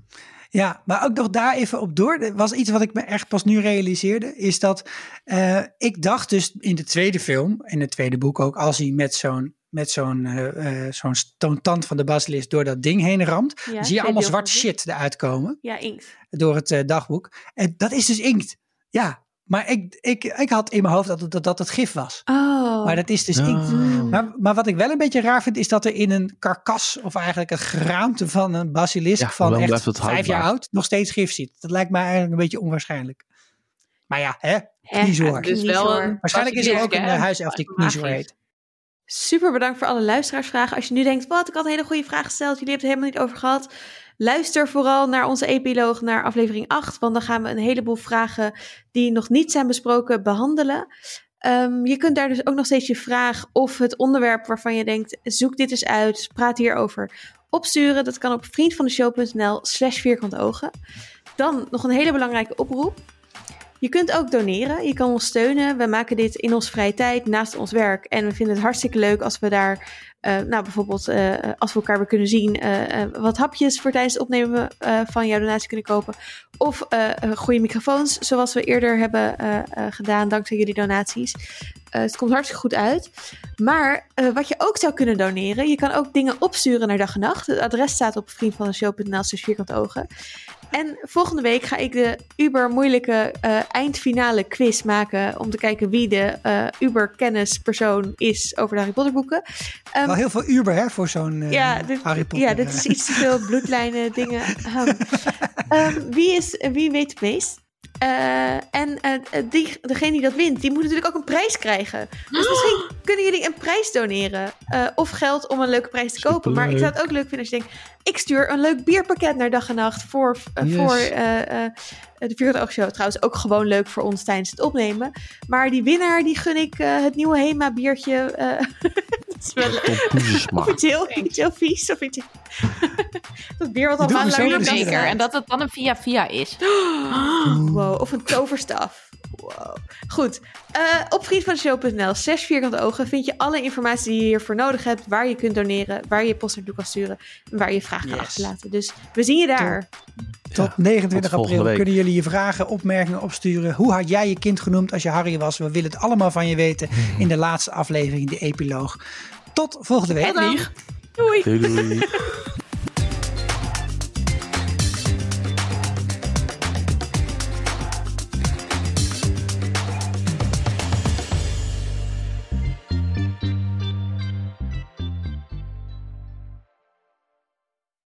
Ja, maar ook nog daar even op door. Er was iets wat ik me echt pas nu realiseerde. Is dat eh, ik dacht dus in de tweede film, in het tweede boek ook, als hij met zo'n met zo'n eh, eh, zo'n toontant van de basilisk door dat ding heen ramt, Ja, zie je allemaal zwart shit eruit komen Ja, inkt. door het eh, dagboek. En dat is dus inkt. Ja, maar ik, ik, ik had in mijn hoofd dat dat, dat het gif was. Oh. Maar dat is dus inkt. Oh. Maar, maar wat ik wel een beetje raar vind, is dat er in een karkas, of eigenlijk het geraamte van een basilisk Ja, van echt vijf jaar oud, nog steeds gif zit. Dat lijkt mij eigenlijk een beetje onwaarschijnlijk. Maar ja, hè? Kniezoor. Dus Kniezoor. wel een Waarschijnlijk is er ook een hè? huiself die kniezoor heet. Super bedankt voor alle luisteraarsvragen. Als je nu denkt, wat, ik had een hele goede vraag gesteld. Jullie hebben het helemaal niet over gehad. Luister vooral naar onze epiloog, naar aflevering 8. Want dan gaan we een heleboel vragen die nog niet zijn besproken behandelen. Ehm, je kunt daar dus ook nog steeds je vraag of het onderwerp waarvan je denkt, zoek dit eens uit, praat hierover, opsturen. Dat kan op vriendvandeshow.nl slash vierkantogen. Dan nog een hele belangrijke oproep. Je kunt ook doneren. Je kan ons steunen. We maken dit in onze vrije tijd naast ons werk. En we vinden het hartstikke leuk als we daar, uh, nou bijvoorbeeld, uh, als we elkaar weer kunnen zien, uh, wat hapjes voor tijdens het opnemen van jouw donatie kunnen kopen. Of goede microfoons, zoals we eerder hebben gedaan, dankzij jullie donaties. het komt hartstikke goed uit. Maar wat je ook zou kunnen doneren, je kan ook dingen opsturen naar dag en nacht. Het adres staat op vriendvandeshow.nl vierkant ogen. En volgende week ga ik de uber moeilijke uh, eindfinale quiz maken. Om te kijken wie de uh, uber kennispersoon is over de Harry Potter boeken. Um, Wel heel veel uber hè, voor zo'n uh, ja, dit, Harry Potter. Ja, dit is iets te veel bloedlijnen dingen. Um, um, wie, is, wie weet het meest? Uh, en uh, die, degene die dat wint, die moet natuurlijk ook een prijs krijgen. Dus misschien kunnen jullie een prijs doneren. Uh, of geld om een leuke prijs te kopen. Maar ik zou het ook leuk vinden als je denkt... ik stuur een leuk bierpakket naar dag en nacht voor, yes. voor de Vierde Oogshow. Trouwens ook gewoon leuk voor ons tijdens het opnemen. Maar die winnaar, die gun ik het nieuwe Hema biertje. dat is wel of iets heel, iets heel vies. Of iets... dat bier wat al lang zeker. En dat het dan een via-via is. Wow, of een toverstaf. Wow. Goed. Uh, op vriendvandeshow.nl, 6 vierkante ogen, vind je alle informatie die je hiervoor nodig hebt. Waar je kunt doneren, waar je je post naartoe kan sturen. En waar je je vraag kan yes. achterlaten. Dus we zien je daar. Tot, tot 29 april kunnen jullie je vragen, opmerkingen opsturen. Hoe had jij je kind genoemd als je Harry was? We willen het allemaal van je weten in de laatste aflevering, de epiloog. Tot volgende week. Doei. doei. doei.